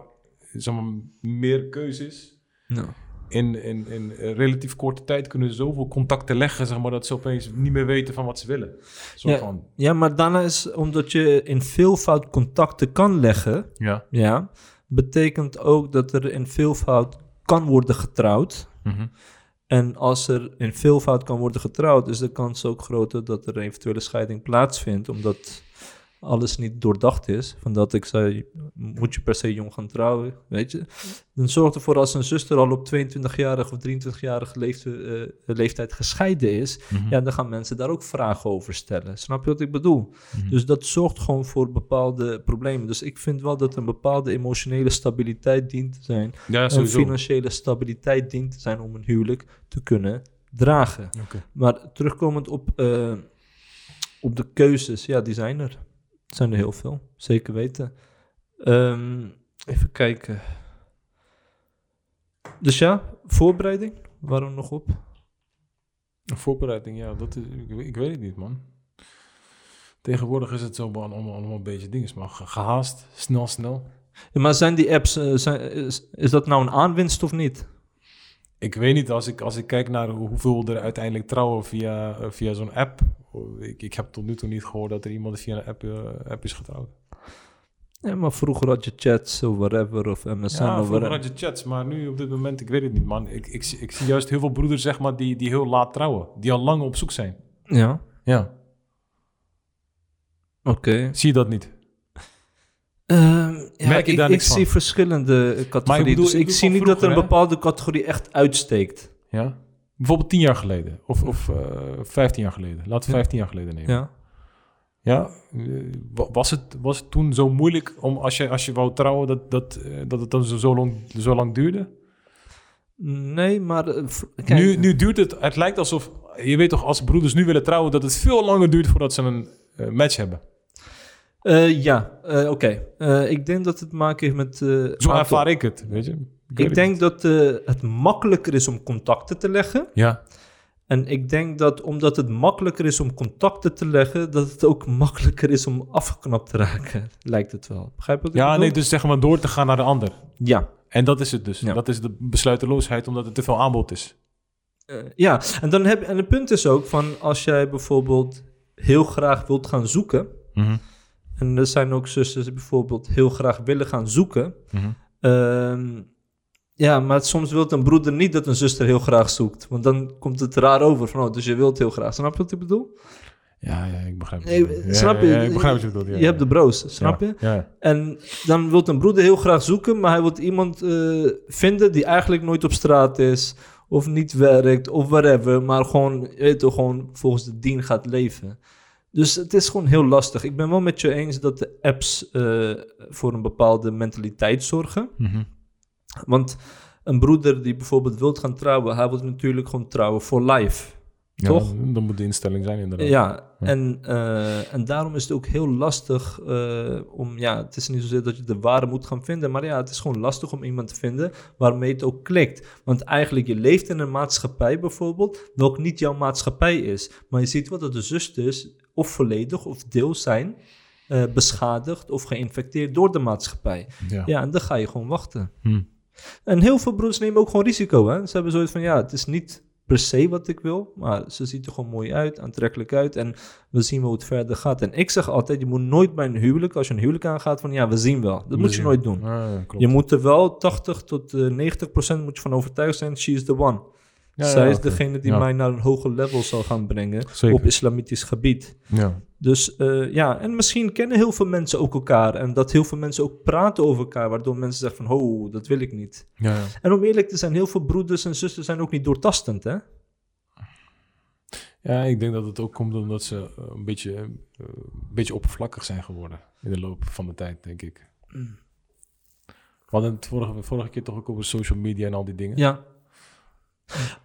zeg maar meer keus is. Ja. In, in, in een relatief korte tijd kunnen ze zoveel contacten leggen, zeg maar, dat ze opeens niet meer weten van wat ze willen. Zo Ja. van, ja, maar daarna is, omdat je in veelvoud contacten kan leggen, ja. ja, betekent ook dat er in veelvoud kan worden getrouwd. Mhm. En als er in veelvoud kan worden getrouwd, is de kans ook groter dat er een eventuele scheiding plaatsvindt, omdat alles niet doordacht is. Van dat ik zei, moet je per se jong gaan trouwen, weet je. Dan zorgt ervoor als een zuster al op 22-jarige of 23-jarige leeftijd, eh, leeftijd gescheiden is, Mhm. ja, dan gaan mensen daar ook vragen over stellen. Snap je wat ik bedoel? Mhm. Dus dat zorgt gewoon voor bepaalde problemen. Dus ik vind wel dat een bepaalde emotionele stabiliteit dient te zijn Ja, een financiële stabiliteit dient te zijn om een huwelijk te kunnen dragen. Maar terugkomend op, eh, op de keuzes, ja, die zijn er. Zijn er heel veel, zeker weten. Ehm, even kijken. Dus ja, voorbereiding, waarom nog op? Een voorbereiding, ja, dat is, ik, ik weet het niet, man. Tegenwoordig is het zo man, allemaal, allemaal een beetje dingen, maar ge- gehaast, snel, snel. Ja, maar zijn die apps, eh, zijn, is, is dat nou een aanwinst of niet? Ik weet niet, als ik, als ik kijk naar hoe- hoeveel er uiteindelijk trouwen via, eh, via zo'n app. Ik, ik heb tot nu toe niet gehoord dat er iemand via een app, eh, app is getrouwd. Ja, maar vroeger had je chats of whatever of MSN Ja, of vroeger had je chats, maar nu op dit moment, ik weet het niet, man. Ik, ik, zie- ik zie juist heel veel broeders, zeg maar, die, die heel laat trouwen. Die al lang op zoek zijn. Ja, Ja. oké. Zie je dat niet? Ehm, ja, Merk je ik, daar ik niks van? zie verschillende categorieën. bedoel- dus ik ik zie niet dat er een hè? bepaalde categorie echt uitsteekt. Ja. Bijvoorbeeld tien jaar geleden. Of, of eh, vijftien jaar geleden. Laten we vijftien jaar geleden nemen. Ja. Ja, eh, wa- was, het, was het toen zo moeilijk om als je, als je wou trouwen, dat, dat, eh, dat het dan zo, zo, lang, zo lang duurde? Nee, maar... kijk, Nu, nu duurt het, het lijkt alsof, je weet toch, als broeders nu willen trouwen, dat het veel langer duurt voordat ze een match hebben. ja, oké. Ik denk dat het te maken heeft met... Zo aantal- ervaar ik het, weet je. Ik het denk niet. dat eh, het makkelijker is om contacten te leggen. Ja, En ik denk dat omdat het makkelijker is om contacten te leggen, dat het ook makkelijker is om afgeknapt te raken. Lijkt het wel. Begrijp je wat ik ja nee, dus zeg maar door te gaan naar de ander. Ja. En dat is het dus. Ja. Dat is de besluiteloosheid, omdat er te veel aanbod is. Eh, ja, en, dan heb, en het punt is ook van als jij bijvoorbeeld heel graag wilt gaan zoeken. En er zijn ook zusters die bijvoorbeeld heel graag willen gaan zoeken. Mhm. Ehm, ja, maar soms wil een broeder niet dat een zuster heel graag zoekt. Want dan komt het raar over van, oh, dus je wilt heel graag. Snap je wat ik bedoel? Ja, ja, ik begrijp het. Nee, Ja, snap je? ja, ik begrijp wat je bedoelt. Ja, je hebt de bro's, snap je? Ja, En dan wil een broeder heel graag zoeken, maar hij wil iemand eh, vinden die eigenlijk nooit op straat is, of niet werkt, of whatever, maar gewoon, je weet toch, gewoon volgens de dien gaat leven. Dus het is gewoon heel lastig. Ik ben wel met je eens dat de apps eh, voor een bepaalde mentaliteit zorgen. Mhm. Want een broeder die bijvoorbeeld wilt gaan trouwen, hij wil natuurlijk gewoon trouwen voor life. Ja, Toch? Dan, moet de instelling zijn inderdaad. Ja, En, eh, en daarom is het ook heel lastig eh, om, ja, het is niet zozeer dat je de ware moet gaan vinden, maar ja, het is gewoon lastig om iemand te vinden waarmee het ook klikt. Want eigenlijk, je leeft in een maatschappij bijvoorbeeld, welk niet jouw maatschappij is. Maar je ziet wel dat de zusters of volledig of deels zijn eh, beschadigd of geïnfecteerd door de maatschappij. Ja. Ja, en dan ga je gewoon wachten. Hm. En heel veel broers nemen ook gewoon risico. Hè? Ze hebben zoiets van, ja, het is niet per se wat ik wil, maar ze ziet er gewoon mooi uit, aantrekkelijk uit en we zien wel hoe het verder gaat. En ik zeg altijd, je moet nooit bij een huwelijk, als je een huwelijk aangaat, van ja, we zien wel. Dat moet je nooit doen. Ja. Je moet er wel 80 tot eh, 90 procent moet je van overtuigd zijn, she is the one. Ja, Zij ja, is degene die Ja. mij naar een hoger level zal gaan brengen Zeker. op islamitisch gebied. Ja. Dus eh, ja, en misschien kennen heel veel mensen ook elkaar. En dat heel veel mensen ook praten over elkaar, waardoor mensen zeggen van, oh, dat wil ik niet. Ja, ja. En om eerlijk te zijn, heel veel broeders en zusters zijn ook niet doortastend, hè? ja, ik denk dat het ook komt omdat ze eh, een beetje, eh, een beetje oppervlakkig zijn geworden in de loop van de tijd, denk ik. Mm. We hadden het vorige, vorige keer toch ook over social media en al die dingen. Ja.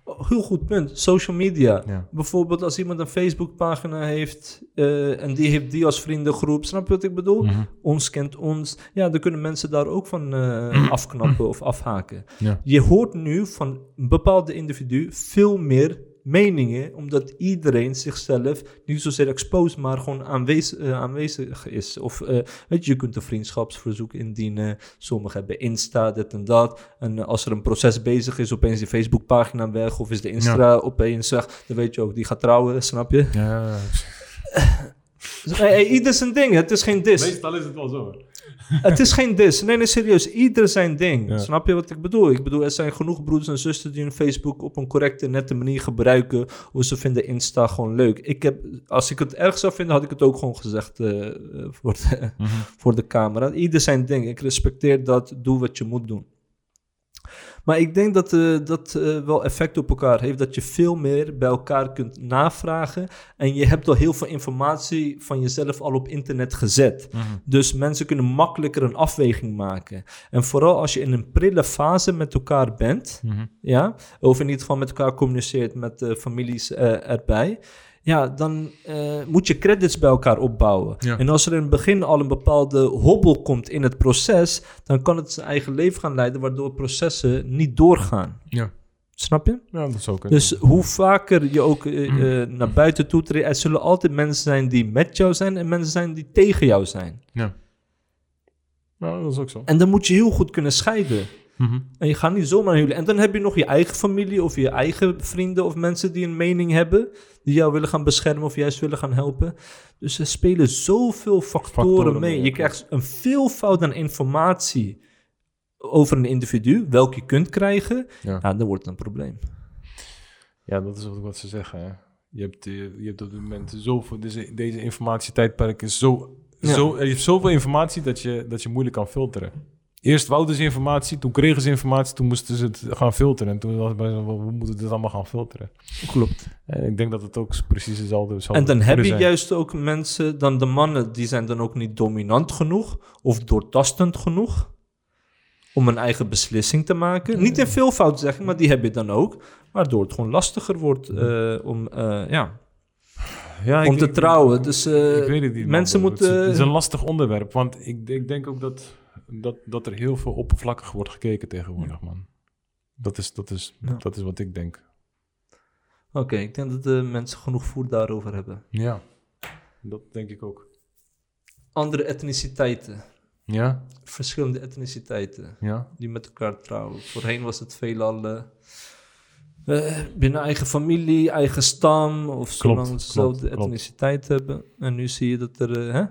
Oh, Heel goed punt. Social media. Ja. Bijvoorbeeld als iemand een Facebookpagina heeft eh, en die heeft die als vriendengroep. Snap je wat ik bedoel? Mhm. Ons kent ons. Ja, dan kunnen mensen daar ook van eh, afknappen of afhaken. Ja. Je hoort nu van een bepaalde individu veel meer meningen, omdat iedereen zichzelf niet zozeer exposed, maar gewoon aanwezig, eh, aanwezig is. Of eh, weet je, je kunt een vriendschapsverzoek indienen. Sommigen hebben Insta, dit en dat. En eh, als er een proces bezig is, opeens die Facebookpagina weg, of is de Insta opeens weg, dan weet je ook, die gaat trouwen, snap je? Ja. Dus, hey, hey, ieder zijn ding, het is geen dis. Meestal is het wel zo. Het is geen dis. Nee, nee, serieus. Ieder zijn ding. Ja. Snap je wat ik bedoel? Ik bedoel, er zijn genoeg broeders en zusters die hun Facebook op een correcte, nette manier gebruiken. Of ze vinden Insta gewoon leuk. Ik heb, als ik het erg zou vinden, had ik het ook gewoon gezegd eh, eh, voor, de, voor de camera. Ieder zijn ding. Ik respecteer dat. Doe wat je moet doen. Maar ik denk dat eh, dat eh, wel effect op elkaar heeft. Dat je veel meer bij elkaar kunt navragen. En je hebt al heel veel informatie van jezelf al op internet gezet. Dus mensen kunnen makkelijker een afweging maken. En vooral als je in een prille fase met elkaar bent, ja, of in ieder geval met elkaar communiceert met de families eh, erbij. Ja, dan eh, moet je credits bij elkaar opbouwen. Ja. En als er in het begin al een bepaalde hobbel komt in het proces, dan kan het zijn eigen leven gaan leiden, waardoor processen niet doorgaan. Ja. Snap je? Ja, dat zou kunnen. Dus hoe vaker je ook eh, eh, naar buiten toe treedt, er zullen altijd mensen zijn die met jou zijn en mensen zijn die tegen jou zijn. ja. ja, dat is ook zo. En dan moet je heel goed kunnen scheiden. Mhm. En je gaat niet zomaar huwelen. En dan heb je nog je eigen familie of je eigen vrienden of mensen die een mening hebben, die jou willen gaan beschermen of juist willen gaan helpen. Dus er spelen zoveel factoren, Factoren mee. mee, Je krijgt een veelvoud aan informatie over een individu, welke je kunt krijgen. Ja. Ja, dan wordt het een probleem. Ja, dat is ook wat ze zeggen. Hè. Je, hebt, eh, je hebt op dit moment zoveel... Deze, deze informatietijdperk is zo... Ja. zo er is zoveel informatie dat je, dat je moeilijk kan filteren. Eerst wouden ze informatie, toen kregen ze informatie, toen moesten ze het gaan filteren. En toen was het bij zo, we moeten dit allemaal gaan filteren. Klopt. En ik denk dat het ook precies hetzelfde zal En dan heb je zijn. juist ook mensen, dan de mannen, die zijn dan ook niet dominant genoeg of doortastend genoeg om een eigen beslissing te maken. Niet in veel fout zeggen, maar die heb je dan ook. Waardoor het gewoon lastiger wordt eh, om, eh, ja, Ja, om te trouwen. Dus eh, ik mensen moeten... Het is, het is een lastig onderwerp, want ik, ik denk ook dat, dat, dat er heel veel oppervlakkig wordt gekeken tegenwoordig, man. Dat is, dat, is, Ja. dat is wat ik denk. Oké, ik denk dat de mensen genoeg voer daarover hebben. Ja, dat denk ik ook. Andere etniciteiten, Ja, verschillende etniciteiten. ja. die met elkaar trouwen. Voorheen was het veelal eh, binnen eigen familie, eigen stam, of zolang ze dezelfde etniciteit hebben. En nu zie je dat er eh, hè,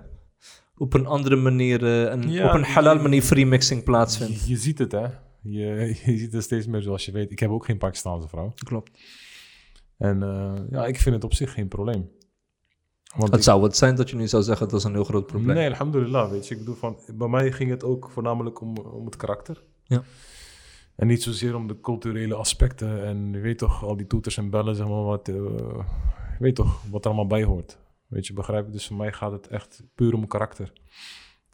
op een andere manier, eh, een, Ja, op een halal manier freemixing plaatsvindt. Je, je ziet het, hè. Je, je ziet het steeds meer zoals je weet. Ik heb ook geen Pakistaanse vrouw. Klopt. En eh, ja, ik vind het op zich geen probleem. Want Het ik- zou het zijn dat je nu zou zeggen dat is een heel groot probleem. Nee, alhamdulillah, weet je. Ik bedoel van, bij mij ging het ook voornamelijk om, om het karakter. Ja. En niet zozeer om de culturele aspecten en je weet toch, al die toeters en bellen, zeg maar, wat, eh, je weet toch, wat er allemaal bij hoort. Weet je, begrijp je? Dus voor mij gaat het echt puur om karakter.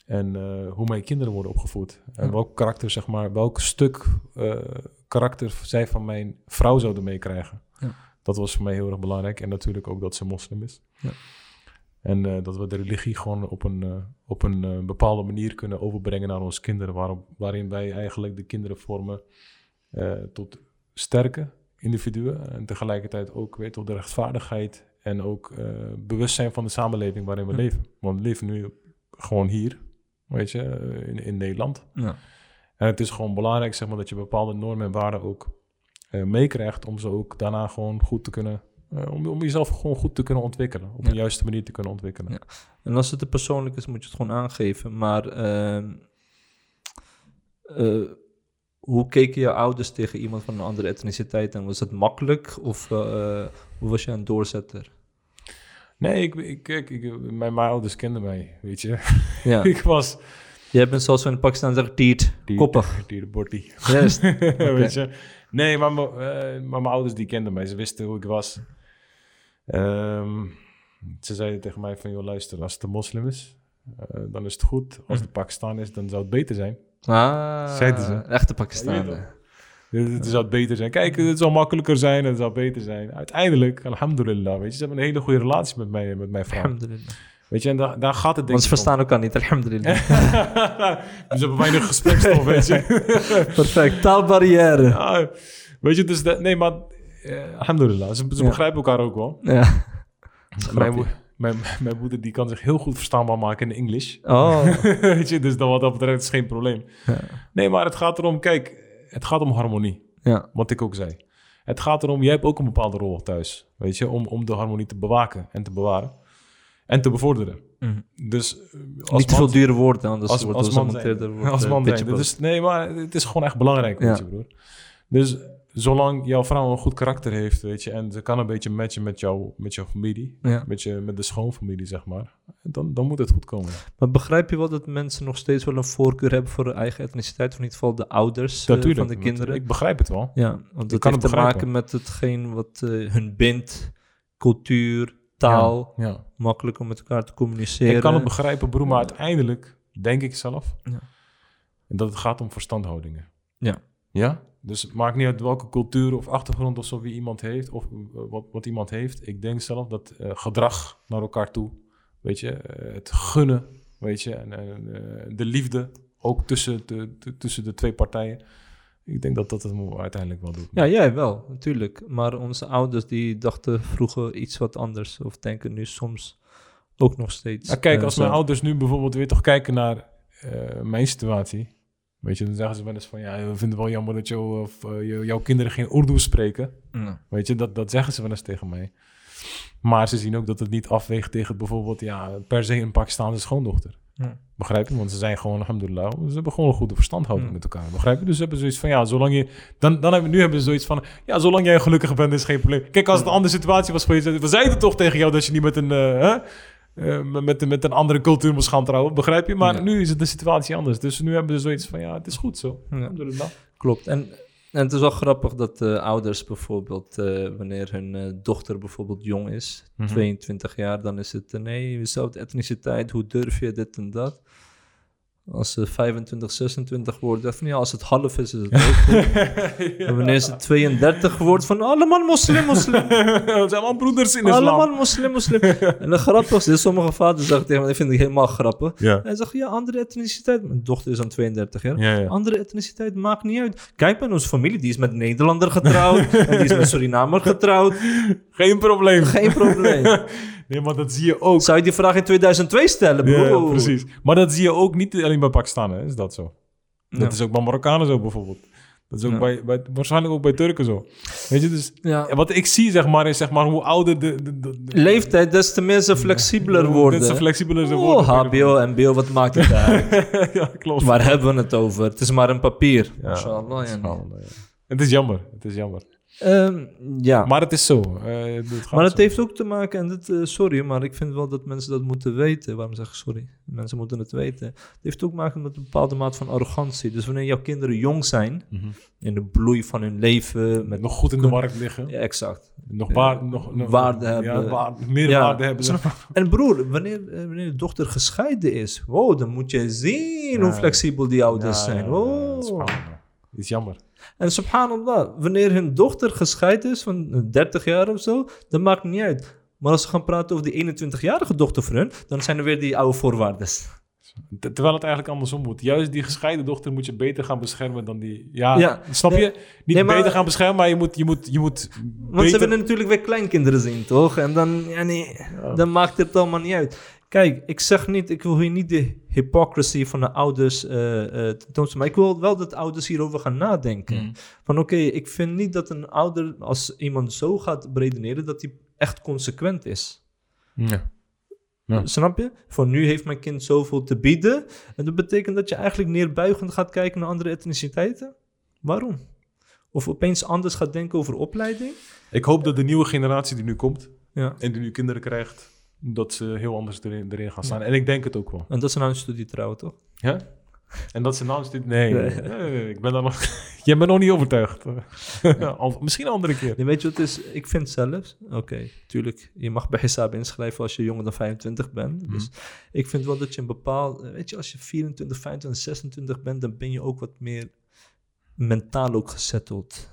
En eh, hoe mijn kinderen worden opgevoed. En Ja. welk karakter, zeg maar, welk stuk eh, karakter zij van mijn vrouw zouden meekrijgen. Ja. Dat was voor mij heel erg belangrijk. En natuurlijk ook dat ze moslim is. Ja. En eh, dat we de religie gewoon op een, op een bepaalde manier kunnen overbrengen naar onze kinderen. Waarop, waarin wij eigenlijk de kinderen vormen tot sterke individuen. En tegelijkertijd ook weet je, de rechtvaardigheid en ook eh, bewustzijn van de samenleving waarin we Ja. leven. Want we leven nu gewoon hier, weet je, eh, in, in Nederland. Ja. En het is gewoon belangrijk zeg maar, dat je bepaalde normen en waarden ook eh, meekrijgt om ze ook daarna gewoon goed te kunnen, om, om jezelf gewoon goed te kunnen ontwikkelen. Op Ja. een juiste manier te kunnen ontwikkelen. Ja. En als het te persoonlijk is, moet je het gewoon aangeven. Maar ehm, eh, hoe keken je ouders tegen iemand van een andere etniciteit? En was het makkelijk? Of hoe was je een doorzetter? Nee, ik, ik, ik, mijn, mijn ouders kenden mij, weet je. Ja. ik was... Jij bent zoals we in Pakistan zeggen, tiet, koppig. Die de bortie. Juist. weet je. Nee, maar, mijn- eh, maar mijn ouders die kenden mij. Ze wisten hoe ik was. Ehm, ze zeiden tegen mij van, joh luister, als het een moslim is, eh, dan is het goed. Als het een Pakistan is, dan zou het beter zijn. Ah, Zeiden ze. echte Ja, Pakistanen. Het zou beter zijn. Kijk, het zou makkelijker zijn en het zou beter zijn. Uiteindelijk, alhamdulillah, weet je, ze hebben een hele goede relatie met mij met mijn vrouw. Alhamdulillah. Weet je, en daar, daar gaat het denk Want ze verstaan elkaar niet, alhamdulillah. dus hebben weinig gesprekstof, weet je. Perfect, taalbarrière. Ja, weet je, dus dat, nee, maar eh, alhamdulillah, ze, ze Ja. begrijpen elkaar ook wel. Ja. Mijn, mijn moeder die kan zich heel goed verstaanbaar maken in Engels. Oh, weet je, dus dan wat dat betreft is geen probleem. Ja. Nee, maar het gaat erom, kijk, het gaat om harmonie. ja. Wat ik ook zei. Het gaat erom, jij hebt ook een bepaalde rol thuis. Weet je, om, om de harmonie te bewaken en te bewaren. En te bevorderen. Mhm. Dus eh, als Niet te man- veel dure woorden, anders als, wordt als het man gemonteerd. zijn. wordt, Als eh, man zijn. Dus, nee, maar het is gewoon echt belangrijk, Ja. je broer. Dus zolang jouw vrouw een goed karakter heeft, weet je, en ze kan een beetje matchen met, jou, met jouw familie, Ja. met, je, met de schoonfamilie, zeg maar, dan, dan moet het goed komen. Maar begrijp je wel dat mensen nog steeds wel een voorkeur hebben voor hun eigen etniciteit? Of in ieder geval de ouders eh, van de kinderen? Ik begrijp het wel. Ja, want dat kan heeft het te maken met hetgeen wat eh, hun bindt. Cultuur, taal, Ja, makkelijk om met elkaar te communiceren. Ik kan het begrijpen, broer, maar uiteindelijk denk ik zelf Ja. dat het gaat om verstandhoudingen. Ja. Ja? Dus het maakt niet uit welke cultuur of achtergrond of zo wie iemand heeft, of eh, wat, wat iemand heeft. Ik denk zelf dat eh, gedrag naar elkaar toe, weet je, eh, het gunnen, weet je, en, de liefde, ook tussen de, de- tussen de twee partijen. Ik denk dat dat het uiteindelijk wel doet. Ja, jij wel, natuurlijk. Maar onze ouders die dachten vroeger iets wat anders. Of denken nu soms ook nog steeds. Ja, kijk, als mijn ouders nu bijvoorbeeld weer toch kijken naar mijn situatie. Weet je, dan zeggen ze wel eens van ja, we vinden het wel jammer dat jou, of, eh, jou- jouw kinderen geen Urdu spreken. Weet je, dat, dat zeggen ze wel eens tegen mij. Maar ze zien ook dat het niet afweegt tegen bijvoorbeeld ja, per se een Pakistaanse schoondochter. Begrijp je? Want ze zijn gewoon, alhamdulillah, ze hebben gewoon een goede verstandhouding met elkaar. Begrijp je? Dus ze hebben zoiets van, ja, zolang je... Dan, dan hebben, nu hebben ze zoiets van, ja, zolang jij gelukkig bent, is geen probleem. Kijk, als het een andere situatie was geweest, we zeiden toch tegen jou dat je niet met een, eh, eh, met, met een andere cultuur moest gaan trouwen. Begrijp je? Maar Ja. nu is het de situatie anders. Dus nu hebben ze zoiets van, ja, het is goed zo. Ja. Klopt. En, en het is wel grappig dat eh, ouders bijvoorbeeld, eh, wanneer hun dochter bijvoorbeeld jong is, Mhm. 22 jaar, dan is het, nee, dezelfde etniciteit, hoe durf je dit en dat. Als ze 25, 26 wordt, van ja, als het half is, is het ook goed. En wanneer ze 32 wordt, van allemaal moslim, moslim. Het zijn allemaal broeders in islam. Allemaal moslim, moslim. en de grappigste is, sommige vaders zeggen tegen me, dat vind ik helemaal grappig. Ja. Hij zegt, ja, andere etniciteit. Mijn dochter is dan 32 jaar. Ja, ja. Andere etniciteit maakt niet uit. Kijk maar, onze familie, die is met Nederlander getrouwd. en die is met Surinamer getrouwd. Geen probleem. Geen probleem. Nee, maar dat zie je ook. Zou je die vraag in 2002 stellen, Ja, bro? ja, precies. Maar dat zie je ook niet alleen bij Pakistanen, is dat zo? Ja. Dat is ook bij Marokkanen zo bijvoorbeeld. Dat is ook Ja. bij, bij, waarschijnlijk ook bij Turken zo. Weet je, dus wat ik zie, zeg maar, is zeg maar hoe ouder de... de, de, de- Leeftijd, des te meer ze flexibeler worden. Des te flexibeler ze Oh, worden. HBO, MBO, wat maakt het uit? ja, klopt. Waar hebben we het over? Het is maar een papier. Ja, ja. Het is jammer, het is jammer. Ehm, ja. Maar het is zo. eh, het Maar het zo. heeft ook te maken, en dit, eh, sorry, maar ik vind wel dat mensen dat moeten weten. Waarom zeg ik sorry? Mensen moeten het weten. Het heeft ook te maken met een bepaalde maat van arrogantie. Dus wanneer jouw kinderen jong zijn, Mhm. in de bloei van hun leven, met Nog goed in de markt liggen. Ja, exact. Nog, waar, nog, nog waarde ja, hebben. waar- meer Ja. waarde hebben. En broer, wanneer, eh, wanneer de dochter gescheiden is, wow, dan moet je zien hoe Ja. flexibel die ouders Ja, zijn. ja, ja, subhanallah. Is jammer. En subhanallah, wanneer hun dochter gescheiden is van 30 jaar of zo, dat maakt niet uit. Maar als we gaan praten over die 21-jarige dochter van hun, dan zijn er weer die oude voorwaarden. Ter- Terwijl het eigenlijk andersom moet. Juist die gescheiden dochter moet je beter gaan beschermen dan die... Ja, Ja. snap Nee. je? Niet Nee, maar- beter gaan beschermen, maar je moet... Je moet, je moet Want ze willen natuurlijk weer kleinkinderen zien, toch? En dan, ja, nee, dan maakt het allemaal niet uit. Kijk, ik zeg niet, ik wil hier niet de hypocrisy van de ouders eh eh tentoonstellen. Maar ik wil wel dat ouders hierover gaan nadenken. Mhm. Van oké, ik vind niet dat een ouder, als iemand zo gaat redeneren, dat hij echt consequent is. Ja. Ja. Snap je? Van nu heeft mijn kind zoveel te bieden. En dat betekent dat je eigenlijk neerbuigend gaat kijken naar andere etniciteiten. Waarom? Of opeens anders gaat denken over opleiding. Ik hoop dat de nieuwe generatie die nu komt... Ja. en die nu kinderen krijgt... dat ze heel anders erin, erin gaan staan. En ik denk het ook wel. En dat is nou een studie trouwen, toch? Ja? En dat ze nou dit... Nee, Nee. nee, ik ben daar nog... Jij bent nog niet overtuigd. Misschien een andere keer. Nee, weet je wat het is? Ik vind zelfs... Oké, tuurlijk, je mag bij Hisab inschrijven als je jonger dan 25 bent. Dus ik vind wel dat je een bepaald... Weet je, als je 24, 25, 26 bent, dan ben je ook wat meer mentaal ook gesetteld.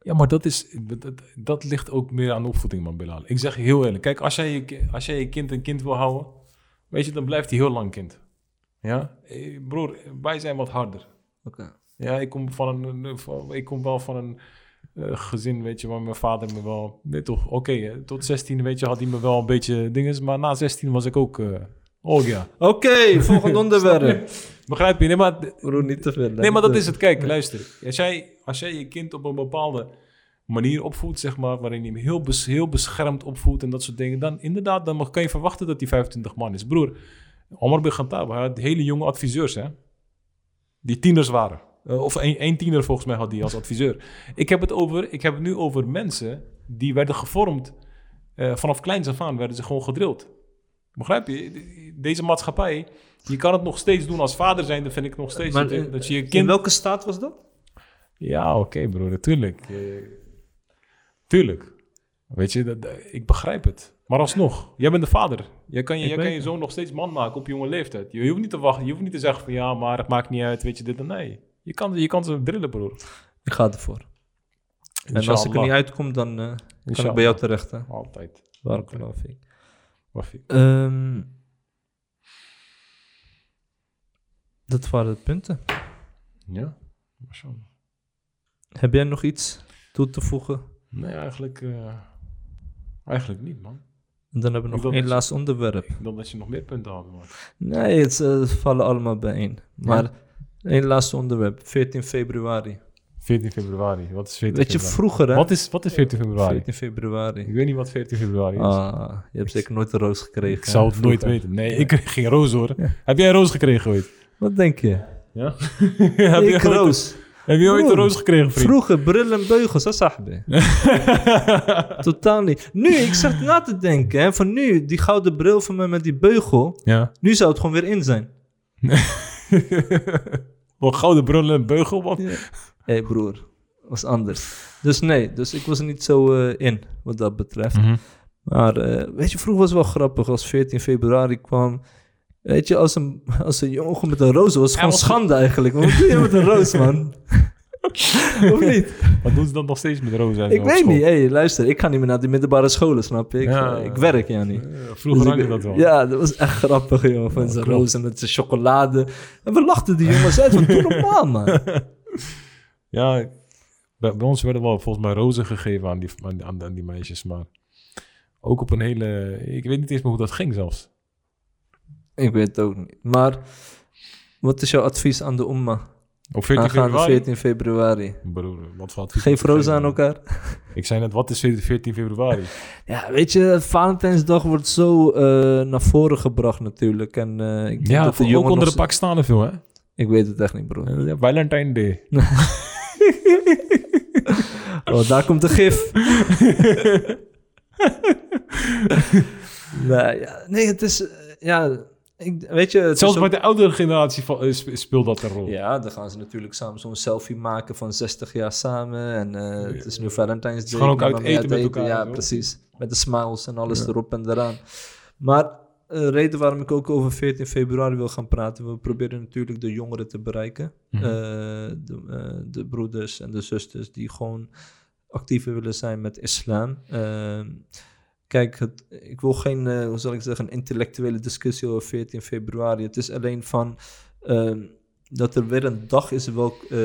Ja, maar dat, is, dat, dat ligt ook meer aan de opvoeding, man, Bilal. Ik zeg heel eerlijk. Kijk, als jij, je, als jij je kind een kind wil houden, weet je, dan blijft hij heel lang kind. Ja? Eh, Broer, wij zijn wat harder. Oké. Ja, ik kom, van een, ik kom wel van een eh, gezin, weet je, waar mijn vader me wel... Weet toch, oké, tot 16, weet je, had hij me wel een beetje dinges. Maar na 16 was ik ook... eh oh ja. Oké, volgend onderwerp. Begrijp je? Nee, maar... Niet te veel. Nee, maar dat is het. Kijk, luister. Als jij, als jij je kind op een bepaalde manier opvoedt, zeg maar, waarin je hem heel, bes- heel beschermd opvoedt en dat soort dingen, dan inderdaad, dan mag- kan je verwachten dat hij 25 man is. Broer, Omar hij had hele jonge adviseurs, hè, die tieners waren. Eh, of één, één tiener volgens mij had hij als adviseur. Ik heb het, over, ik heb het nu over mensen die werden gevormd, eh, vanaf kleins af aan werden ze gewoon gedrild. Begrijp je? De- Deze maatschappij, je kan het nog steeds doen als vader zijn, dan vind ik nog steeds Maar dat, dat je je In kind... welke staat was dat? Ja, oké broer, natuurlijk. Eh, tuurlijk. Weet je, dat, dat- ik begrijp het. Maar alsnog, jij bent de vader. Jij kan je, Ik jij kan je zoon nog steeds man maken op jonge leeftijd. Je, hoeft niet te wachten, je hoeft niet te zeggen van ja, maar het maakt niet uit, weet je dit en nee. Je kan, je kan ze drillen, broer. Ik ga ervoor. En als ik er niet uitkom, dan eh, kan ik bij jou terecht. Hè? Altijd. Barakallahu Waffie. Ehm, dat waren de punten. Ja, mashallah. Heb jij nog iets toe te voegen? Nee, eigenlijk, eh, eigenlijk niet, man. En dan hebben we nog wil één laatste onderwerp. Ik dacht dat je nog meer punten had, man. Nee, het eh, vallen allemaal bijeen. Maar één laatste onderwerp. 14 februari. 14 februari. Wat is 14 Weet je, februari? vroeger hè? Wat is, wat is 14 februari? 14 februari. Ik weet niet wat 14 februari is. Ah, je hebt zeker nooit een roos gekregen. ik zou het nooit weten. Nee, ik kreeg geen roos hoor. Heb jij een roos gekregen ooit? Wat denk je? Ja? heb, ik je ooit, roos. heb je ooit een roos gekregen, vriend? Vroeger brillen en beugels, dat zag je. Totaal niet. Nu, ik zat na te denken, hè, van nu, die gouden bril van me met die beugel, Ja. nu zou het gewoon weer in zijn. Wat gouden brullen en beugel, man. Hé hey, broer, was anders. Dus nee, dus ik was er niet zo eh, in, wat dat betreft. Mhm. Maar eh, weet je, vroeger was het wel grappig als 14 februari kwam. Weet je, als een, als een jongen met een roos was, het gewoon was- schande eigenlijk. Wat doe je met een roos, man? of niet? Wat doen ze dan nog steeds met rozen? en Ik weet school? niet. Hey, luister, ik ga niet meer naar die middelbare scholen, snap je? Ik, Ja. eh, ik werk ja niet. Vroeger Dus ik- je dat wel. Ja, dat was echt grappig, joh. Van Ja, zijn rozen met zijn chocolade. En we lachten die jongens uit van, doe normaal, man. Ja, bij, bij ons werden wel volgens mij rozen gegeven aan die, aan, aan, die meisjes, maar ook op een hele... Ik weet niet eens meer hoe dat ging zelfs. Ik weet het ook niet. Maar, wat is jouw advies aan de umma? Op 14 Aangaande februari? 14 februari. Broer, wat voor advies Geef rozen aan elkaar. Ik zei net, wat is 14 februari? Ja, weet je, Valentijnsdag wordt zo eh, naar voren gebracht natuurlijk. En eh, ik denk Ja, dat de voor, ook jongen onder nog de Pakistanen veel, hè? Ik weet het echt niet, bro. Eh, Valentine Day. Oh, daar komt de gif. nee, ja, nee, het is... eh, ja, ik, weet je... Het Zelfs is bij de oudere generatie van, eh, sp- speelt dat een rol. Ja, dan gaan ze natuurlijk samen zo'n selfie maken van 60 jaar samen. En eh, het is nu Valentine's Day. Ze gaan ook uit mee eten met elkaar Ja, zo. precies. Met de smiles en alles erop en eraan. Maar eh, de reden waarom ik ook over 14 februari wil gaan praten... we proberen natuurlijk de jongeren te bereiken. Mhm. Eh, de, eh, de broeders en de zusters die gewoon actiever willen zijn met islam. Ehm, kijk, het, ik wil geen, eh, hoe zal ik zeggen, een intellectuele discussie over 14 februari. Het is alleen van ehm, dat er weer een dag is welk, eh,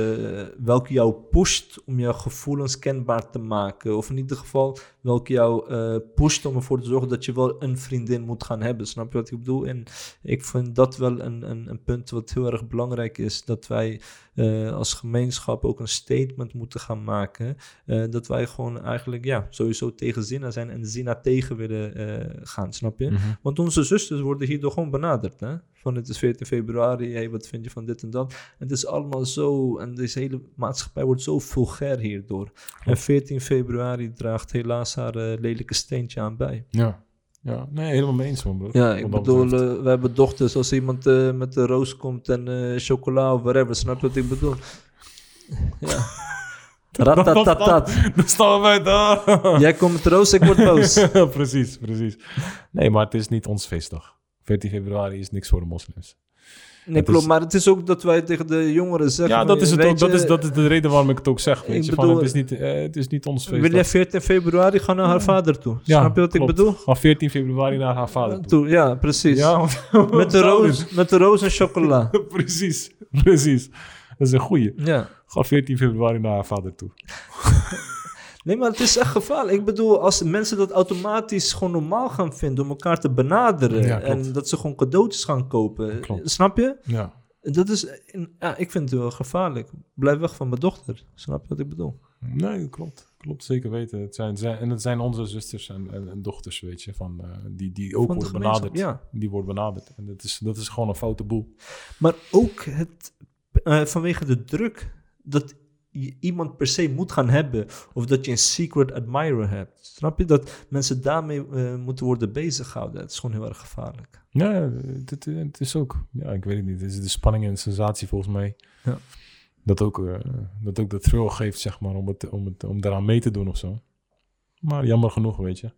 welke jou pusht om jouw gevoelens kenbaar te maken. Of in ieder geval welke jou eh, pusht om ervoor te zorgen dat je wel een vriendin moet gaan hebben. Snap je wat ik bedoel? En ik vind dat wel een, een, een punt wat heel erg belangrijk is. Dat wij eh, als gemeenschap ook een statement moeten gaan maken. eh, dat wij gewoon eigenlijk ja, sowieso tegen zina zijn en zina tegen willen gaan. Snap je? Mhm. Want onze zusters worden hierdoor gewoon benaderd. Hè? Van het is 14 februari, hey, wat vind je van dit en dat? En het is allemaal zo, en deze hele maatschappij wordt zo vulgair hierdoor. En 14 februari draagt helaas haar eh, lelijke steentje aan bij. Ja. ja, nee, helemaal mee eens, man, bro. Ja, ik bedoel, eh, we hebben dochters. Als iemand eh, met de roos komt en eh, chocola of whatever, snap je wat ik bedoel? Ja. Ratatatat. Dan staan we bij daar. Jij komt met de roos, ik word boos. precies, precies. Nee, maar het is niet ons feestdag. 14 februari is niks voor de moslims. Nee, Het klopt. is- Maar het is ook dat wij tegen de jongeren zeggen... Ja, dat is, het ook, dat, je, is, dat is de reden waarom ik het ook zeg. Weet je, van, bedoel- het, is niet, eh, het is niet ons Wil feestdag. jij 14 februari gaan naar haar vader toe? Ja, Snap je wat klopt. ik bedoel? Ga 14 februari naar haar vader toe. Toe, ja, precies. Ja, want- met, de roos, met de roos en chocola. precies, precies. Dat is een goeie. ja. Ga 14 februari naar haar vader toe. Nee, maar het is echt gevaarlijk. Ik bedoel, als mensen dat automatisch gewoon normaal gaan vinden om elkaar te benaderen. Ja, en dat ze gewoon cadeautjes gaan kopen. Klopt. Snap je? Ja. Dat is, ja, ik vind het wel gevaarlijk. Blijf weg van mijn dochter. Snap je wat ik bedoel? Nee, klopt. Klopt, zeker weten. Het zijn, zijn, en het zijn onze zusters en, en, en dochters, weet je, van, eh, die, die ook Van worden benaderd. ja. Die worden benaderd. En dat is, dat is gewoon een foute boel. Maar ook het, eh, vanwege de druk dat iemand per se moet gaan hebben. Of dat je een secret admirer hebt. Snap je? Dat mensen daarmee eh, moeten worden bezighouden. Het is gewoon heel erg gevaarlijk. Ja, het, is ook, ja, ik weet het niet. Het is de spanning en sensatie volgens mij. Ja. Dat, ook, eh, dat ook de thrill geeft, zeg maar, om, het, om, het, om daaraan mee te doen of zo. Maar jammer genoeg, weet je.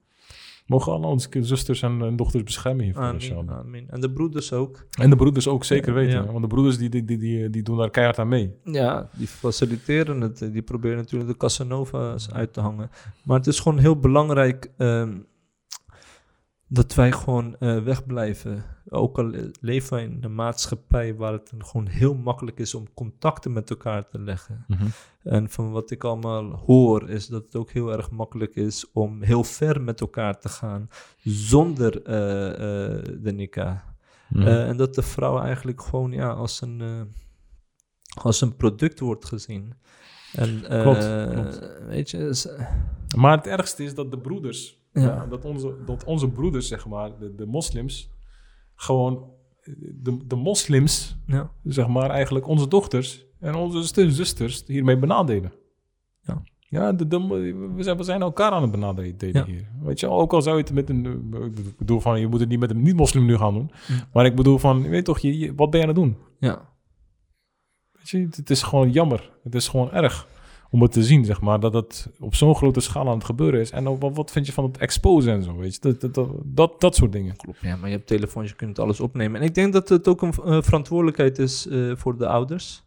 Mogen alle onze zusters en, en dochters beschermen hiervoor, Amen, inshallah. amen. En de broeders ook. En de broeders ook zeker weten. ja. Want de broeders die, die, die, die, die doen daar keihard aan mee. Ja, die faciliteren het. Die proberen natuurlijk de Casanova's uit te hangen. Maar het is gewoon heel belangrijk. ehm, dat wij gewoon eh, wegblijven. Ook al leven wij in een maatschappij waar het gewoon heel makkelijk is om contacten met elkaar te leggen. Mhm. En van wat ik allemaal hoor, is dat het ook heel erg makkelijk is om heel ver met elkaar te gaan zonder eh, eh, de nikah. Mhm. En dat de vrouw eigenlijk gewoon ja, als, een, als een product wordt gezien. En, Klopt, klopt. Weet je, is- Maar het ergste is dat de broeders, Ja. dat, onze, dat onze broeders, zeg maar, de, de moslims, gewoon de, de moslims, ja, zeg maar, eigenlijk onze dochters en onze zus- zusters hiermee benadelen. Ja. Ja, de, de- we, zijn, we zijn elkaar aan het benadelen Ja. hier. Weet je, ook al zou je het met een... Ik bedoel van, je moet het niet met een niet-moslim nu gaan doen. Ja. Maar ik bedoel van, weet toch, je, je- wat ben je aan het doen? ja, Weet je, het is gewoon jammer. Het is gewoon erg om het te zien, zeg maar, dat het op zo'n grote schaal aan het gebeuren is. En wat, wat vind je van het exposen en zo, weet je? Dat, dat, dat, dat, soort dingen. klopt. Ja, maar je hebt telefoons, je kunt alles opnemen. En ik denk dat het ook een eh, verantwoordelijkheid is eh, voor de ouders.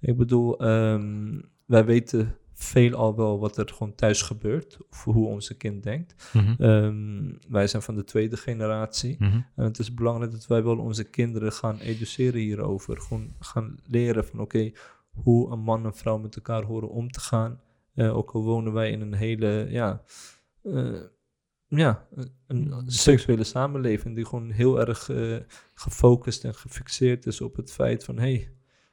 Ik bedoel, ehm, wij weten veel al wel wat er gewoon thuis gebeurt. Of hoe onze kind denkt. Ehm, wij zijn van de tweede generatie. En het is belangrijk dat wij wel onze kinderen gaan educeren hierover. Gewoon gaan leren van oké, hoe een man en vrouw met elkaar horen om te gaan. Eh, ook al wonen wij in een hele, ja, eh, ja een, een seksuele samenleving die gewoon heel erg eh, gefocust en gefixeerd is op het feit van hey,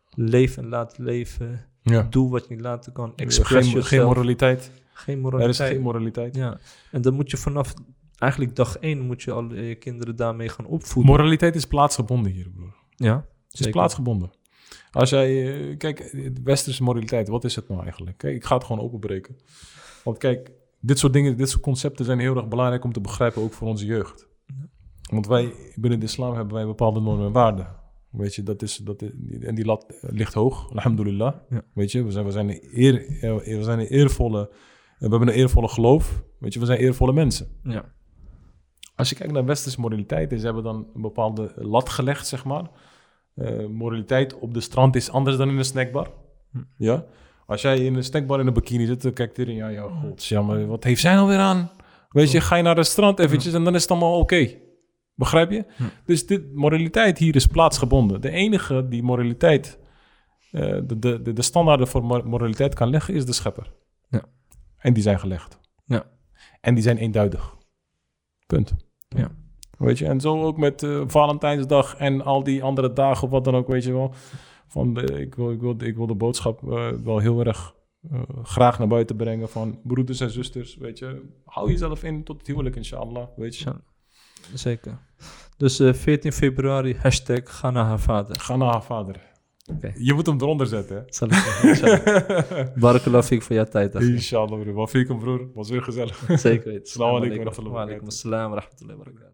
leef en laat leven. Ja. Doe wat je niet laten kan. Express Geen, yourself. geen moraliteit. Geen Er moraliteit. is geen moraliteit. Ja, en dan moet je vanaf eigenlijk dag één moet je al je kinderen daarmee gaan opvoeden. Moraliteit is plaatsgebonden hier, broer. ja, Het is plaatsgebonden. Als jij, eh, kijk, westerse moraliteit, wat is het nou eigenlijk? Kijk, ik ga het gewoon openbreken. Want kijk, dit soort dingen, dit soort concepten zijn heel erg belangrijk om te begrijpen, ook voor onze jeugd. Want wij, binnen de islam hebben wij bepaalde normen en waarden. Weet je, dat is, dat is, en die lat ligt hoog, alhamdulillah. Ja. Weet je, we zijn, we zijn, een eer, eh, we zijn een eervolle, we hebben een eervolle geloof. Weet je, we zijn eervolle mensen. Ja, Als je kijkt naar westerse moraliteit, ze hebben dan een bepaalde lat gelegd, zeg maar. Eh, moraliteit op de strand is anders dan in een snackbar. Hm. Ja? Als jij in een snackbar in een bikini zit, dan kijkt iedereen, ja, ja, godsjammer, wat heeft zij nou weer aan? Weet je, ga je naar het strand eventjes en dan is het allemaal oké. Begrijp je? Hm. Dus dit, moraliteit hier is plaatsgebonden. De enige die moraliteit, eh, de, de, de, de standaarden voor mor- moraliteit kan leggen, is de schepper. Ja. En die zijn gelegd. Ja. En die zijn eenduidig. Punt. Ja. Weet je, en zo ook met eh, Valentijnsdag en al die andere dagen, of wat dan ook, weet je wel. Van de, ik, wil, ik, wil, ik wil de boodschap eh, wel heel erg eh, graag naar buiten brengen van broeders en zusters, weet je. Hou jezelf in tot het huwelijk, inshallah, weet je. Zeker. Dus eh 14 februari, hashtag ga naar haar vader. Ga naar haar vader. Oké. Je moet hem eronder zetten, hè. Zal ik zeggen, voor jouw tijd. Inshallah, broer. Broer? Was weer gezellig. Zeker weten. Assalamu alaikum wa rahmatullahi wa barakatuh.